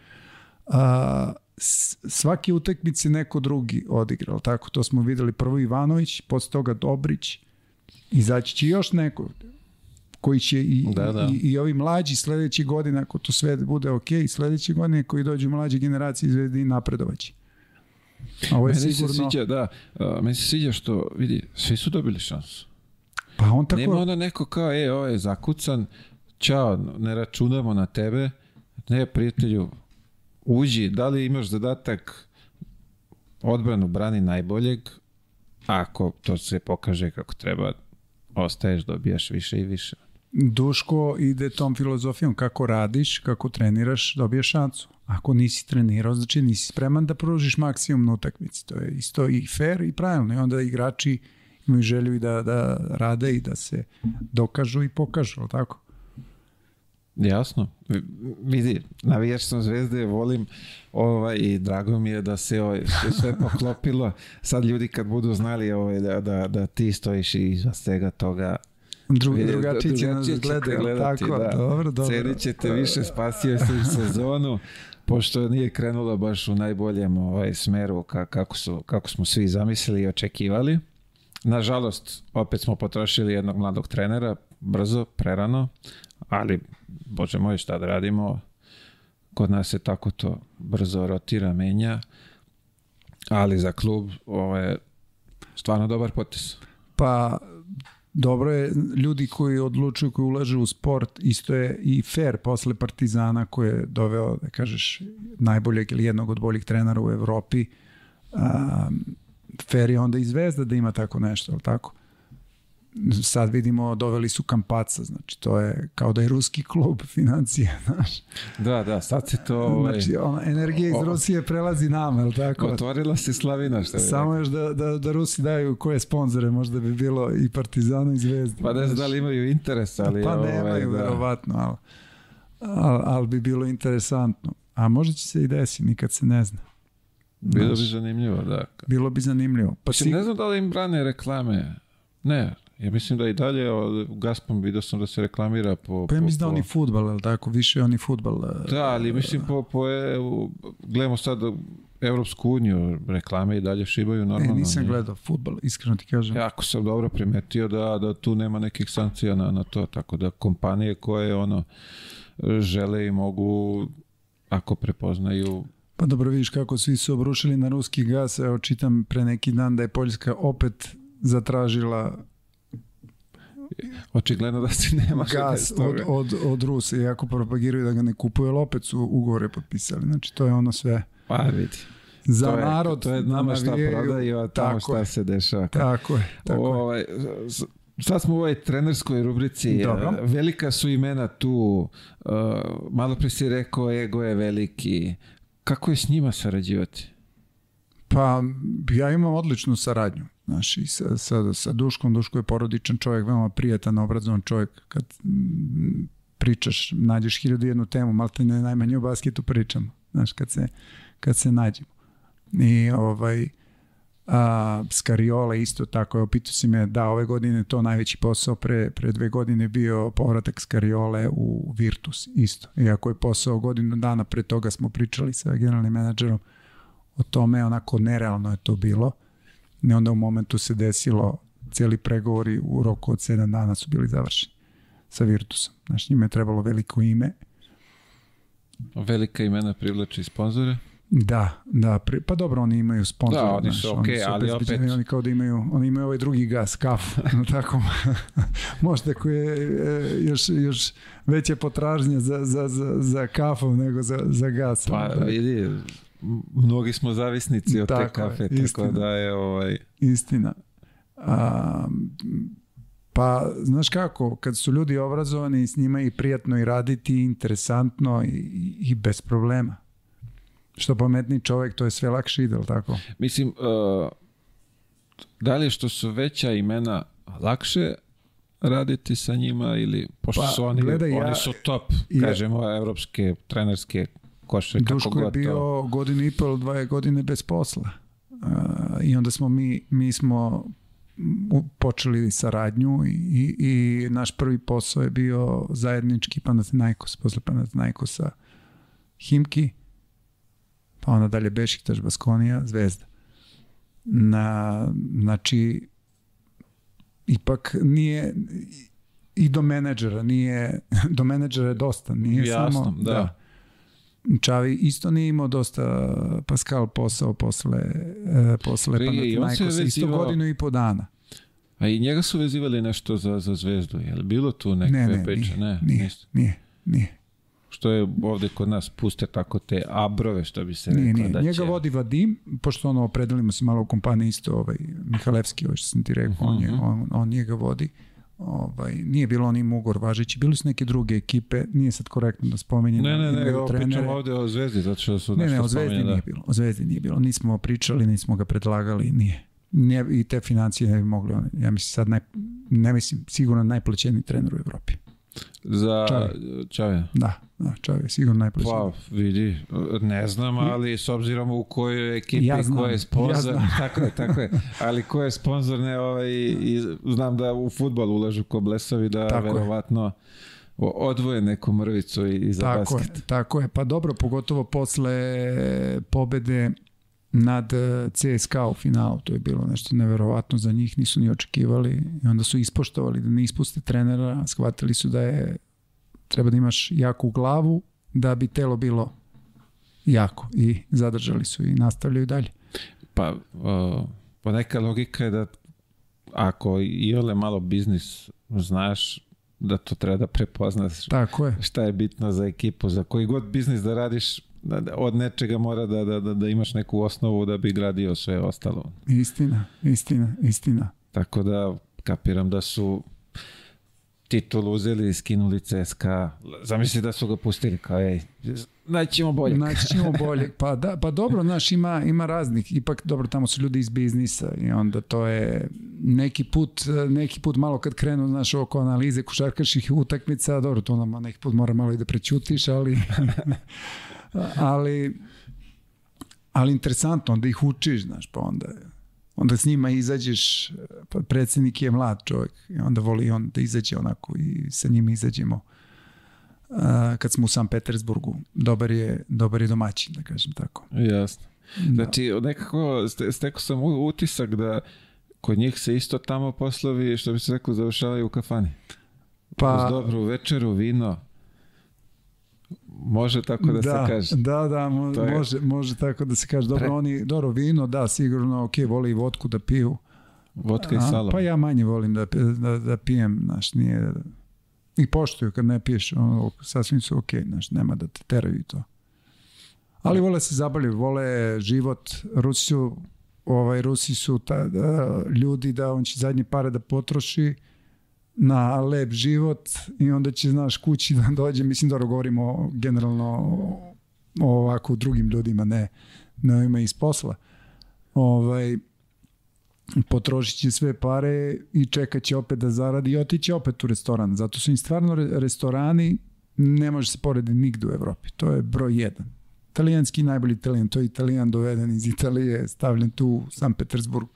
A, s- svaki utakmice neko drugi odigrao, tako, to smo videli prvo Ivanović, posle toga Dobrić, izaći će još neko koji će i, Da, da. i, i ovi mlađi sledeće godine, ako to sve bude ok, sledeće godine koji dođu mlađe generacije izvedi napredovaće. A ovo je Meni sigurno... se sviđa, da, uh, meni se sviđa što, vidi, svi su dobili šansu. Pa on tako... Nema onda neko kao, e, ovo je zakucan, čao, ne računamo na tebe, ne, prijatelju, uđi, da li imaš zadatak odbranu brani najboljeg, ako to se pokaže kako treba, ostaješ, dobijaš više i više. Duško ide tom filozofijom kako radiš, kako treniraš, dobiješ šansu. Ako nisi trenirao, znači nisi spreman da pružiš maksimum na utakmici. To je isto i fair i pravilno. I onda igrači imaju želju i da, da rade i da se dokažu i pokažu, ali tako? Jasno. Vidi, navijač sam zvezde, volim ovaj, i drago mi je da se ovaj, sve poklopilo. Sad ljudi kad budu znali ovaj, da, da, da ti stojiš iza svega toga, Dru, drugačije će nas gledati, gledati, tako? da. Dobro, dobro. Cenit ćete više, spasio se sezonu, pošto nije krenulo baš u najboljem ovaj, smeru ka, kako, su, kako smo svi zamislili i očekivali. Nažalost, opet smo potrošili jednog mladog trenera, brzo, prerano, ali, bože moj, šta da radimo, kod nas se tako to brzo rotira, menja, ali za klub ovo je stvarno dobar potes. Pa dobro je, ljudi koji odlučuju, koji ulažu u sport, isto je i fair posle Partizana koji je doveo, da kažeš, najboljeg ili jednog od boljih trenera u Evropi. A, fair je onda i Zvezda da ima tako nešto, ali tako? Sad vidimo, doveli su Kampaca, znači to je kao da je ruski klub financije, znaš. Da, da, sad se to... Ovaj, Znači, ona energija iz O- Rusije prelazi nama, je tako? Otvorila se slavina, što bi Samo još da, da, da Rusi daju koje sponzore, možda bi bilo i Partizana i Zvezda. Pa ne znam da li imaju interes, ali... Pa ovaj, nemaju, da. verovatno, ali, ali, ali bi bilo interesantno. A možda će se i desi, nikad se ne zna. Bilo bi zanimljivo, da. Bilo bi zanimljivo. Pa si, ne znam da li im brane reklame. Ne, ja mislim da i dalje Gazprom vidio sam da se reklamira po... pa ja po- mislim da oni futbal, ali tako, više oni futbal. e, Da, ali mislim po, po EU, gledamo sad Evropsku uniju, reklame i dalje šibaju normalno. Ne, nisam gledao futbal, iskreno ti kažem. Jako sam dobro primetio da, da tu nema nekih sankcija na, na to, tako da kompanije koje ono žele i mogu ako prepoznaju Pa dobro, vidiš kako svi su obrušili na ruski gas, evo čitam pre neki dan da je Poljska opet zatražila očigledno da se nema gas od, od, od Rusa, iako propagiraju da ga ne kupuju, ali opet su ugovore potpisali. Znači, to je ono sve Pa vidi. za to je, narod. To je nama šta prodaju, a tamo šta je. se dešava. Tako je. Tako je. ovaj, sad smo u ovoj trenerskoj rubrici. Dobro. eh, Velika su imena tu. Uh, malo pre si rekao, ego je veliki. Kako je s njima sarađivati? Pa ja imam odličnu saradnju. Znaš, i sa, sa, sa Duškom, Duško je porodičan čovjek, veoma prijatan, obrazovan čovjek. Kad mm, pričaš, nađeš hiljadu jednu temu, malo te ne najmanje o basketu pričamo. Znaš, kad se, kad se nađemo. I ovaj, a, Skariola isto tako, opitao si me da ove godine to najveći posao, pre, pre dve godine bio povratak Skariole u Virtus isto. Iako je posao godinu dana pre toga smo pričali sa generalnim menadžerom o tome, onako nerealno je to bilo. I onda u momentu se desilo, cijeli pregovori u roku od 7 dana su bili završeni sa Virtusom. Znaš, njima je trebalo veliko ime. Velika imena privlači sponzore. Da, da, pri, pa dobro, oni imaju sponzor. Da, oni su okej, okay, ali opet... Oni kao da imaju, oni imaju ovaj drugi gas, kaf, tako, možda koji je e, još, još veća potražnja za, za, za, za kafom nego za, za gas. Pa da. vidi, mnogi smo zavisnici od tako, te kafe, istina. tako da je ovaj... Istina. A, pa, znaš kako, kad su ljudi obrazovani, s njima i prijatno i raditi, i interesantno i, i bez problema. Što pametni čovjek, to je sve lakše ide, tako? Mislim, uh, da li što su veća imena lakše raditi sa njima ili pošto pa, su oni, gledaj, oni ja, su top, ja, kažemo, evropske trenerske Duško kako god je bio to. godinu i pol, dva godine bez posla. Uh, I onda smo mi, mi smo počeli saradnju i, i naš prvi posao je bio zajednički Panathinaikos, posle Panathinaikosa Himki, pa onda dalje Bešiktaš, Baskonija, Zvezda. Na, znači, ipak nije i do menadžera, nije, do menadžera je dosta, nije Jasno, samo, da. da. Čavi isto nije imao dosta Pascal posao posle, e, posle Panathinaikosa, isto godinu i po dana. A i njega su vezivali nešto za, za zvezdu, je li bilo tu neke ne, ne, peče? Ne, nije, nije, nije što je ovde kod nas puste tako te abrove, što bi se. Nije, nije. Da će... Njega vodi Vadim, pošto ono, opredelimo se malo u kompaniji isto, ovaj, Mihalevski, ovaj što sam ti rekao, uh -huh. on, je, mhm. on, on njega vodi. Ovaj, nije bilo on im ugor važeći, bili su neke druge ekipe, nije sad korektno da spomenjem. Ne, ne, ne, ovo pričamo ovde o Zvezdi, zato što su ne, ne, o Zvezdi nije da. bilo, o Zvezdi nije bilo, nismo pričali, nismo ga predlagali, nije. nije I te financije ne bi mogli, ja mislim sad, naj, ne mislim, sigurno najplaćeniji trener u Evropi. Za Čave? Da, da Čave sigurno najplaćeniji. Pa, vidi, ne znam, ali s obzirom u kojoj ekipi, ja znam, ko je sponsor, ja tako je, tako je, ali ko je sponsor, ne, ovaj, i znam da u futbol ulažu ko blesavi, da tako verovatno je odvoje neku mrvicu i, i za tako basket. Je, tako je, pa dobro, pogotovo posle pobede nad eh, CSKA u finalu, to je bilo nešto neverovatno za njih, nisu ni očekivali i onda su ispoštovali da ne ispuste trenera, shvatili su da je treba da imaš jaku glavu da bi telo bilo jako i zadržali su i nastavljaju dalje. Pa, uh, pa neka logika je da ako i ole malo biznis znaš da to treba da prepoznaš Tako je. šta je bitno za ekipu, za koji god biznis da radiš, od nečega mora da, da, da, da imaš neku osnovu da bi gradio sve ostalo. Istina, istina, istina. Tako da kapiram da su titulu uzeli i skinuli CSKA. Zamisli da su ga pustili kao, ej, naćemo bolje. Naćemo bolje. Pa, da, pa dobro, znaš, ima, ima raznih. Ipak, dobro, tamo su ljudi iz biznisa i onda to je neki put, neki put malo kad krenu, znaš, oko analize košarkaških utakmica, dobro, to nam neki put mora malo i da prećutiš, ali ali ali interesantno, onda ih učiš, znaš, pa onda onda s njima izađeš, pa predsednik je mlad čovjek i onda voli on da izađe onako i sa njima izađemo uh, kad smo u San Petersburgu. Dobar je, dobar je domaćin, da kažem tako. Jasno. Da. Znači, nekako stekao sam utisak da kod njih se isto tamo poslovi, što bi se rekao, završavaju u kafani. Pa, Uz dobru večeru, vino. Može tako da, da se kaže. Da, da, mo, je... može, može tako da se kaže. Dobro, Pre... oni, dobro, vino, da, sigurno, ok, vole i vodku da piju. Vodka i salo. Pa ja manje volim da, da, da pijem, znaš, nije... I poštuju kad ne piješ, ono, sasvim su ok, znaš, nema da te teraju i to. Ali vole se zabavljaju, vole život. Rusi su, ovaj, Rusi su ta, da, ljudi da on će zadnje pare da potroši, na lep život i onda će, znaš, kući da dođe, mislim da govorimo generalno o ovako drugim ljudima, ne, ne ima iz posla. ovaj, potrošit će sve pare i čekat će opet da zaradi i otiće opet u restoran. Zato su im stvarno re- restorani ne može se porediti nigde u Evropi. To je broj jedan. Italijanski najbolji italijan, to je italijan doveden iz Italije, stavljen tu u San Petersburg,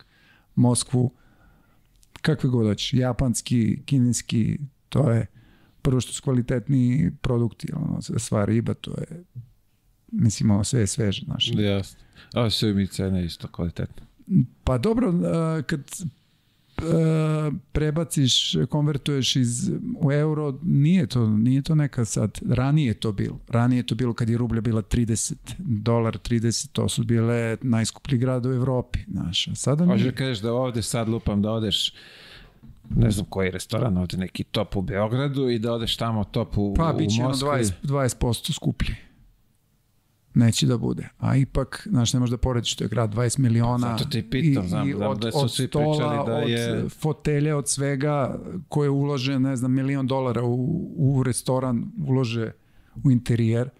Moskvu, kakve god hoćeš, japanski, kineski, to je prvo što su kvalitetni produkti, ono, sva riba, to je mislim, ovo sve je sveže, znaš. Jasno. A sve mi cene isto kvalitetno. Pa dobro, kad prebaciš, konvertuješ iz u euro, nije to, nije to neka sad, ranije je to bilo. Ranije je to bilo kad je rublja bila 30 dolar, 30, to su bile najskuplji grad u Evropi, znaš. A sada Može nije. da kažeš da ovde sad lupam da odeš ne znam koji restoran, ovde neki top u Beogradu i da odeš tamo top u, Pa, u bit će ono Moskvi. 20, 20% skuplji. Neće da bude. A ipak, znaš, ne možeš da porediš, to je grad 20 miliona. Zato ti pitam, znam, znam da su svi pričali da je- Od fotelje, od svega koje ulože, ne znam, milion dolara u, u restoran, ulože u interijer,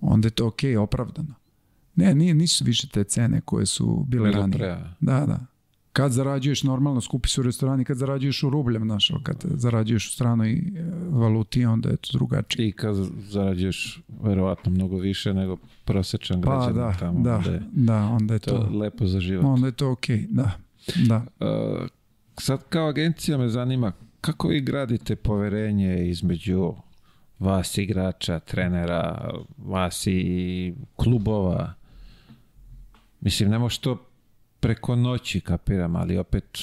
onda je to okej, opravdano. Ne, nije, nisu više te cene koje su bile Bilo ranije. Da, da. Kad zarađuješ normalno, skupi su restorani, kad zarađuješ u rubljem, ali kad zarađuješ u stranoj e, valuti, onda je to drugačije. I kad zarađuješ verovatno mnogo više nego prosečan Pa građan da, tamo. da, gde je da, onda je to to, lepo za život. onda je to okej, da, da. Uh, sad kao agencija me zanima kako vi gradite poverenje između vas igrača, trenera, vas i klubova. Mislim, ne može to preko noći kapiram, ali opet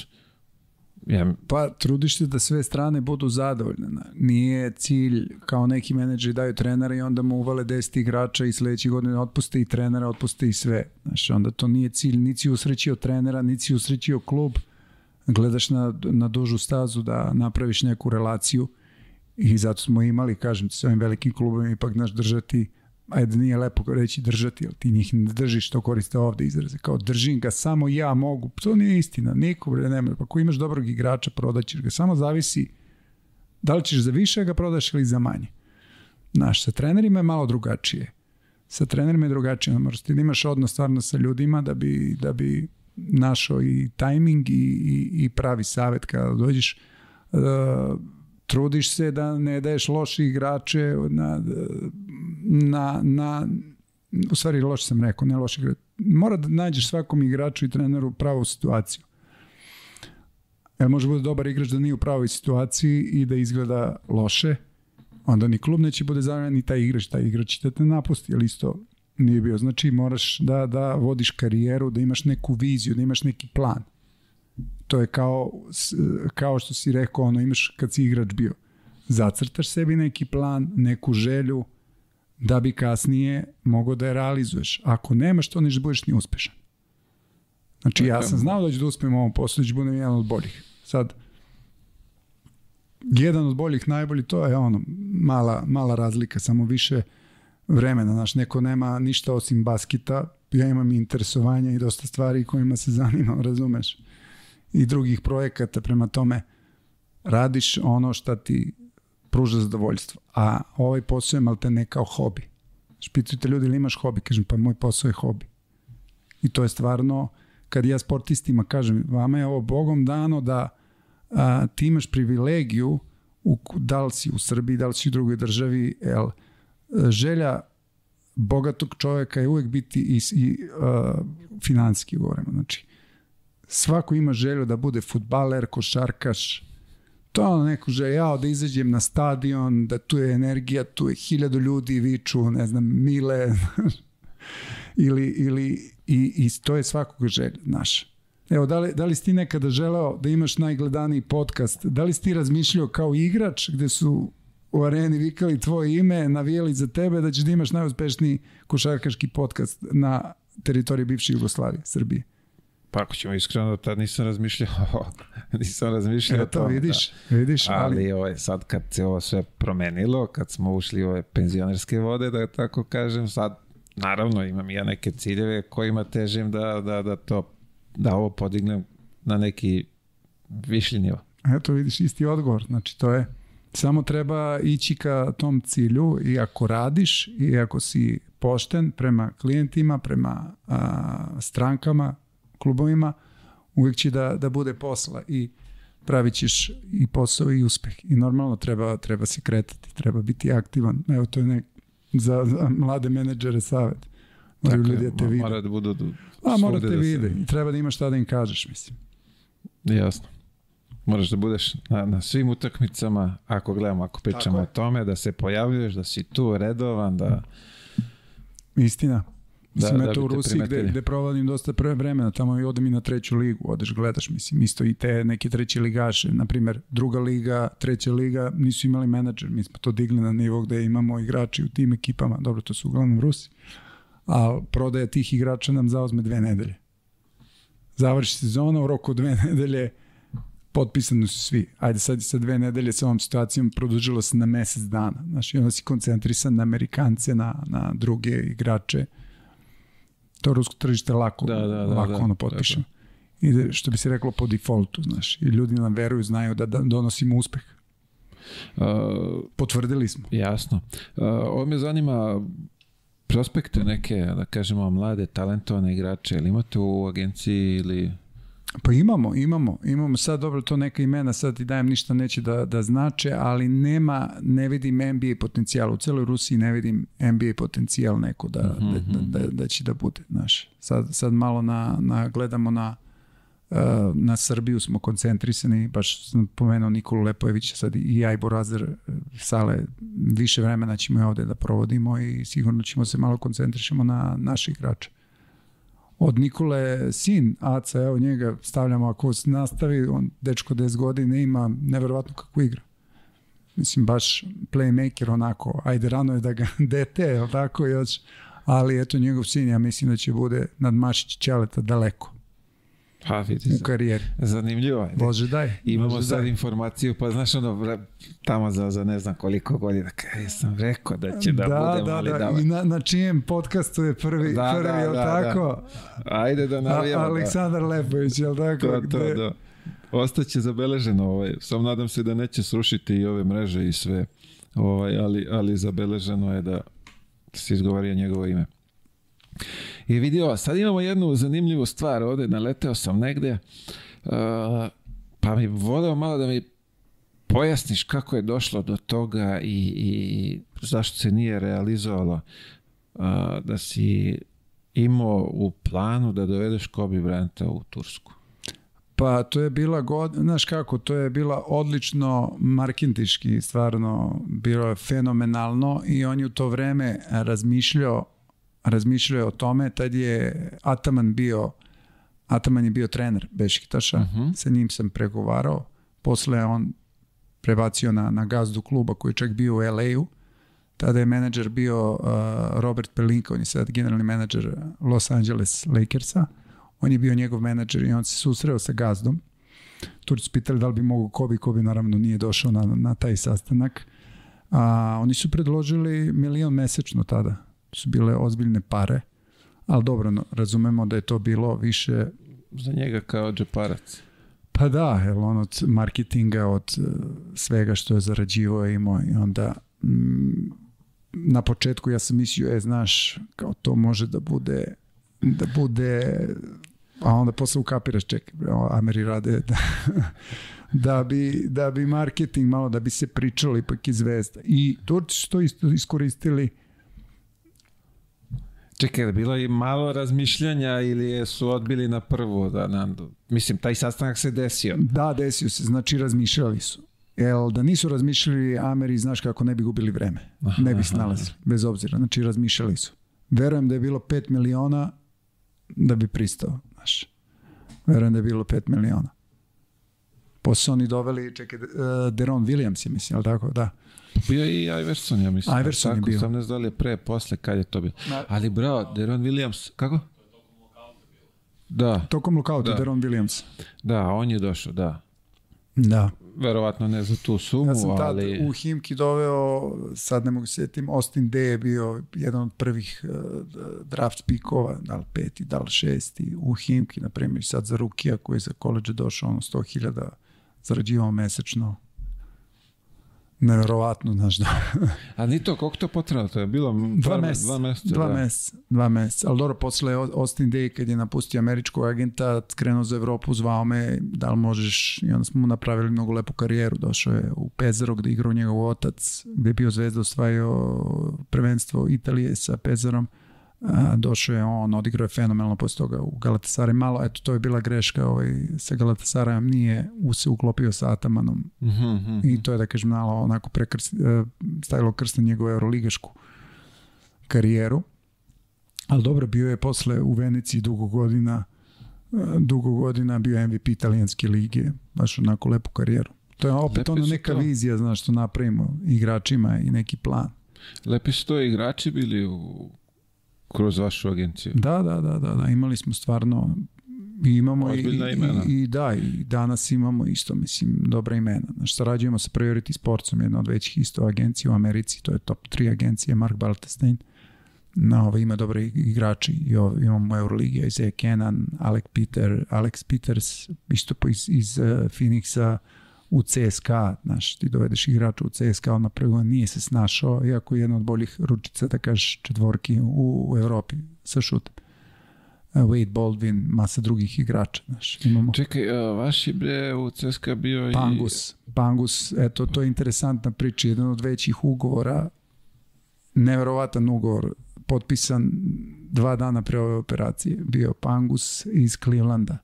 ja, Pa trudiš se da sve strane budu zadovoljne. Nije cilj kao neki menadžeri daju trenera i onda mu uvale 10 igrača i sledeće godine otpuste i trenera, otpuste i sve. Znaš, onda to nije cilj, niti usrećio trenera, niti usrećio klub. Gledaš na, na dužu stazu da napraviš neku relaciju i zato smo imali, kažem ti, s ovim velikim klubom ipak naš držati ajde nije lepo reći držati, ali ti njih ne držiš, to koriste ovde izraze, kao držim ga, samo ja mogu, to nije istina, niko bre nema, pa ako imaš dobrog igrača, prodaćeš ga, samo zavisi da li ćeš za više ga prodaš ili za manje. Znaš, sa trenerima je malo drugačije. Sa trenerima je drugačije, moraš ti da imaš odnos stvarno sa ljudima da bi, da bi našao i tajming i, i, i pravi savet kada dođeš. Uh, trudiš se da ne daješ loše igrače na, na, na u stvari loše sam rekao, ne loše igrače. Mora da nađeš svakom igraču i treneru pravu situaciju. Jer može bude dobar igrač da nije u pravoj situaciji i da izgleda loše, onda ni klub neće bude zadovoljan ni taj igrač, taj igrač će da te napusti, ali isto nije bio. Znači moraš da, da vodiš karijeru, da imaš neku viziju, da imaš neki plan. To je kao, kao što si rekao, ono, imaš kad si igrač bio. Zacrtaš sebi neki plan, neku želju, da bi kasnije mogao da je realizuješ. Ako nemaš, to nećeš da budeš ni uspešan. Znači, ja sam znao da ću da uspem u ovom poslu, da ću budem jedan od boljih. Sad, jedan od boljih, najbolji, to je ono, mala, mala razlika, samo više vremena. Znaš, neko nema ništa osim basketa, ja imam interesovanja i dosta stvari kojima se zanimam, razumeš? I drugih projekata, prema tome radiš ono šta ti pruža zadovoljstvo. A ovaj posao je malte ne kao hobi. Špitujte ljudi ili imaš hobi? Kažem, pa moj posao je hobi. I to je stvarno, kad ja sportistima kažem, vama je ovo Bogom dano da a, ti imaš privilegiju, u, da li si u Srbiji, da li si u drugoj državi, jel, želja bogatog čoveka je uvek biti i, i uh, finanski govorimo. Znači, svako ima želju da bude futbaler, košarkaš, to je ono neko želja, ja da izađem na stadion, da tu je energija, tu je hiljadu ljudi viču, ne znam, mile, ili, ili i, i to je svakog želja, znaš. Evo, da li, da li si ti nekada želeo da imaš najgledaniji podcast? Da li si ti razmišljao kao igrač gde su u areni vikali tvoje ime, navijali za tebe da ćeš da imaš najuspešniji košarkaški podcast na teritoriji bivše Jugoslavije, Srbije? Pa ako ćemo iskreno, tad nisam razmišljao, nisam razmišljao o to tome, vidiš, vidiš, Da. ali, Ali ovaj, sad kad se ovo sve promenilo, kad smo ušli u ove penzionerske vode, da tako kažem, sad naravno imam ja neke ciljeve kojima težim da, da, da to da ovo podignem na neki viši nivo. Eto vidiš isti odgovor, znači to je samo treba ići ka tom cilju i ako radiš i ako si pošten prema klijentima, prema a, strankama, klubovima, uvijek će da, da bude posla i pravit ćeš i posao i uspeh. I normalno treba, treba se kretati, treba biti aktivan. Evo to je nek, za, za mlade menadžere savjet. Moraju ljudi da te vide. Mora da budu A mora svugde te da se- vide. I treba da imaš šta da im kažeš, mislim. Jasno. Moraš da budeš na, na svim utakmicama, ako gledamo, ako pričamo o tome, da se pojavljuješ, da si tu redovan, da... Istina. Mislim, Da, da eto bi u Rusiji gde, gde provadim dosta prve vremena, tamo i odem i na treću ligu, odeš gledaš, mislim, isto i te neke treće ligaše, na primer, druga liga, treća liga, nisu imali menadžer, mi smo to digli na nivo gde imamo igrači u tim ekipama, dobro, to su uglavnom Rusi, a prodaja tih igrača nam zauzme dve nedelje. Završi sezona, u roku dve nedelje potpisani su svi. Ajde sad i sa dve nedelje sa ovom situacijom produžilo se na mesec dana. Znaš, i onda si koncentrisan na Amerikance, na, na druge igrače. To rusko tržište lako, Da, da, da, lako da, ono da, potpišemo. Ide, što bi se reklo, po defaultu, znaš. I ljudi nam veruju, znaju da, da donosimo uspeh. Uh, Potvrdili smo. jasno. Uh, ovo me zanima prospekte neke, da kažemo, mlade, talentovane igrače, ili imate u agenciji ili... Pa imamo, imamo, imamo. Sad dobro to neka imena, sad ti dajem ništa neće da, da znače, ali nema, ne vidim NBA potencijal, u celoj Rusiji ne vidim NBA potencijal neko da, da, da, da, da će da bude, znaš. Sad, sad malo na, na, gledamo na uh, na Srbiju smo koncentrisani, baš sam pomenuo Nikolu Lepojevića, sad i Ajbo Razer uh, sale, više vremena ćemo i ovde da provodimo i sigurno ćemo se malo koncentrišemo na naše igrače od Nikole sin Aca, evo njega stavljamo ako nastavi, on dečko 10 godina ima neverovatno kako igra. Mislim, baš playmaker onako, ajde rano je da ga dete, jel tako još, ali eto njegov sin, ja mislim da će bude nadmašić Ćaleta daleko Pa, vidi, u karijeri. zanimljivo. Ajde. Bože daj. Imamo Bože sad daj. informaciju, pa znaš ono, tamo za, za ne znam koliko godina, kaj sam rekao da će da, budem, da, ali da, da, i na, na čijem podcastu je prvi, Da, prvi da, jel da, tako? Ajde da A, navijamo. da. Aleksandar Lepović, jel tako? To, to, Gde- da. Ostaće zabeleženo, ovaj. Samo nadam se da neće srušiti i ove mreže i sve, ovaj, ali, ali zabeleženo je da se izgovario njegovo ime. I vidio, sad imamo jednu zanimljivu stvar ovde, naleteo sam negde, pa mi voleo malo da mi pojasniš kako je došlo do toga i, i zašto se nije realizovalo uh, da si imao u planu da dovedeš Kobe Bryanta u Tursku. Pa to je bila god, znaš kako, to je bila odlično marketinški, stvarno bilo je fenomenalno i on je u to vreme razmišljao razmišljao je o tome, tad je Ataman bio Ataman je bio trener Bešiktaša, Mhm. sa njim sam pregovarao, posle on prebacio na, na gazdu kluba koji je čak bio u LA-u, tada je menadžer bio uh, Robert Pelinka, on je sad generalni menadžer Los Angeles Lakersa, on je bio njegov menadžer i on se susreo sa gazdom. Turci su pitali da li bi mogo Kobe, Kobe naravno nije došao na, na taj sastanak. A, oni su predložili milion mesečno tada. Su bile ozbiljne pare, ali dobro, no, razumemo da je to bilo više Za njega kao džeparac. Pa da, jel on od marketinga, od uh, svega što je zarađivao imao i onda mm, na početku ja sam mislio, e, znaš, kao to može da bude da bude a onda posle ukapiraš, čekaj, Ameri rade da, da, bi, da bi marketing malo, da bi se pričalo ipak iz vesta. I Turci su to isto iskoristili Čekaj, je bilo i malo razmišljanja ili je su odbili na prvu? Da, na, mislim, taj sastanak se desio. Da, desio se, znači razmišljali su. Jel, da nisu razmišljali Ameri, znaš kako ne bi gubili vreme. Aha, ne bi aha, snalazili, bez obzira. Znači razmišljali su. Verujem da je bilo 5 miliona da bi pristao, znaš. Verujem da je bilo 5 miliona. Posle oni doveli, čekaj, uh, Deron Williams je, mislim, jel tako? Da. Bio je i Iverson, ja mislim. Iverson je Tako, bio. Sam ne znam da li je pre, posle, kad je to bilo. Na- Ali bravo, Deron Williams, kako? Da, Tokom lokauta, Da. Deron Williams. da, on je došao, da. Da. Verovatno ne za tu sumu, Ja sam tad ali... u Himki doveo, sad ne mogu sjetim, Austin Day je bio jedan od prvih uh, draft pikova, da li peti, da li šesti, u Himki, na primjer, sad za Rukija koji je za koleđe došao, ono 100.000 zarađivao mesečno. Neverovatno, znaš da. A ni to, koliko to potrebno? To je bilo dva meseca. Dva meseca, dva, da. meseca, dva meseca. Ali dobro, posle Austin Day, kad je napustio američkog agenta, krenuo za Evropu, zvao me, da li možeš, i onda smo mu napravili mnogo lepu karijeru. Došao je u Pezaro gde igrao njegov otac, gde je bio zvezda, osvajao prvenstvo Italije sa Pezarom. Došao je on, odigrao je fenomenalno posle toga u Galatasaray. Malo, eto, to je bila greška ovaj, sa Galatasarayom, nije se uklopio sa Atamanom. Mm -hmm. I to je, da kažem, malo onako prekrst, e, stavilo krst na njegovu euroligašku karijeru. Ali dobro, bio je posle u Veneciji dugo godina, e, dugo godina bio MVP italijanske lige, baš onako lepu karijeru. To je opet Lepi ona neka to. vizija, znaš, što napravimo igračima i neki plan. Lepi su to igrači bili u Kroz vašu agenciju? Da, da, da, da, da. imali smo stvarno i imamo i, i, i, da, i danas imamo isto, mislim, dobra imena. Znači, sarađujemo sa Priority Sportsom, jedna od većih isto agencija u Americi, to je top 3 agencije, Mark Baltestein. Na ovo ima dobre igrači, i ovo, imamo Euroligi, Isaiah Kenan, Alex Peter, Alex Peters, isto iz, iz uh, Phoenixa, u CSKA, znaš, ti dovedeš igrača u CSKA, on napravio, nije se snašao, iako je jedna od boljih ručica, da kažeš, četvorki u, u Evropi sa šutem. Wade Baldwin, masa drugih igrača, znaš, imamo. Čekaj, a, vaši bre u CSKA bio i... Pangus, Pangus, eto, to je interesantna priča, jedan od većih ugovora, neverovatan ugovor, potpisan dva dana pre ove operacije, bio Pangus iz Clevelanda.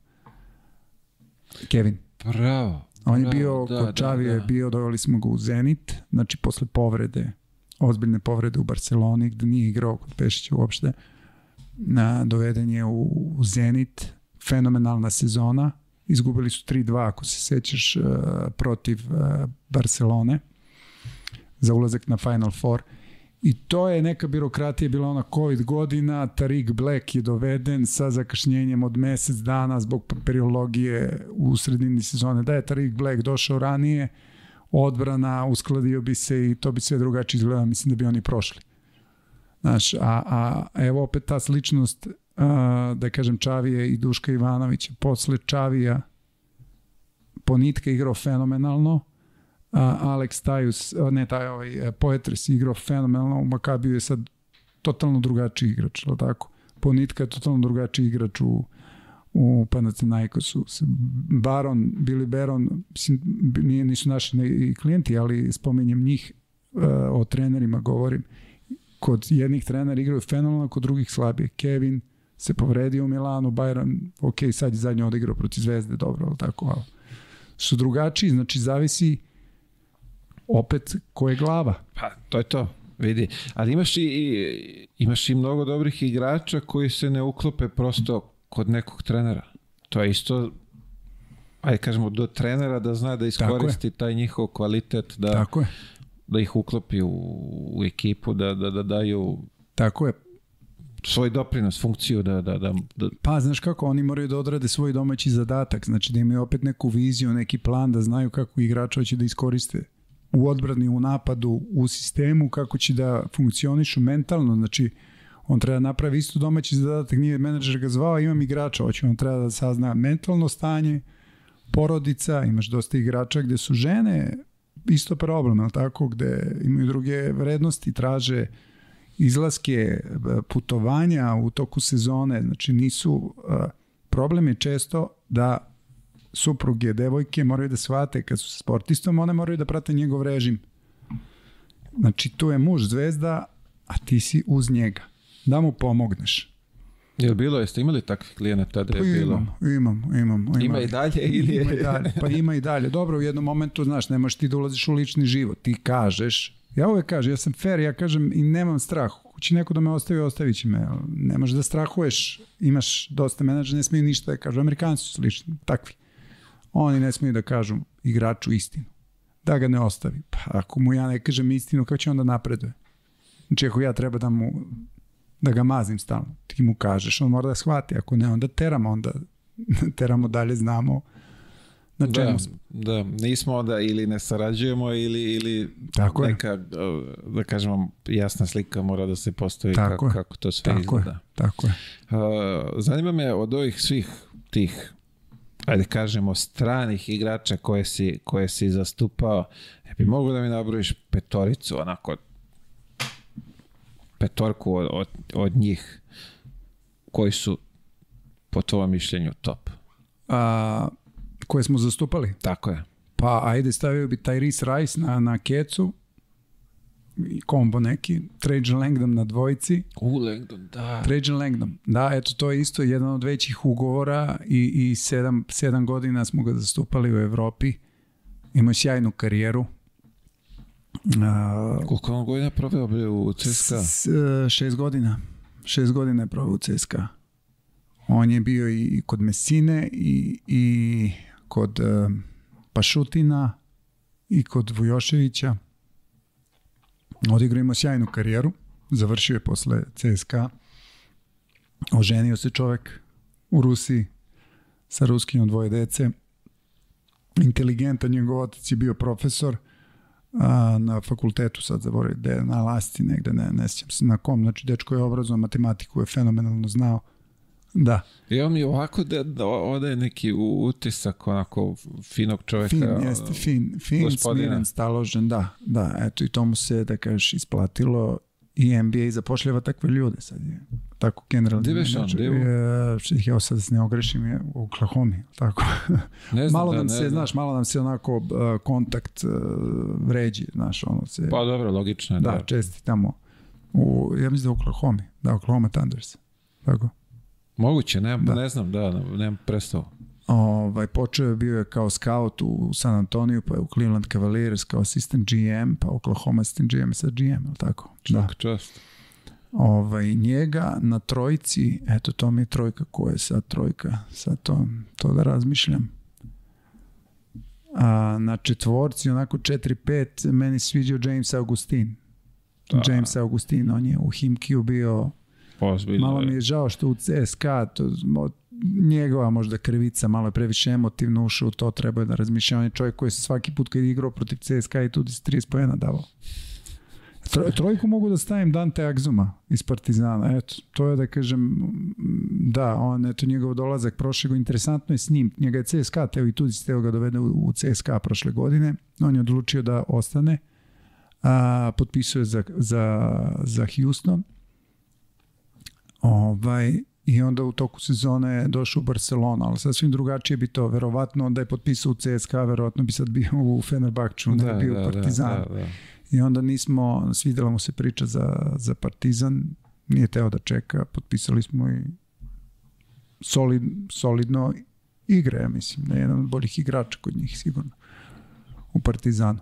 Kevin. Bravo. On je bio, da, kod Čavije da, da. bio, doveli smo ga u Zenit, znači posle povrede, ozbiljne povrede u Barceloni, gde nije igrao kod Pešića uopšte, na, doveden je u, u Zenit, fenomenalna sezona, izgubili su 3-2, ako se sećaš, uh, protiv uh, Barcelone, za ulazak na Final Four. I to je neka birokratija bila ona COVID godina, Tarik Black je doveden sa zakašnjenjem od mesec dana zbog papirologije u sredini sezone. Da je Tarik Black došao ranije, odbrana, uskladio bi se i to bi sve drugačije izgledalo, mislim da bi oni prošli. Znaš, a, a evo opet ta sličnost, a, da kažem, Čavije i Duška Ivanovića. Posle Čavija Ponitka igrao fenomenalno, Alex Tajus, ne taj ovaj, e, Poetres igrao fenomenalno, u Makabiju je sad totalno drugačiji igrač, ali tako? Ponitka je totalno drugačiji igrač u, u Panathinaikosu. Baron, Billy Baron, nije, nisu naši ne, klijenti, ali spominjem njih, uh, o trenerima govorim. Kod jednih trenera igraju fenomenalno, kod drugih slabije. Kevin se povredio u Milanu, Bayron, ok, sad je zadnje odigrao protiv Zvezde, dobro, ali tako, ali su drugačiji, znači zavisi opet ko je glava. Pa, to je to. Vidi, ali imaš i, imaš i mnogo dobrih igrača koji se ne uklope prosto kod nekog trenera. To je isto ajde kažemo do trenera da zna da iskoristi taj njihov kvalitet da Tako je. da ih uklopi u, u ekipu da, da, da daju Tako je svoj doprinos, funkciju da, da, da, da... Pa, znaš kako, oni moraju da odrade svoj domaći zadatak, znači da imaju opet neku viziju, neki plan, da znaju kako igrača hoće da iskoriste u odbrani, u napadu, u sistemu, kako će da funkcionišu mentalno, znači on treba da napravi isto domaći zadatak, nije menadžer ga zvao, imam igrača, hoće on treba da sazna mentalno stanje, porodica, imaš dosta igrača gde su žene isto problem, ali tako, gde imaju druge vrednosti, traže izlaske, putovanja u toku sezone, znači nisu, problem je često da supruge, devojke moraju da shvate kad su sportistom, one moraju da prate njegov režim. Znači, tu je muž zvezda, a ti si uz njega. Da mu pomogneš. Je bilo, jeste imali takvih klijenata da je pa bilo? Imam, imam, imam. Ima i dalje ili je? Ima i dalje, pa ima i dalje. Dobro, u jednom momentu, znaš, nemaš ti da ulaziš u lični život. Ti kažeš, ja uvek kažem, ja sam fair, ja kažem i nemam strah. Hoće neko da me ostavi, ostavit će me. Nemaš da strahuješ, imaš dosta menadža, ne smiju ništa da kažu. Amerikanci su slični, takvi. Oni ne smiju da kažu igraču istinu. Da ga ne ostavi. Pa ako mu ja ne kažem istinu, kako će onda napreduje? Znači ako ja treba da mu da ga mazim stalno, ti mu kažeš, on mora da shvati, ako ne, onda teramo, onda teramo dalje, znamo na čemu da, smo. Da, nismo onda ili ne sarađujemo ili, ili Tako neka, je. da kažemo, jasna slika mora da se postavi Tako kako, je. kako to sve Tako izgleda. Je. Tako je. Uh, zanima me od ovih svih tih ajde kažemo, stranih igrača koje si, koje si zastupao, e bi mogu da mi nabrojiš petoricu, onako, petorku od, od, od njih koji su po tvojom mišljenju top. A, koje smo zastupali? Tako je. Pa ajde stavio bi Tyrese Rice na, na kecu, kombo neki, Trajan Langdon na dvojici. U, Langdon, da. Trajan Langdon, da, eto to je isto jedan od većih ugovora i, i sedam, sedam godina smo ga zastupali u Evropi. Imao sjajnu karijeru. Uh, Koliko on godina proveo bi u CSKA? S, šest godina. Šest godina je proveo u CSKA. On je bio i kod Mesine i, i kod uh, Pašutina i kod Vujoševića. Odigrao ima sjajnu karijeru. Završio je posle CSKA. Oženio se čovek u Rusiji sa ruskinjom dvoje dece. Inteligentan, njegov otac je bio profesor a, na fakultetu, sad zaboravim, gde na Lasti negde, ne, ne sjećam se na kom, znači dečko je obrazovan matematiku, je fenomenalno znao. Da. I on mi ovako da, da odaje neki utisak onako finog čoveka. Fin, jeste, fin, fin, gospodina. smiren, staložen, da, da, eto i to mu se, da kažeš, isplatilo i NBA zapošljava takve ljude sad je tako generalno. Gde veš on? Gde ja sad se ne ogrešim je u Oklahoma, tako. Ne znam, malo da, nam se, znam. znaš, malo nam se onako uh, kontakt uh, vređi, znaš, ono se... Pa dobro, logično je. Da, da. česti tamo. U, ja mislim da u Oklahoma, da, Oklahoma Thunders. Tako. Moguće, ne, da. ne znam, da, nemam predstavu. Ovaj, počeo je bio je kao scout u San Antonio, pa je u Cleveland Cavaliers kao assistant GM, pa Oklahoma assistant GM sa GM, ili tako? Čak, da. čast. Ovaj, njega na trojici, eto to mi je trojka, ko je sad trojka? Sad to, to da razmišljam. A, na četvorci, onako 4-5, meni sviđao James Augustin. Da. James Augustin, on je u Himkiju bio Ozbiljno. Malo mi je žao što u CSKA to, njegova možda krivica malo je previše emotivno ušao u to, treba je da razmišlja. On je čovjek koji se svaki put kad je igrao protiv CSKA i se 30 pojena davao. Tro, trojku mogu da stavim Dante Agzuma iz Partizana. Eto, to je da kažem, da, on, eto, njegov dolazak prošle interesantno je s njim. Njega je CSKA, teo i se teo ga dovede u, u CSKA prošle godine. On je odlučio da ostane. A, potpisuje za, za, za Houston Ovaj, I onda u toku sezone je došao u Barcelona, ali sasvim drugačije bi to. Verovatno da je potpisao u CSKA, verovatno bi sad bio u Fenerbahču, da, da bio da, Partizan. Da, da, da. I onda nismo, svidela mu se priča za, za Partizan, nije teo da čeka, potpisali smo i solid, solidno igre, ja mislim, na jedan od boljih igrača kod njih sigurno u Partizanu.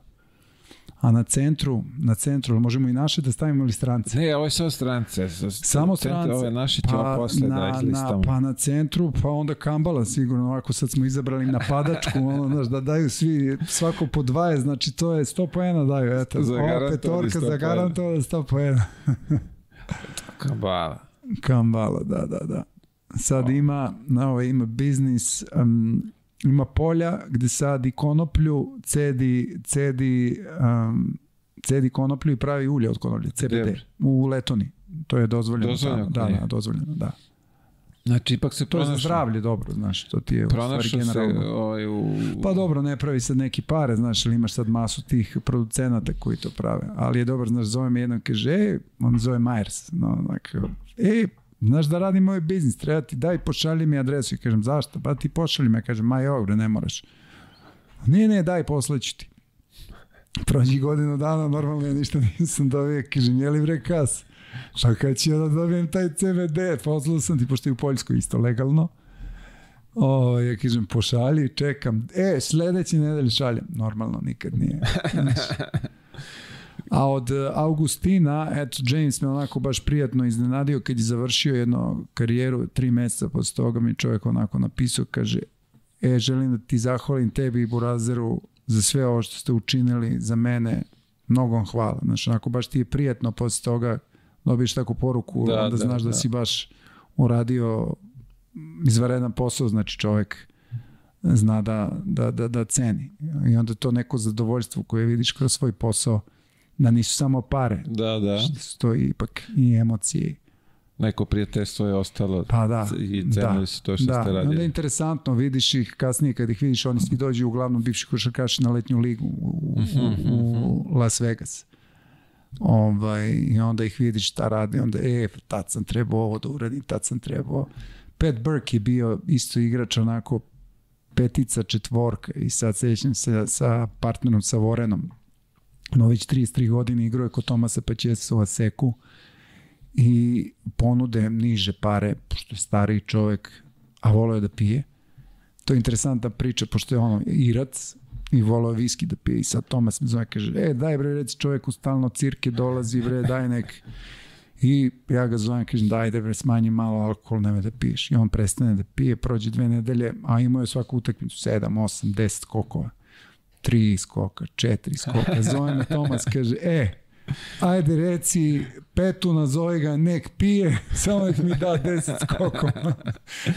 A na centru, na centru, možemo i naše da stavimo ili strance? Ne, ovo je sve strance. Samo strance. Ove naše ćemo pa, posle da na, da izlistamo. Na, pa na centru, pa onda Kambala sigurno, ovako sad smo izabrali napadačku, ono, znaš, da daju svi, svako po 20, znači to je 100 poena daju, eto. Ova petorka za garantovano 100 poena. Kambala. Kambala, da, da, da. Sad ima, na ovo ima biznis, um, ima polja gde sadi konoplju, cedi, cedi, um, cedi konoplju i pravi ulje od konoplje, CBD, Debr. u Letoni. To je dozvoljeno. Dozvoljeno, da, da, dozvoljeno, da. Znači, ipak se to je za zdravlje dobro, znaš, to ti je u stvari generalno. Se, ovaj, u... Pa dobro, ne pravi sad neki pare, znaš, ali imaš sad masu tih producenata koji to prave, ali je dobro, znaš, zove me jedan, kaže, e, on zove Myers, no, onako, e, Znaš da radim moj biznis, treba ti daj pošalji mi adresu i kažem zašto? Pa ti pošalji me, kažem maj ovre, ne moraš. Ne, ne, daj posleću ti. Prođi godinu dana, normalno ja ništa nisam dobio, kažem, je li bre kas? Šta kad ću ja da dobijem taj CBD? Poslao sam ti, pošto je u Poljskoj isto legalno. O, ja kažem, pošalji, čekam. E, sledeći nedelj šaljem. Normalno, nikad nije. A od e, Augustina, eto, James me onako baš prijatno iznenadio kad je završio jednu karijeru, tri meseca posle toga mi čovjek onako napisao, kaže, e, želim da ti zahvalim tebi i Burazeru za sve ovo što ste učinili za mene, mnogo vam hvala. Znači, onako baš ti je prijatno posle toga dobiješ takvu poruku, da, onda da, znaš da, da si baš uradio izvaredan posao, znači čovjek zna da, da, da, da ceni. I onda to neko zadovoljstvo koje vidiš kroz svoj posao da nisu samo pare. Da, da. Što to ipak i emocije. neko prijateljstvo je ostalo Pa da. i cenili da, su to što da. ste Onda je radili. interesantno, vidiš ih kasnije kad ih vidiš, oni svi dođu uglavnom bivši košarkaši na letnju ligu u, Mhm, u, u Las Vegas. Ovaj, I onda ih vidiš šta rade, onda e, tad sam trebao ovo da uradim, tad sam trebao. Pat Burke je bio isto igrač onako petica, četvorka i sad sećam se sa partnerom sa Vorenom. No već 33 godine igrao je kod Tomasa Pačesova Seku i ponude niže pare, pošto je stariji čovek, a voleo je da pije. To je interesantna priča, pošto je ono Irac i voleo je viski da pije. I sad Tomas me zove, kaže, e, daj bre, reci čoveku stalno cirke dolazi, bre, daj nek... I ja ga zovem, kažem, daj da bre, smanji malo alkohol, nemoj da piješ. I on prestane da pije, prođe dve nedelje, a imao je svaku utakmicu 7, 8, 10 skokova. Tri skoka, četiri skoka. Zove me Tomas, kaže, e, ajde reci Petu nazovi ga, nek pije, samo nek mi da 10 skokova.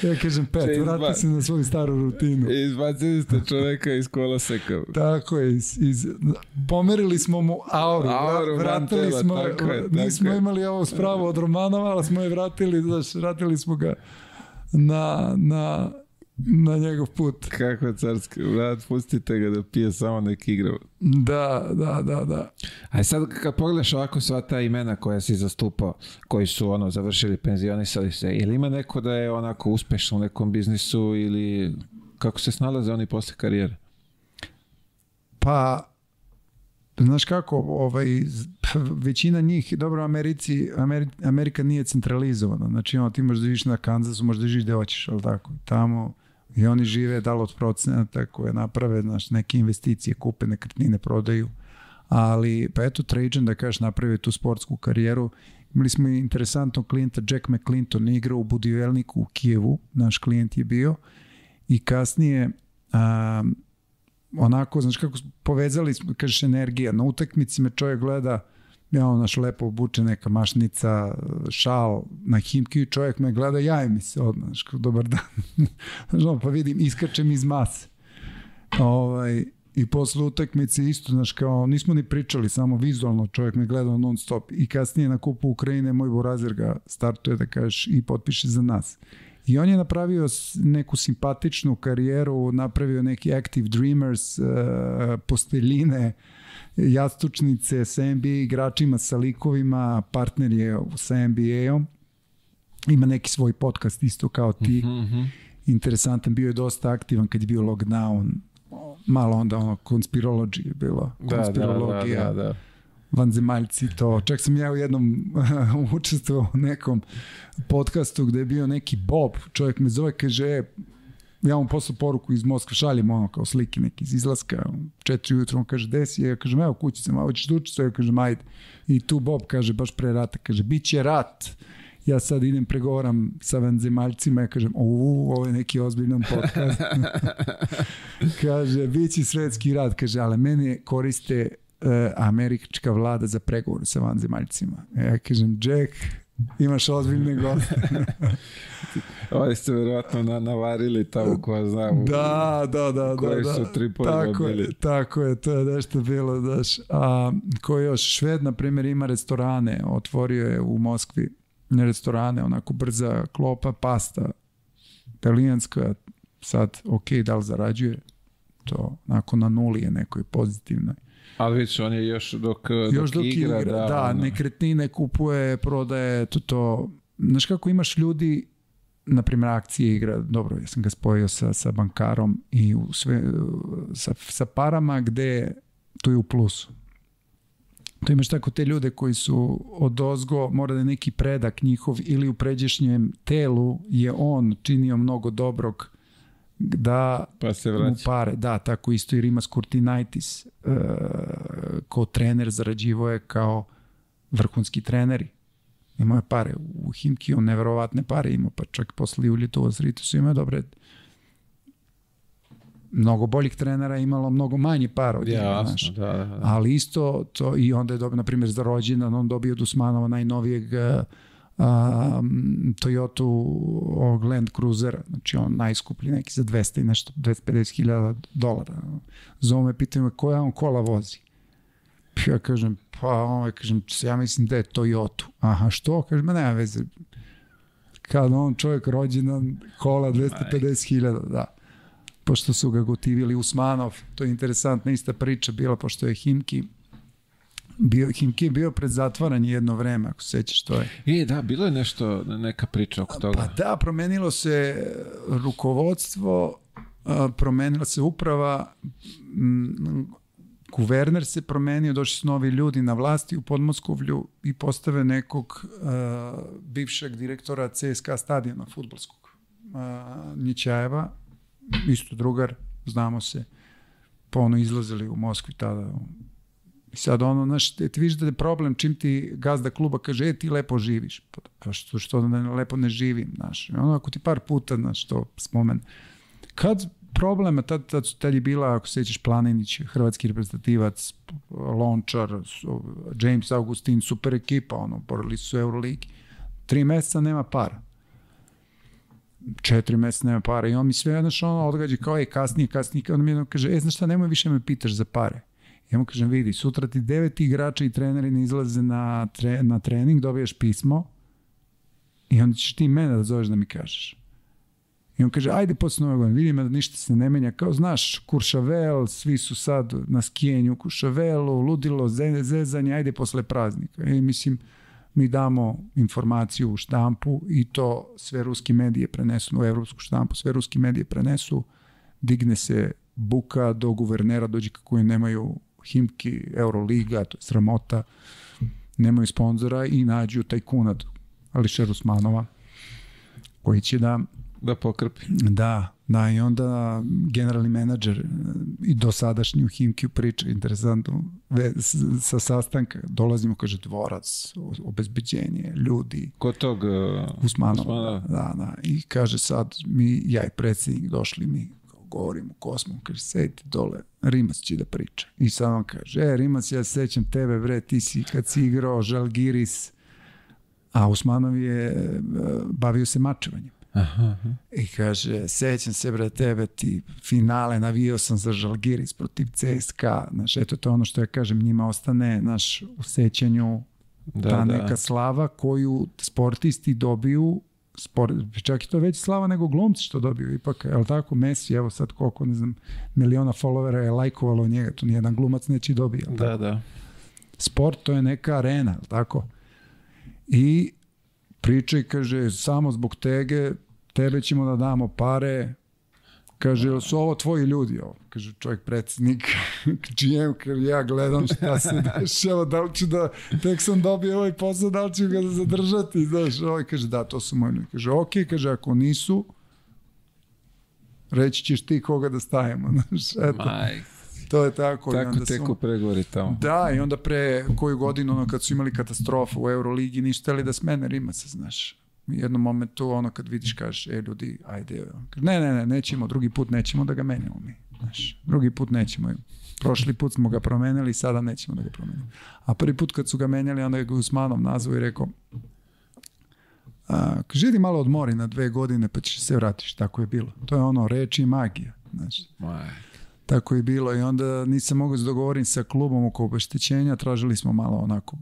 ja kažem, Pet, Čez vrati se na svoju staru rutinu. Izbacili ste čoveka iz koloseka. Tako je, iz, iz, pomerili smo mu auru, Auru, vra- vratili mantela, smo, tako je, tako nismo je. imali ovo spravo od Romanova, ali smo je vratili, znaš, vratili smo ga na, na, na njegov put. Kako carski, brat, pustite ga da pije samo nek igra. Da, da, da, da. A sad kad pogledaš ovako sva ta imena koja si zastupao, koji su ono završili, penzionisali se, ili ima neko da je onako uspešan u nekom biznisu ili kako se snalaze oni posle karijere? Pa, znaš kako, ovaj, većina njih, dobro, u Americi, Ameri, Amerika nije centralizovana, znači ono, ti možeš da živiš na Kansasu, možeš da živiš gde hoćeš, ali tako, tamo i oni žive da li od procenata koje naprave, znaš, neke investicije, kupe nekretnine, prodaju, ali, pa eto, Trajan, da kažeš, napravio tu sportsku karijeru, imali smo i interesantnog klijenta, Jack McClinton, igrao u Budivelniku u Kijevu, naš klijent je bio, i kasnije, a, onako, znaš kako, povezali smo, kažeš, energija. Na utakmici me čovjek gleda, ja ono, naš lepo obuče neka mašnica, šal na himki čovjek me gleda, jaje mi se odmah, znaš, dobar dan. znaš, pa vidim, iskačem iz mase. Ovaj, I posle utakmice isto, znaš, kao, nismo ni pričali, samo vizualno čovjek me gledao non stop. I kasnije na kupu Ukrajine moj Borazir ga startuje da kažeš i potpiše za nas. I on je napravio neku simpatičnu karijeru, napravio neki Active Dreamers, uh, posteljine, jastučnice sa NBA igračima, sa likovima, partner je sa NBA-om. Ima neki svoj podcast isto kao ti. Interesantan, bio je dosta aktivan kad je bio lockdown. Malo onda ono, conspirology je bilo. Konspirologija da. vanzemaljci to. Čak sam ja u jednom učestvovao u nekom podcastu gde je bio neki Bob, čovjek me zove, kaže, e, ja mu poslao poruku iz Moskve, šaljem ono kao slike neki iz izlaska, četiri ujutro, on kaže, desi, ja kažem, evo kući sam, a hoćeš da učestvuje, ja kažem, ajde. I tu Bob kaže, baš pre rata, kaže, bit će rat. Ja sad idem, pregovaram sa vanzemaljcima, ja kažem, u, ovo je neki ozbiljan podcast. kaže, bit će svetski rat, kaže, ali mene koriste uh, američka vlada za pregovor sa vanzemaljcima. Ja kažem, Jack, imaš ozbiljne goste. Oni ste verovatno na, navarili tamo ko zna. da, da, da, da. Koji da. su tripovima tako bili. Je, tako je, to je nešto bilo, daš. A, ko još? Šved, na primjer, ima restorane, otvorio je u Moskvi restorane, onako brza klopa, pasta, italijanska, sad, ok, da li zarađuje, to onako na nuli je nekoj pozitivnoj. Ali vidiš, on je još dok, Još dok, dok igra, igra, da, ono, nekretnine kupuje, prodaje, to to. Znaš kako imaš ljudi, na primjer akcije igra, dobro, ja sam ga spojio sa, sa bankarom i u sve, sa, sa parama gde to je u plusu. To imaš tako te ljude koji su od ozgo, mora da je neki predak njihov ili u pređešnjem telu je on činio mnogo dobrog da pa se mu vraća. pare, da, tako isto i Rimas Kurtinaitis, e, kao trener zarađivo je kao vrhunski treneri. Imao je pare u Himki, on neverovatne pare imao, pa čak posle u Litovo su imao dobre mnogo boljih trenera imalo mnogo manje para od njega, znaš. Jasno, da, da, da. Ali isto to i onda je dobio, na primjer, za rođendan, on dobio od Usmanova najnovijeg uh, um, Toyota ovog Land Cruisera, znači on najskuplji neki za 200 i nešto, 250 hiljada dolara. Zove me, pitaju me koja on kola vozi. Ja kažem, pa ja kažem, ja mislim da je Toyota. Aha, što? Kažem, ma nema veze. Kad on čovjek rođendan kola 250.000, da. Pošto su ga gotivili Usmanov, to je interesantna ista priča bila, pošto je Himki bio, Himki je bio pred zatvaranje jedno vreme, ako se sećaš to je. E, da, bilo je nešto, neka priča oko toga. Pa da, promenilo se rukovodstvo, promenila se uprava, guverner se promenio, došli su novi ljudi na vlasti u Podmoskovlju i postave nekog uh, bivšeg direktora CSKA stadiona futbolskog. Uh, Nićajeva, isto drugar, znamo se, pa ono izlazili u Moskvi tada. I sad ono, znaš, ti vidiš da je problem čim ti gazda kluba kaže, e, ti lepo živiš. Pa, što, što ne, lepo ne živim, znaš. Ono, ako ti par puta, znaš, to spomen. Kad problema, tad, tad, tad je bila, ako sećaš, Planinić, hrvatski reprezentativac, Lončar, James Augustin, super ekipa, ono, borili su Euroligi. Tri meseca nema para. Četiri meseca nema para i on mi sve, znaš, ono, odgađa kao, ej, kasnije, kasnije, on mi jedno kaže, e, znaš šta, nemoj više me pitaš za pare. Ja mu kažem, vidi, sutra ti devet igrača i treneri ne izlaze na, tre, na trening, dobiješ pismo i onda ćeš ti mene da zoveš da mi kažeš. I on kaže, ajde posle nove godine, vidim da ništa se ne menja. Kao, znaš, Kuršavel, svi su sad na skijenju u Kuršavelu, ludilo, zezanje, ajde posle praznika. I mislim, mi damo informaciju u štampu i to sve ruski medije prenesu, u evropsku štampu, sve ruski medije prenesu, digne se buka do guvernera, dođe kako nemaju Himki, Euroliga, to je sramota, nemaju sponzora i nađu taj kunad Ališer Usmanova, koji će da Da pokrpi. Da, da, i onda generalni menadžer i dosadašnji u Himkiju priča, interesantno, ve, sa sastanka dolazimo, kaže, dvorac, obezbeđenje, ljudi. Kod tog uh, Usmanova. Usmanova. Da, da, i kaže sad, mi, ja i predsjednik došli mi, govorimo kosmom, kaže, sedite dole, Rimac će da priča. I sad on kaže, e, Rimac, ja sećam tebe, bre, ti si kad si igrao Žalgiris, a Usmanov je bavio se mačevanjem. Aha, aha. I kaže, sećam se bre tebe, ti finale, navio sam za Žalgiris protiv CSKA, znaš, eto to ono što ja kažem, njima ostane, naš, u sećanju da, ta da. neka slava koju sportisti dobiju sport, čak i to već slava nego glumci što dobiju ipak, je li tako, Messi, evo sad koliko, ne znam, miliona followera je lajkovalo njega, to nijedan glumac neće dobiti. Da, tako? da. Sport to je neka arena, je tako? I priča i kaže, samo zbog tege tebe ćemo da damo pare, Kaže, su ovo tvoji ljudi? Ovo? Kaže, čovjek predsjednik, GM, kaže, ja gledam šta se dešava, da li ću da, tek sam dobio ovaj posao, da li ću ga zadržati, znaš, ovaj kaže, da, to su moji ljudi. Kaže, ok, kaže, ako nisu, reći ćeš ti koga da stavimo, znaš, eto. Maj. To je tako. Tako i onda teku su, pregovori tamo. Da, i onda pre koju godinu, ono, kad su imali katastrofu u Euroligi, nisu li da smene Rimaca, znaš jednom momentu ono kad vidiš kažeš e ljudi ajde ne ne ne nećemo drugi put nećemo da ga menjamo mi znaš drugi put nećemo prošli put smo ga promenili sada nećemo da ga promenimo. A prvi put kad su ga menjali onda je ga Usmanov nazvao i rekao a, kaže malo odmori na dve godine pa ćeš se vratiš. Tako je bilo. To je ono reči i magija znaš. Tako je bilo i onda nisam mogao se dogovoriti sa klubom oko obeštećenja tražili smo malo onako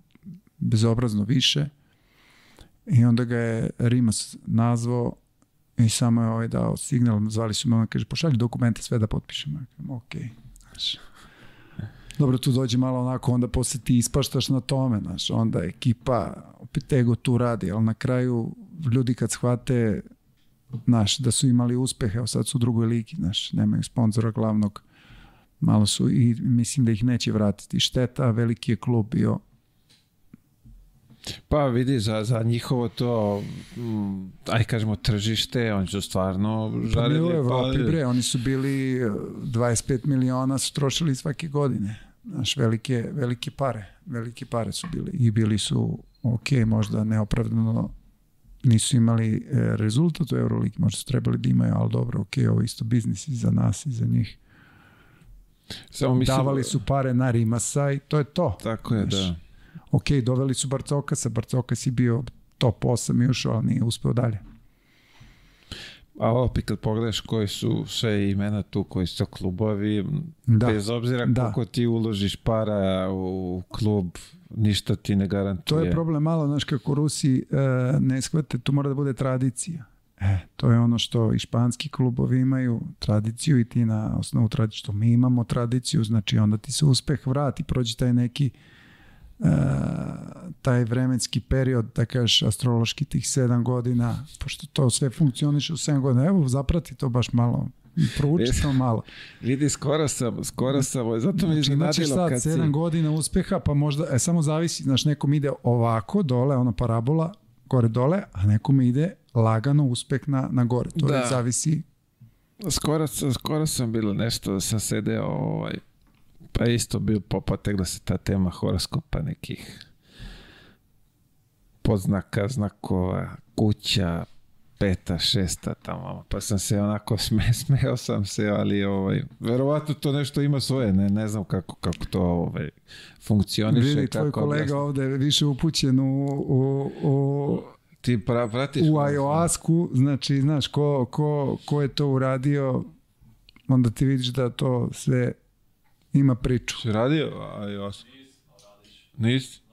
bezobrazno više I onda ga je Rimas nazvao i samo je ovaj dao signal, zvali su me, on kaže, pošalji dokumente sve da potpišemo. Ok, znaš. Dobro, tu dođe malo onako, onda posle ti ispaštaš na tome, znaš, onda ekipa, opet ego tu radi, ali na kraju ljudi kad shvate, znaš, da su imali uspehe, evo sad su u drugoj ligi, znaš, nemaju sponzora glavnog, malo su i mislim da ih neće vratiti. Šteta, veliki je klub bio, Pa vidi, za, za njihovo to, mm, aj kažemo, tržište, oni su stvarno žarili pa, Evropi, bre, oni su bili 25 e, miliona su trošili svake godine. Znaš, velike, velike pare, velike pare su bili i bili su, ok, možda neopravdano nisu imali e, rezultat u Euroligi, možda su trebali da imaju, ali dobro, ok, ovo isto biznis i za nas i za njih. Samo mislim... Davali su pare na Rimasa i to je to. Tako je, znaš. da ok, doveli su Barcokasa, Barcokas je bio top 8 i ušao, ali nije uspeo dalje. a opet kad pogledaš koji su sve imena tu, koji su klubovi, Da. bez obzira Da. koliko ti uložiš para u klub, ništa ti ne garantuje. To je problem malo, znaš, kako Rusi e, ne shvate, tu mora da bude tradicija. E, to je ono što i španski klubovi imaju tradiciju i ti na osnovu tradicije, što mi imamo tradiciju, znači onda ti se uspeh vrati, prođi taj neki e, taj vremenski period, da kažeš astrološki tih sedam godina, pošto to sve funkcioniše u sedam godina, evo zaprati to baš malo, prouči to malo. Vidi, skoro sam, skoro sam, zato me Znači, iznenadilo sad kad si... 7 godina uspeha, pa možda, e, samo zavisi, znaš, nekom ide ovako dole, ona parabola, gore dole, a nekom ide lagano uspeh na, na gore. To Da. je zavisi. Skoro, skoro sam bilo nešto sam sedeo, ovaj, pa isto bio popotegla se ta tema horoskopa nekih poznaka, znakova, kuća, peta, šesta tamo, pa sam se onako sme, smeo sam se, ali ovaj, verovatno to nešto ima svoje, ne, ne znam kako, kako to ovaj, funkcioniše. Vidi, tvoj kako kolega objasniti. ovde je više upućen u, u, u, Ti pra, pratiš? u ayahuasku, znači, znaš, ko, ko, ko je to uradio, onda ti vidiš da to sve ima priču. Si radio? Jas. Nisi?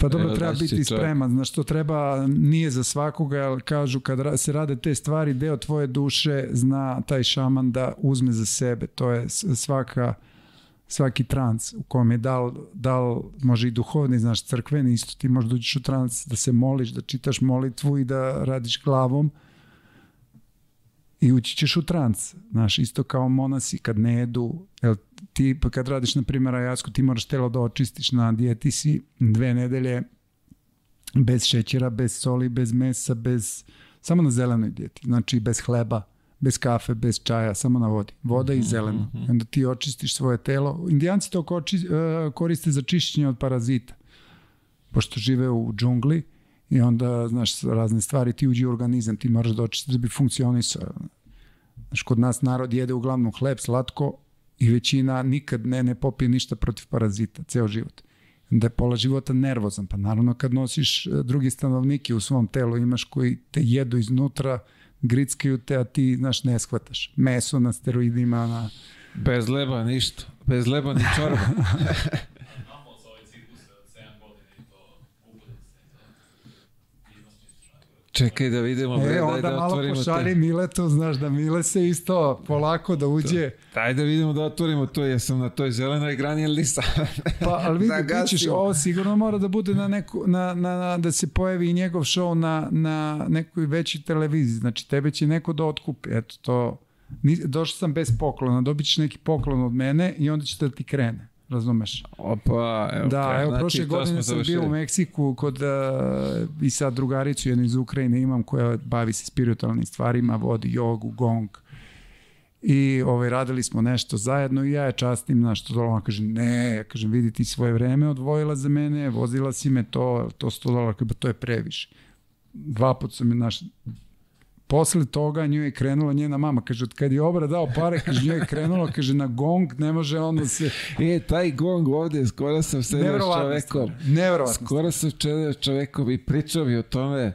Pa dobro, Evo, treba da biti spreman, znaš, to treba, nije za svakoga, ali kažu kad se rade te stvari, deo tvoje duše zna taj šaman da uzme za sebe, to je svaka, svaki trans u kom je dal, dal, može i duhovni, znaš, crkveni, isto ti možeš uđeš u trans, da se moliš, da čitaš molitvu i da radiš glavom i ući ćeš u trans, znaš, isto kao monasi kad ne jedu, jel, ti pa kad radiš na primjer ajasku, ti moraš telo da očistiš na dijeti si dve nedelje bez šećera, bez soli, bez mesa, bez samo na zelenoj dijeti, znači bez hleba, bez kafe, bez čaja, samo na vodi. Voda i zeleno. I onda ti očistiš svoje telo. Indijanci to koči, e, koriste za čišćenje od parazita. Pošto žive u džungli i onda, znaš, razne stvari ti uđi u organizam, ti moraš da očistiš da bi funkcionisao. Znaš, kod nas narod jede uglavnom hleb, slatko i većina nikad ne, ne popije ništa protiv parazita, ceo život. Da je pola života nervozan, pa naravno kad nosiš e, drugi stanovnike u svom telu, imaš koji te jedu iznutra, grickaju te, a ti, znaš, ne shvataš. Meso na steroidima, na... Bez leba ništa. Bez leba ni čorba. Znamo za ovaj ciklus od 7 godina i to ubudi se. to iznos čisto najgore. Čekaj da vidimo. bre, E, daj onda da malo otvorimo pošalji te. Miletu, znaš, da Mile se isto polako da uđe. Daj da vidimo da otvorimo to. Jesam na toj zelenoj grani ili nisam. Pa, ali vidi, Da ćeš, ovo sigurno mora da bude na neku, na, na, na, da se pojavi i njegov show na, na nekoj većoj televiziji. Znači, tebe će neko da otkupi. Eto, to, došao sam bez poklona, dobit ćeš neki poklon od mene i onda će da ti krene. Razumeš? Opa, evo. Da, evo, Znači, prošle godine sam bio u. Meksiku kod, uh, i sad drugaricu jednu iz Ukrajine imam koja bavi se spiritualnim stvarima, vodi jogu, gong. I ovaj, radili smo nešto zajedno i ja je častim na što. Ona kaže, ne, ja kažem, vidi ti svoje vreme odvojila za mene, vozila si me to, to 100 dolara, "Ba, to je previše. Dva put sam je naš, Posle toga nju je krenula njena mama, kaže, od kad je obra dao pare, kaže, nju je krenula, kaže, na gong ne može ono se... E, taj gong ovde, skoro sam sedeo s Neverovatno čovekom. Neverovatno. Skoro sam sedeo s čovekom i pričao mi o tome.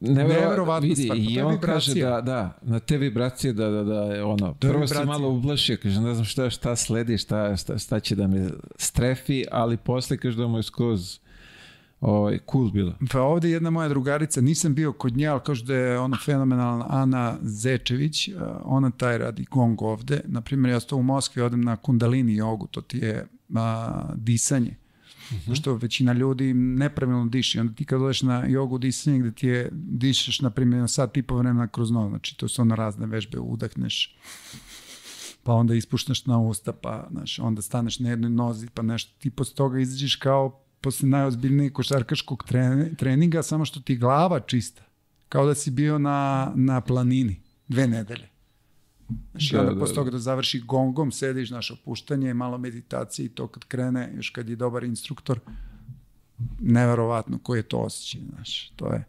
Neverovatna vidi, stvar, pa I on vibracija. kaže da, da, na te vibracije da, da, da, ono, je prvo se malo ublašio, kaže, ne znam šta, šta sledi, šta, šta, šta će da me strefi, ali posle kaže da mu je skroz ovaj, cool bilo. Pa ovde jedna moja drugarica, nisam bio kod nje, ali kaže da je ona fenomenalna Ana Zečević, a, ona taj radi gong ovde. Naprimjer, ja sto u Moskvi odem na kundalini jogu, to ti je a, disanje. Uh Što većina ljudi nepravilno diši. Onda ti kad odeš na jogu disanje gde ti je, dišeš, na primjer, na sat i po vremena kroz nos, znači to su ono razne vežbe, udahneš, pa onda ispuštaš na usta, pa znaš, onda staneš na jednoj nozi, pa nešto, ti posle toga izađeš kao posle najozbiljnijeg košarkaškog tre- treninga, samo što ti glava čista. Kao da si bio na, na planini dve nedelje. Znaš, Da, onda da, posle da. toga da završi gongom, sediš, znaš, opuštanje, malo meditacije i to kad krene, još kad je dobar instruktor, neverovatno koji je to osjećaj, znaš, to je.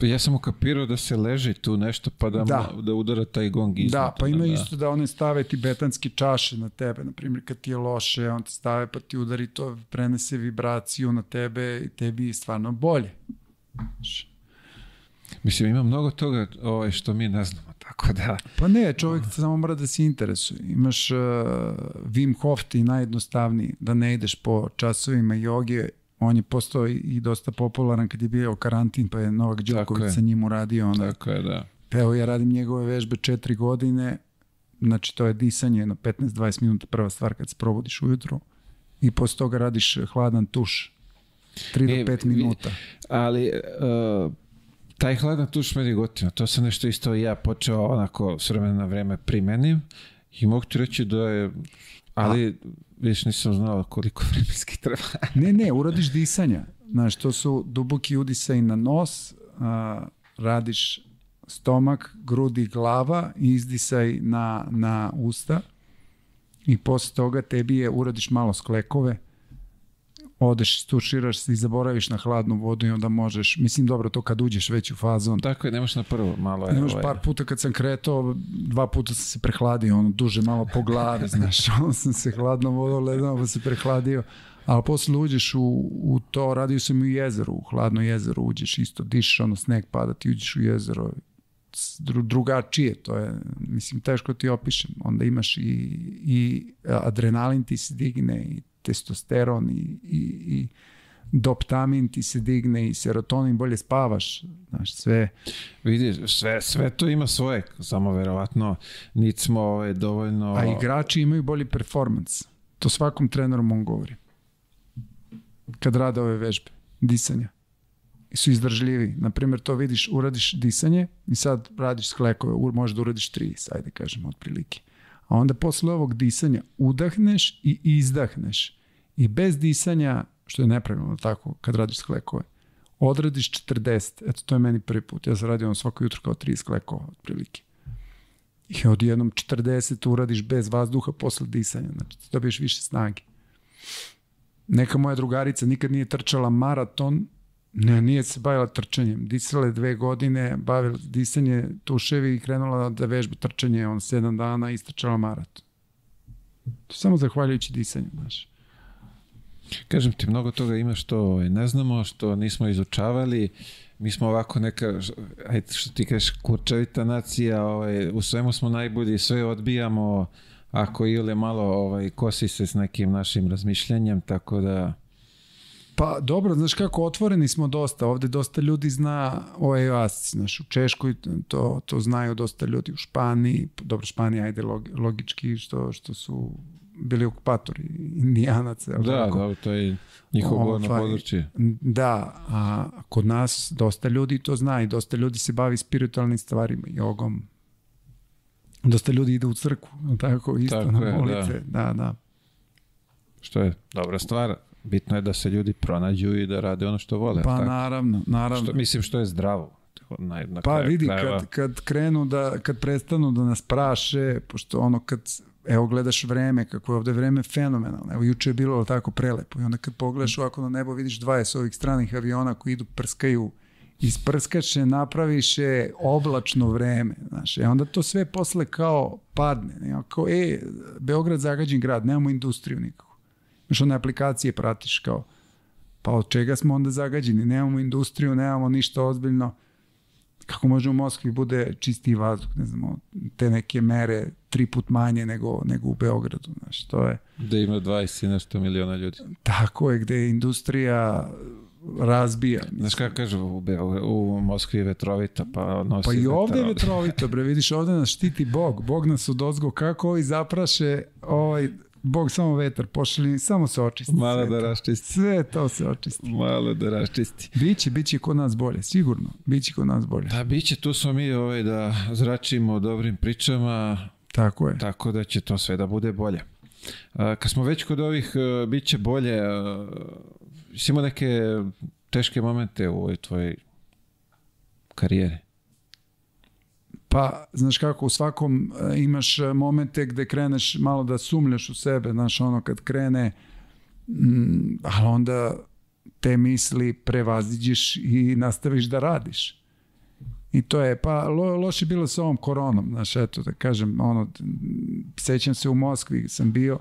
Pa ja sam ukapirao da se leži tu nešto pa da, Da. da. da udara taj gong iznad. Da, pa ima da. isto da one stave tibetanske čaše na tebe, na primjer kad ti je loše, on te stave pa ti udari to, prenese vibraciju na tebe i tebi je stvarno bolje. Mislim, ima mnogo toga ovaj, što mi ne znamo, tako da... Pa ne, čovjek samo mora da se interesuje. Imaš uh, Wim Hof ti najjednostavniji, da ne ideš po časovima joge, on je postao i- dosta popularan kad je bio karantin, pa je Novak. Đoković sa njim uradio. Onda, Tako je, da. Pa evo ja radim njegove vežbe četiri godine, znači to je disanje na 15-20 minuta prva stvar kad se probudiš ujutro i posle toga radiš hladan tuš 3 E, do 5 vi- minuta. Ali uh, taj hladan tuš meni gotivno. To sam nešto isto ja počeo onako s vremena na vreme primenim i mogu ti reći da je ali viš nisam znao koliko vremenski treba. Ne, ne, uradiš disanja. Znaš, to su duboki udisaj na nos, a, radiš stomak, grudi, glava i izdisaj na, na usta i posle toga tebi je uradiš malo sklekove, odeš, stuširaš se i zaboraviš na hladnu vodu i onda možeš, mislim dobro to kad uđeš već u fazon, Tako je, nemaš na prvo, malo je. Imaš ovaj, par puta kad sam kretao, dva puta sam se prehladio, ono, duže malo po glavi, znaš, ono sam se hladnom vodom ledano pa se prehladio, ali posle uđeš u, u to, radio sam i u jezeru, u hladno jezero uđeš isto, dišeš, ono, sneg pada, ti uđeš u jezero, dru, drugačije, to je, mislim, teško ti opišem, onda imaš i, i adrenalin ti se digne, i testosteron, i, i, i doptamin ti se digne, i serotonin, bolje spavaš, znaš, sve, Vidiš, sve, sve to ima svoje, samo verovatno niti smo ovaj, dovoljno... A igrači imaju bolji performans. To svakom trenerom on govori. Kad rade ove vežbe, disanja. I su izdržljivi. Naprimjer, to vidiš, uradiš disanje i sad radiš sklekove, možeš da uradiš tri, ajde kažem, otprilike. A onda posle ovog disanja udahneš i izdahneš. I bez disanja, što je nepravilno tako, kad radiš sklekove, odradiš 40. Eto, to je meni prvi put. Ja sam radio ono svako jutro kao 30 sklekova, otprilike. I odjednom 40 uradiš bez vazduha posle disanja. Znači, ti dobiješ više snage. Neka moja drugarica nikad nije trčala maraton, ne, nije se bavila trčanjem. Disala je dve godine, bavila disanje tuševi i krenula da vežba trčanje on sedam dana istrčala maraton. To je samo zahvaljujući disanju, znaš. Kažem ti, mnogo toga ima što ovaj, ne znamo, što nismo izučavali. Mi smo ovako neka, ajde što ti kažeš, kurčavita nacija, ovaj, u svemu smo najbolji, sve odbijamo, ako ili malo ovaj, kosi se s nekim našim razmišljanjem, tako da... Pa dobro, znaš kako, otvoreni smo dosta. Ovde dosta ljudi zna o EOASci, znaš, u Češkoj to, to znaju dosta ljudi, u Španiji, dobro, Španija, ajde log, logički, što, što su bili okupatori indijanaca. Da, tako? da, to je njihovo govorno područje. Da, a kod nas dosta ljudi to zna i dosta ljudi se bavi spiritualnim stvarima, jogom. Dosta ljudi ide u crkvu, jel tako, isto Tako na je, molitve. Da, da. Što je dobra stvar. Bitno je da se ljudi pronađu i da rade ono što vole. Pa tako? naravno, naravno. Što, mislim što je zdravo. Na, na Pa kraju vidi, krajeva. kad, kad krenu da, kad prestanu da nas praše, pošto ono kad, evo gledaš vreme, kako je ovde vreme fenomenalno, evo juče je bilo tako prelepo. I onda kad pogledaš ovako na nebo vidiš 20 ovih stranih aviona koji idu prskaju isprskaše, napraviše oblačno vreme, znaš, e onda to sve posle kao padne, ne, kao, e, Beograd zagađen grad, nemamo industriju nikako. Znaš, one aplikacije pratiš kao, pa od čega smo onda zagađeni, nemamo industriju, nemamo ništa ozbiljno, kako može u Moskvi bude čistiji vazduh, ne znamo, te neke mere tri put manje nego, nego u Beogradu, znaš, to je Da ima 20 i nešto miliona ljudi. tako je gde je industrija razbija. Znaš kako kažu u, Beogradu- u Moskvi je vetrovita, pa nosi Pa i ovde je vetar. vetrovito, bre, vidiš, ovde nas štiti Bog, Bog nas od ozgo, kako ovi zapraše, ovaj, Bog samo vetar pošalje, samo se očisti. Malo da raščisti. Sve to se očisti. Malo da raščisti. Biće, biće kod nas bolje, sigurno, biće kod nas bolje. Da, bit će, tu smo mi ovaj, da zračimo dobrim pričama, Tako je. tako da će to sve da bude bolje. A, kad smo već kod ovih, a, bit će bolje, jesi imao neke teške momente u ovoj tvojoj karijeri? Pa, znaš kako, u svakom e, imaš e, momente gde kreneš malo da sumljaš u sebe, znaš, ono kad krene, mm, ali onda te misli prevaziđeš i nastaviš da radiš. I to je, pa lo, loše bilo sa ovom koronom, znaš, eto da kažem, ono, m, sećam se u Moskvi sam bio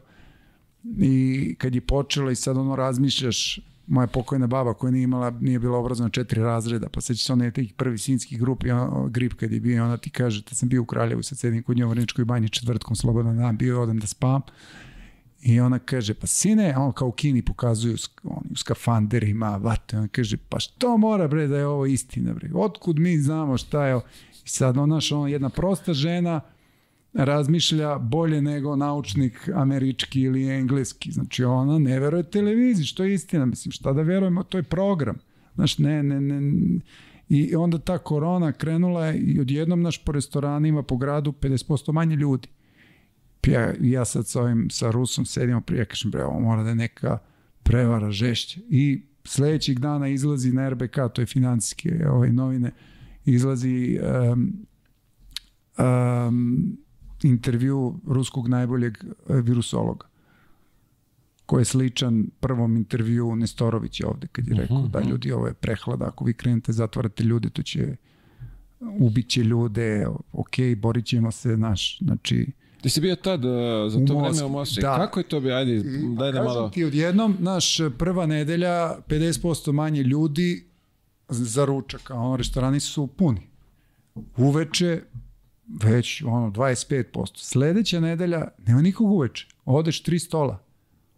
i kad je počelo i sad ono razmišljaš moja pokojna baba koja nije imala, nije bila obrazovana četiri razreda, pa seća se ona je tih prvi sinjski grup, on, grip kad je bio, ona ti kaže, da sam bio u Kraljevu, sad sedim kod nje u Vrničkoj banji četvrtkom, slobodan dan, bio odem da spam, I ona kaže, pa sine, on kao u Kini pokazuju oni u skafanderima, vate, on kaže, pa što mora bre da je ovo istina bre, otkud mi znamo šta je? I sad ona, ona jedna prosta žena, razmišlja bolje nego naučnik američki ili engleski. Znači ona ne veruje televiziji, što je istina. Mislim, šta da verujemo, to je program. Znaš, ne, ne, ne. I onda ta korona krenula i odjednom naš po restoranima po gradu 50% manje ljudi. Ja, ja sad sa ovim, sa Rusom sedimo prije, kažem, bre, ovo mora da je neka prevara žešće. I sledećeg dana izlazi na RBK, to je financijske ovaj, novine, izlazi um, um, intervju ruskog najboljeg e, virusologa koji je sličan prvom intervju Nestorović je ovde kad je rekao uh -huh. da ljudi ovo je prehlada, ako vi krenete zatvarate ljude to će ubiće ljude, ok, borit ćemo se, naš, znači Ti si bio tad uh, za to vreme u Moskvi. da. Kako je to bi, ajde, daj da malo... ti odjednom, naš prva nedelja 50% manje ljudi za ručak, a ono restorani su puni. Uveče već ono 25%. Sledeća nedelja nema nikog uveče. Odeš tri stola.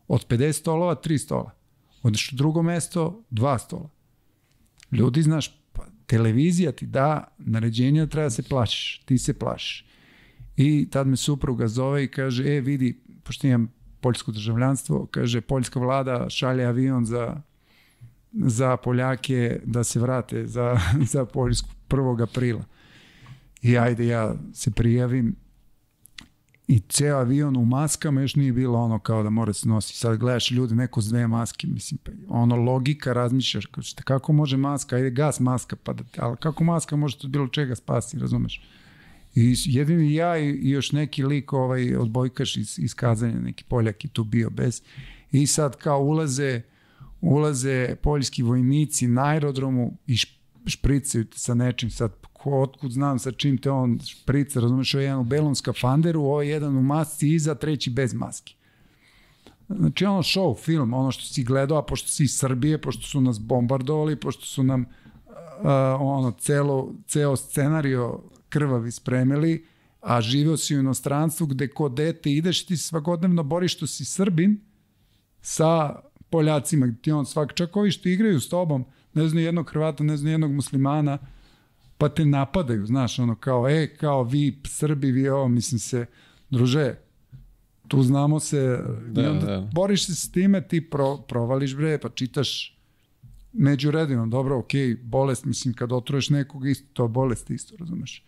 Od 50 stolova tri stola. Odeš u drugo mesto dva stola. Ljudi, znaš, pa, televizija ti da naređenja da treba da se plašiš. Ti se plašiš. I tad me supruga zove i kaže, e, vidi, pošto imam poljsko državljanstvo, kaže, poljska vlada šalje avion za, za Poljake da se vrate za, za Poljsku 1. aprila. I ajde ja se prijavim i ceo avion u maskama još nije bilo ono kao da mora se nosi. Sad gledaš ljude neko s dve maske, mislim, pa ono logika razmišljaš, kao šta, kako može maska, ajde gas maska, pa da, ali kako maska može od bilo čega spasi, razumeš? I jedini ja i, još neki lik ovaj, odbojkaš iz, iz kazanja, neki Poljak je tu bio bez. I sad kao ulaze, ulaze poljski vojnici na aerodromu i šp- špricaju sa nečim sad ko, otkud znam sa čim te on šprica, razumeš, ovo je jedan u belom skafanderu, ovo je jedan u masci iza, treći bez maski. Znači ono show, film, ono što si gledao, a pošto si iz Srbije, pošto su nas bombardovali, pošto su nam uh, ono celo, ceo scenario krvavi spremili, a živeo si u inostranstvu gde ko dete ideš ti svakodnevno boriš što si Srbin sa Poljacima, gde ti on svak, čak ovi što igraju s tobom, ne znaju jednog Hrvata, ne znaju jednog muslimana, pa te napadaju, znaš, ono kao, e, kao vi Srbi, vi ovo, mislim se, druže, tu znamo se, Da, i onda da. boriš se s time, ti pro, provališ bre, pa čitaš među redima, dobro, ok, bolest, mislim, kad otruješ nekog, isto, to je bolest isto, razumeš.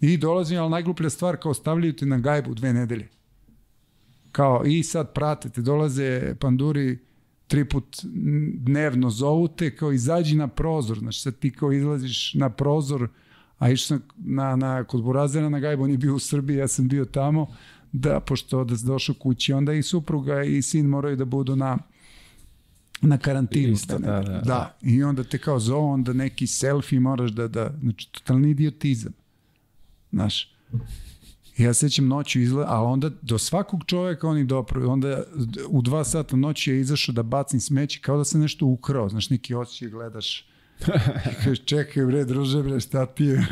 I dolazi, ali najgluplja stvar, kao stavljaju te na gajbu dve nedelje. Kao, i sad pratite, dolaze panduri, tri put dnevno zovu te, kao izađi na prozor, znači sad ti kao izlaziš na prozor, a išao sam na, na, kod Burazera na Gajbu, on je bio u Srbiji, ja sam bio tamo, da, pošto da se došao kući, onda i supruga i sin moraju da budu na na karantinu. Isto, da, neke. da. da. I onda te kao zovu, onda neki selfie moraš da, da, znači totalni idiotizam. Znaš, Ja sećam noću izgleda, a onda do svakog čoveka oni dopru, onda u dva sata noći je izašao da bacim smeće kao da se nešto ukrao, znaš, neki osjećaj gledaš. I kažeš, čekaj bre, druže bre, šta ti je?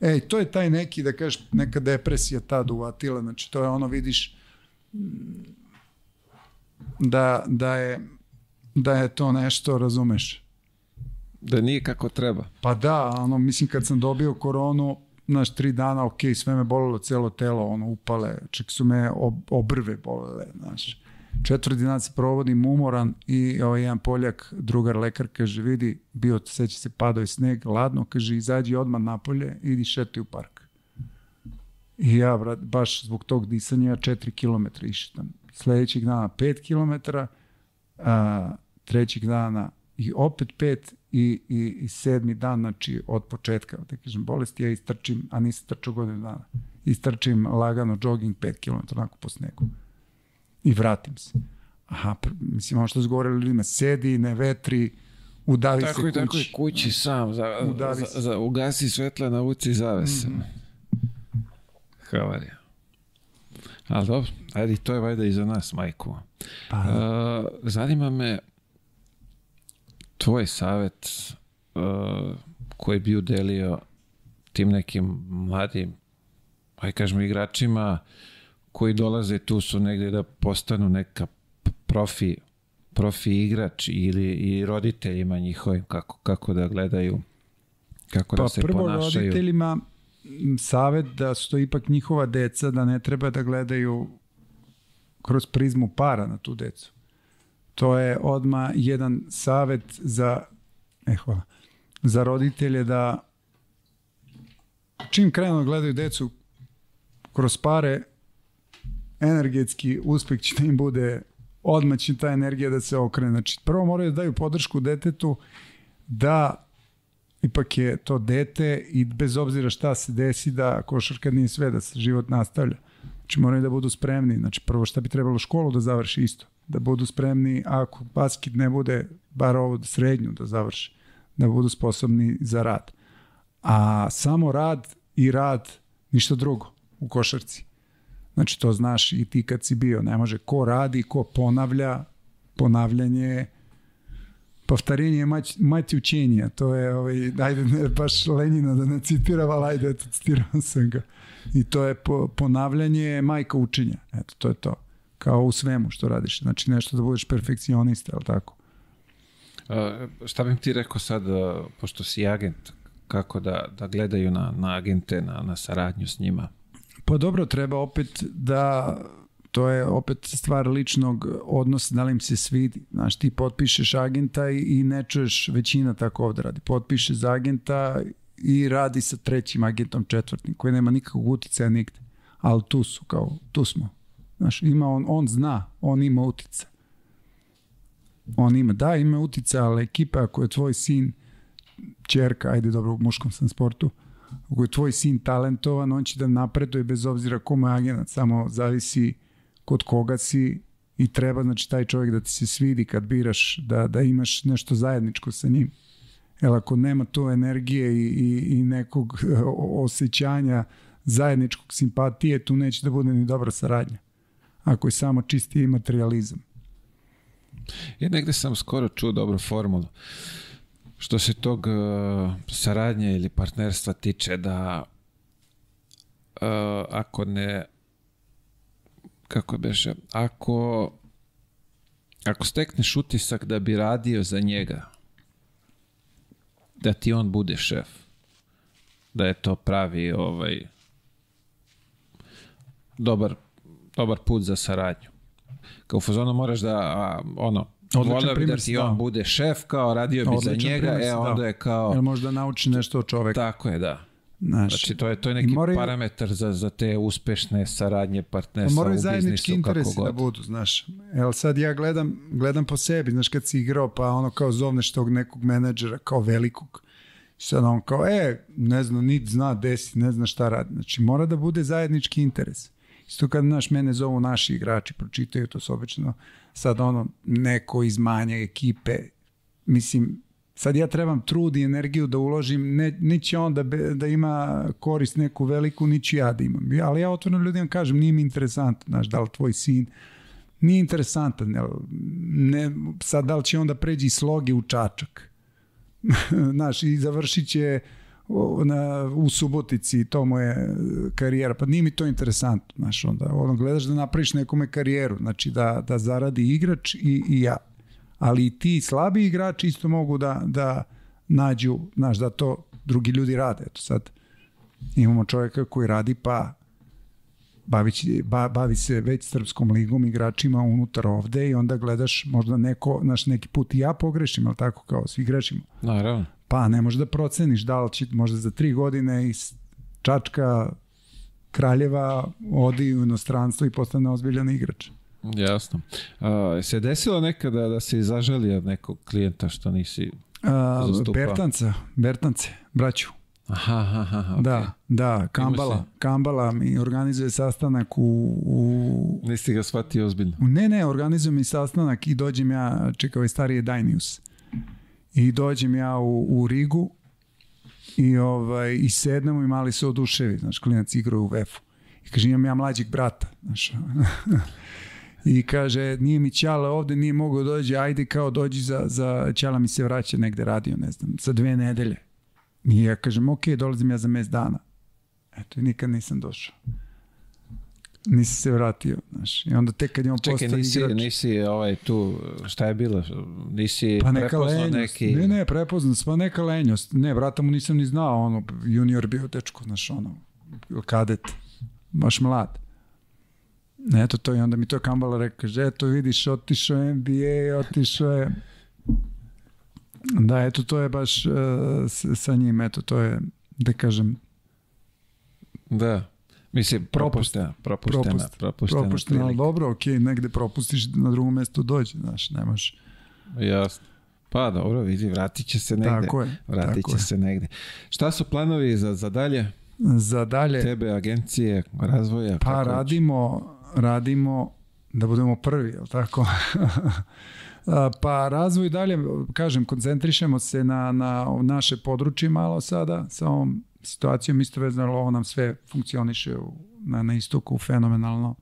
Ej, to je taj neki, da kažeš, neka depresija tad uvatila, znači to je ono, vidiš, da, da je da je to nešto, razumeš? Da nije kako treba. Pa da, ono, mislim kad sam dobio koronu, znaš, tri dana, ok, sve me bolelo celo telo, ono, upale, čak su me ob, obrve bolele, znaš. Četvrti dan se provodim umoran i ovaj jedan Poljak, drugar lekar, kaže, vidi, bio, seća se, padao je sneg, ladno, kaže, izađi odmah napolje, idi šeti u park. I ja, brat, baš zbog tog disanja, 4 km išetam. Sledećeg dana 5 km, a, trećeg dana i opet 5 i, i, i sedmi dan, znači od početka, da kažem, bolesti, ja istrčim, a nisam trčao godinu dana, istrčim lagano jogging 5 km, onako po snegu. I vratim se. Aha, mislim, ono što su govorili ljudima, sedi, ne vetri, udavi Tako se i tako i kući. kući sam, za, Udavi za, za, ugasi svetla, navuci zavese. Mm. -hmm. Havarija. Ali dobro, ajde, to je valjda i za nas, majku. Pa, Uh, zanima me, tvoj savjet uh, koji bi udelio tim nekim mladim, aj kažemo igračima koji dolaze tu su negde da postanu neka profi profi igrač ili i roditeljima njihovim kako, kako da gledaju kako da Pa se prvo ponašaju. roditeljima savet da su to ipak njihova deca, da ne treba da gledaju kroz prizmu para na tu decu. To je odma jedan savet za e, hvala, za roditelje da čim krenu da gledaju decu kroz pare, energetski uspeh će da im bude odmah će ta energija da se okrene. Znači, prvo moraju da daju podršku detetu da ipak je to dete i bez obzira šta se desi da košarka nije sve, da se život nastavlja. Znači moraju da budu spremni. Znači prvo šta bi trebalo školu da završi isto. Da budu spremni ako basket ne bude bar ovo srednju da završi. Da budu sposobni za rad. A samo rad i rad ništa drugo u košarci. Znači to znaš i ti kad si bio. Ne može ko radi, ko ponavlja, ponavljanje Повторение mać, mać učenja. To je, ovaj, ajde, ne, baš Lenina da ne citiram, ali ajde, eto, citirao sam ga. I to je po, ponavljanje je majka učenja. Eto, to je to. Kao u svemu što radiš. Znači nešto da budeš perfekcionista, ali tako? A, šta bih ti rekao sad, pošto si agent, kako da, da gledaju na, na agente, na, na saradnju s njima? Pa dobro, treba opet da to je opet stvar ličnog odnosa, da li im se svidi. Znaš, ti potpišeš agenta i, i ne čuješ, većina tako ovde radi. Potpiše za agenta i radi sa trećim agentom četvrtnim, koji nema nikakvog uticaja nigde. Ali tu su, kao, tu smo. Znaš, ima on, on zna, on ima utica. On ima, da, ima utica, ali ekipa ako je tvoj sin, čerka, ajde dobro, u muškom sam sportu, ako je tvoj sin talentovan, on će da napreduje bez obzira kome je agent, samo zavisi kod koga si i treba znači taj čovjek da ti se svidi kad biraš da, da imaš nešto zajedničko sa njim. Jer ako nema tu energije i, i, i nekog osjećanja zajedničkog simpatije, tu neće da bude ni dobra saradnja. Ako je samo čisti materializam. I negde sam skoro čuo dobru formulu. Što se tog uh, saradnje ili partnerstva tiče da uh, ako ne kako beže, ako ako stekneš utisak da bi radio za njega, da ti on bude šef, da je to pravi ovaj dobar, dobar put za saradnju. Kao u fazonu moraš da, a, ono, Odličan bi da ti on dao. bude šef, kao radio bi za Odličan njega, primer si e dao. onda je kao, Jer možda nauči nešto od čoveka. tako je, da. Znaš, Znači, to je, to je neki moraju- parametar za, za te uspešne saradnje partnerstva moraju u zajednički interesi da budu, znaš. Jel sad ja gledam, gledam po sebi, znaš, kad si igrao, pa ono kao zovneš tog nekog menadžera, kao velikog, sad on kao, e, ne zna, niti zna desi, ne zna šta radi. Znači, mora da bude zajednički interes. Isto kad, naš, mene zovu naši igrači, pročitaju to su obično sad ono, neko iz manje ekipe, mislim, sad ja trebam trud i energiju da uložim, ne, niće on da, be, da ima korist neku veliku, niću ja da imam. Ali ja otvoreno ljudima kažem, nije mi interesantno, znaš, da li tvoj sin, nije interesantan, jel, ne, sad da li će onda pređi sloge u čačak, znaš, i završit će na, u Subotici, to mu je karijera, pa nije mi to interesantno, znaš, onda ono, gledaš da napraviš nekome karijeru, znači da, da zaradi igrač i, i ja. Ali i ti slabi igrači isto mogu da, da nađu, znaš, da to drugi ljudi rade. Eto sad imamo čovjeka koji radi pa bavi, ba, bavi se već srpskom ligom igračima unutar ovde i onda gledaš možda neko, znaš, neki put i ja pogrešim, ali tako kao svi grešimo. Naravno. Pa ne možeš da proceniš da li će možda za tri godine iz Čačka Kraljeva odi u inostranstvo i postane ozbiljan igrač. Jasno. A, se desilo nekada da se zaželi od nekog klijenta što nisi... A, Zastupao. Bertanca, Bertance, braću. Aha, aha, aha, okay. Da, da, Kambala, Kambala mi organizuje sastanak u, u Nisi ga shvatio ozbiljno. Ne, ne, organizujem mi sastanak i dođem ja, čekaj, ovaj je Dajnius. I dođem ja u, u Rigu i, ovaj, i sednemo i mali se oduševi, znaš, klinac igra u VEF-u. I kaže, imam ja mlađeg brata, znaš. I kaže, nije mi Ćala ovde, nije mogao dođe, ajde kao dođi za, za Ćala mi se vraća negde radio, ne znam, za dve nedelje. I ja kažem, ok, dolazim ja za mes dana. Eto, i nikad nisam došao. Nisam se vratio, znaš. I onda tek kad je on Čekaj, postao nisi, igrač... nisi ovaj tu, šta je bilo? Nisi Pa neka prepoznao lenjost. neki... Ne, ne, prepoznat, pa neka lenjost. Ne, brata mu nisam ni znao, ono, junior bio dečko, znaš, ono, kadet, baš mlad. Eto to i onda mi to Kambala rekao, kaže, eto vidiš, otišao je NBA, otišao je... Da, eto to je baš uh, sa njim, eto to je, da kažem, Da. Mislim, propuštena, propuštena, propust, propuštena, propušteno, ali dobro, okej, negde propustiš, na drugom mestu dođe, znaš, nemaš, Jasno. Pa dobro, vidi, vratit će se negde. tako je, Vratit tako će je. se negde. Šta su planovi za, za dalje? Za dalje, Tebe, agencije, razvoja? Pa radimo, radimo da budemo prvi, jel tako? Pa razvoj dalje, kažem, koncentrišemo se na, na naše područje malo sada, sa ovom situacijom isto vezano, ovo nam sve funkcioniše u, na, na istoku fenomenalno.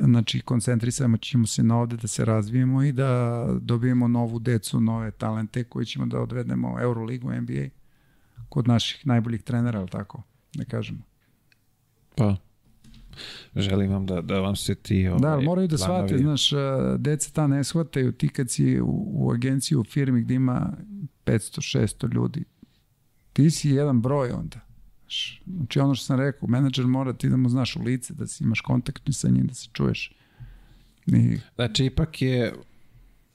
Znači, koncentrisamo ćemo se na ovde da se razvijemo i da dobijemo novu decu, nove talente koje ćemo da odvedemo u Euroligu, NBA, kod naših najboljih trenera, jel tako? Da kažemo. Pa, želim vam da, da vam se ti ovaj, Da, moraju da planovi- shvate, znaš, deca ta ne shvataju, ti kad si u, u agenciji, u firmi gde ima 500-600 ljudi, ti si jedan broj onda. Znači ono što sam rekao, menadžer mora ti da mu znaš u lice, da si imaš kontakt sa njim, da se čuješ. I, Znači, ipak je,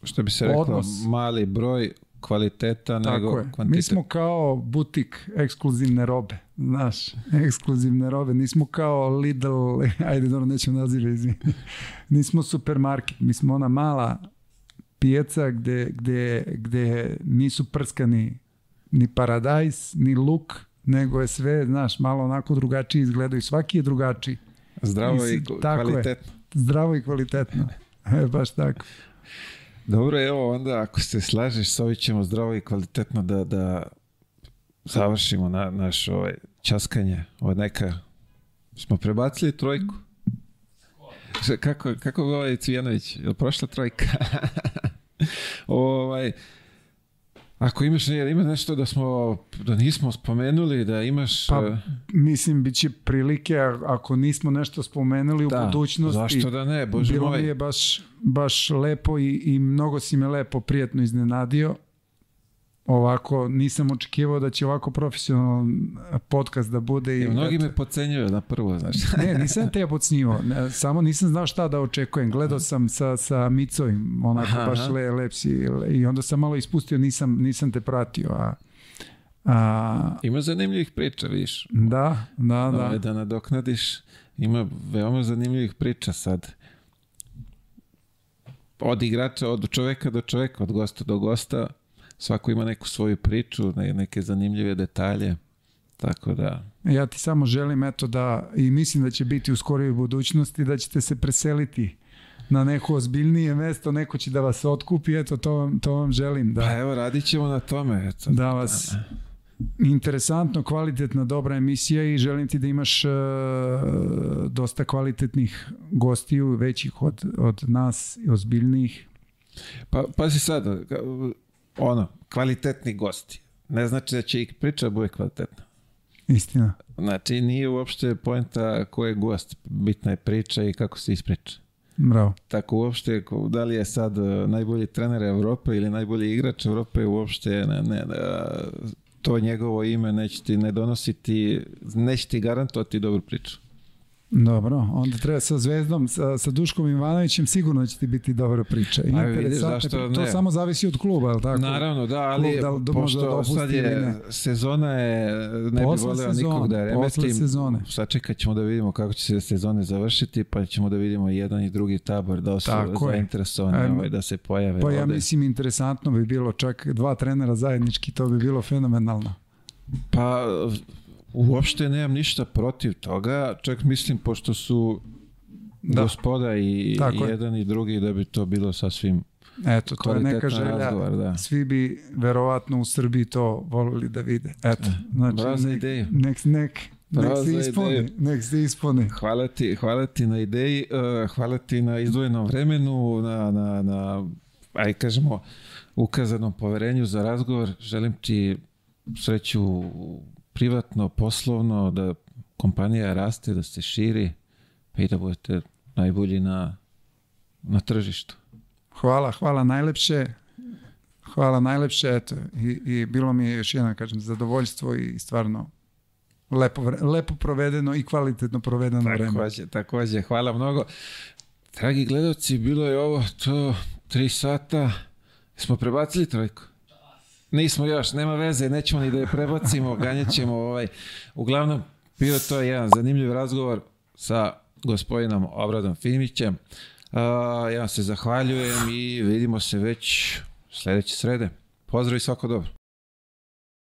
što bi se reklo, Odnos. mali broj kvaliteta nego tako je. kvantitet. Mi smo kao butik ekskluzivne robe, znaš, ekskluzivne robe. Nismo kao Lidl, ajde, dobro, nećemo nazive, izvini. Nismo supermarket, mi smo ona mala pijaca gde, gde, gde nisu prskani ni paradajs, ni luk, nego je sve, znaš, malo onako drugačije izgledaju. Svaki je drugačiji. Zdravo i tako je. kvalitetno. Zdravo i kvalitetno. E, baš tako. Dobro, evo onda ako se slažeš, s ovim ćemo zdravo i kvalitetno da, da završimo na, naš ovaj, časkanje. Od neka, smo prebacili trojku. Kako, kako je ovaj Cvijanović? Je li prošla trojka? ovaj, ako imaš, ima nešto da smo, da nismo spomenuli, da imaš... Pa, eh, mislim, bit će prilike, ako nismo nešto spomenuli u da, budućnosti. Zašto da ne, bože Bilo mi moj. je baš, baš lepo i, i mnogo si me lepo, prijetno iznenadio. Ovako, nisam očekivao da će ovako profesionalan podcast da bude. I, I mnogi eto. me pocenjuju na prvo, znaš. Ne, nisam te podcnjivo. Ne, Samo nisam znao šta da očekujem. Gledao sam sa, sa Micovim, onako Aha, baš le, lep si. I onda sam malo ispustio, nisam, nisam te pratio. A, a, Ima zanimljivih priča, vidiš. da, da, Ovaj, da. da nadoknadiš. Ima veoma zanimljivih priča sad. Od igrača, od čoveka do čoveka, od gosta do gosta. Svako ima neku svoju priču, ne- neke zanimljive detalje. Tako da, Ja ti samo želim eto da, i mislim da će biti u skorijoj budućnosti, da ćete se preseliti na neko ozbiljnije mesto, neko će da vas otkupi, eto to vam, to vam želim. pa Da, evo radit ćemo na tome. Eto. da vas interesantno, kvalitetna, dobra emisija i želim ti da imaš uh, dosta kvalitetnih gostiju, većih od, od nas ozbiljnijih. Pa, pazi sad, ka- ono, kvalitetni gosti. Ne znači da će i priča bude kvalitetna. Istina. Znači, nije uopšte poenta ko je gost. Bitna je priča i kako se ispriča. Bravo. Tako uopšte, da li je sad e, najbolji trener Evrope ili najbolji igrač Evrope, uopšte ne, ne, e, to njegovo ime neće ti ne donositi, neće ti garantovati dobru priču. Dobro, onda treba sa Zvezdom, sa, sa Duškom Ivanovićem sigurno će ti biti dobra priča. I A vidiš, zašto pri- To ne? samo zavisi od kluba, je li tako? Naravno, da, ali Klub da do- možda pošto sad je, ne. sezona je, ne Posle bi voleo nikog da posle remetim. sezone. Sačekat ćemo da vidimo kako će se sezone završiti, pa ćemo da vidimo jedan i drugi tabor da su zainteresovani ovaj, da se pojave Pa ja ovde. mislim interesantno bi bilo čak dva trenera zajednički, to bi bilo fenomenalno. Pa uopšte nemam ništa protiv toga, čak mislim pošto su Da. gospoda i, Tako i je. jedan i drugi da bi to bilo sasvim Eto, to je neka želja. razgovor, da. Svi bi verovatno u Srbiji to volili da vide. Eto, znači, Brazna nek, ideja. nek, nek, Nek se ispuni, nek se ispuni. Hvala ti, hvala ti na ideji, uh, hvala ti na izdvojenom vremenu, na, na, na aj kažemo, ukazanom poverenju za razgovor. Želim ti sreću privatno, poslovno, da kompanija raste, da se širi, pa i da budete najbolji na, na tržištu. Hvala, hvala najlepše. Hvala najlepše, eto, i, i bilo mi je još jedan, kažem, zadovoljstvo i stvarno lepo, lepo provedeno i kvalitetno provedeno vreme. Takođe, takođe, hvala mnogo. Dragi gledalci, bilo je ovo to tri sata. Smo prebacili trojku? Nismo još, nema veze, nećemo ni da je prebacimo, ganjat ćemo ovaj. Uglavnom, bio to jedan zanimljiv razgovor sa gospodinom Obradom Fimićem. Uh, ja vam se zahvaljujem i vidimo se već sledeće srede. Pozdrav i svako dobro.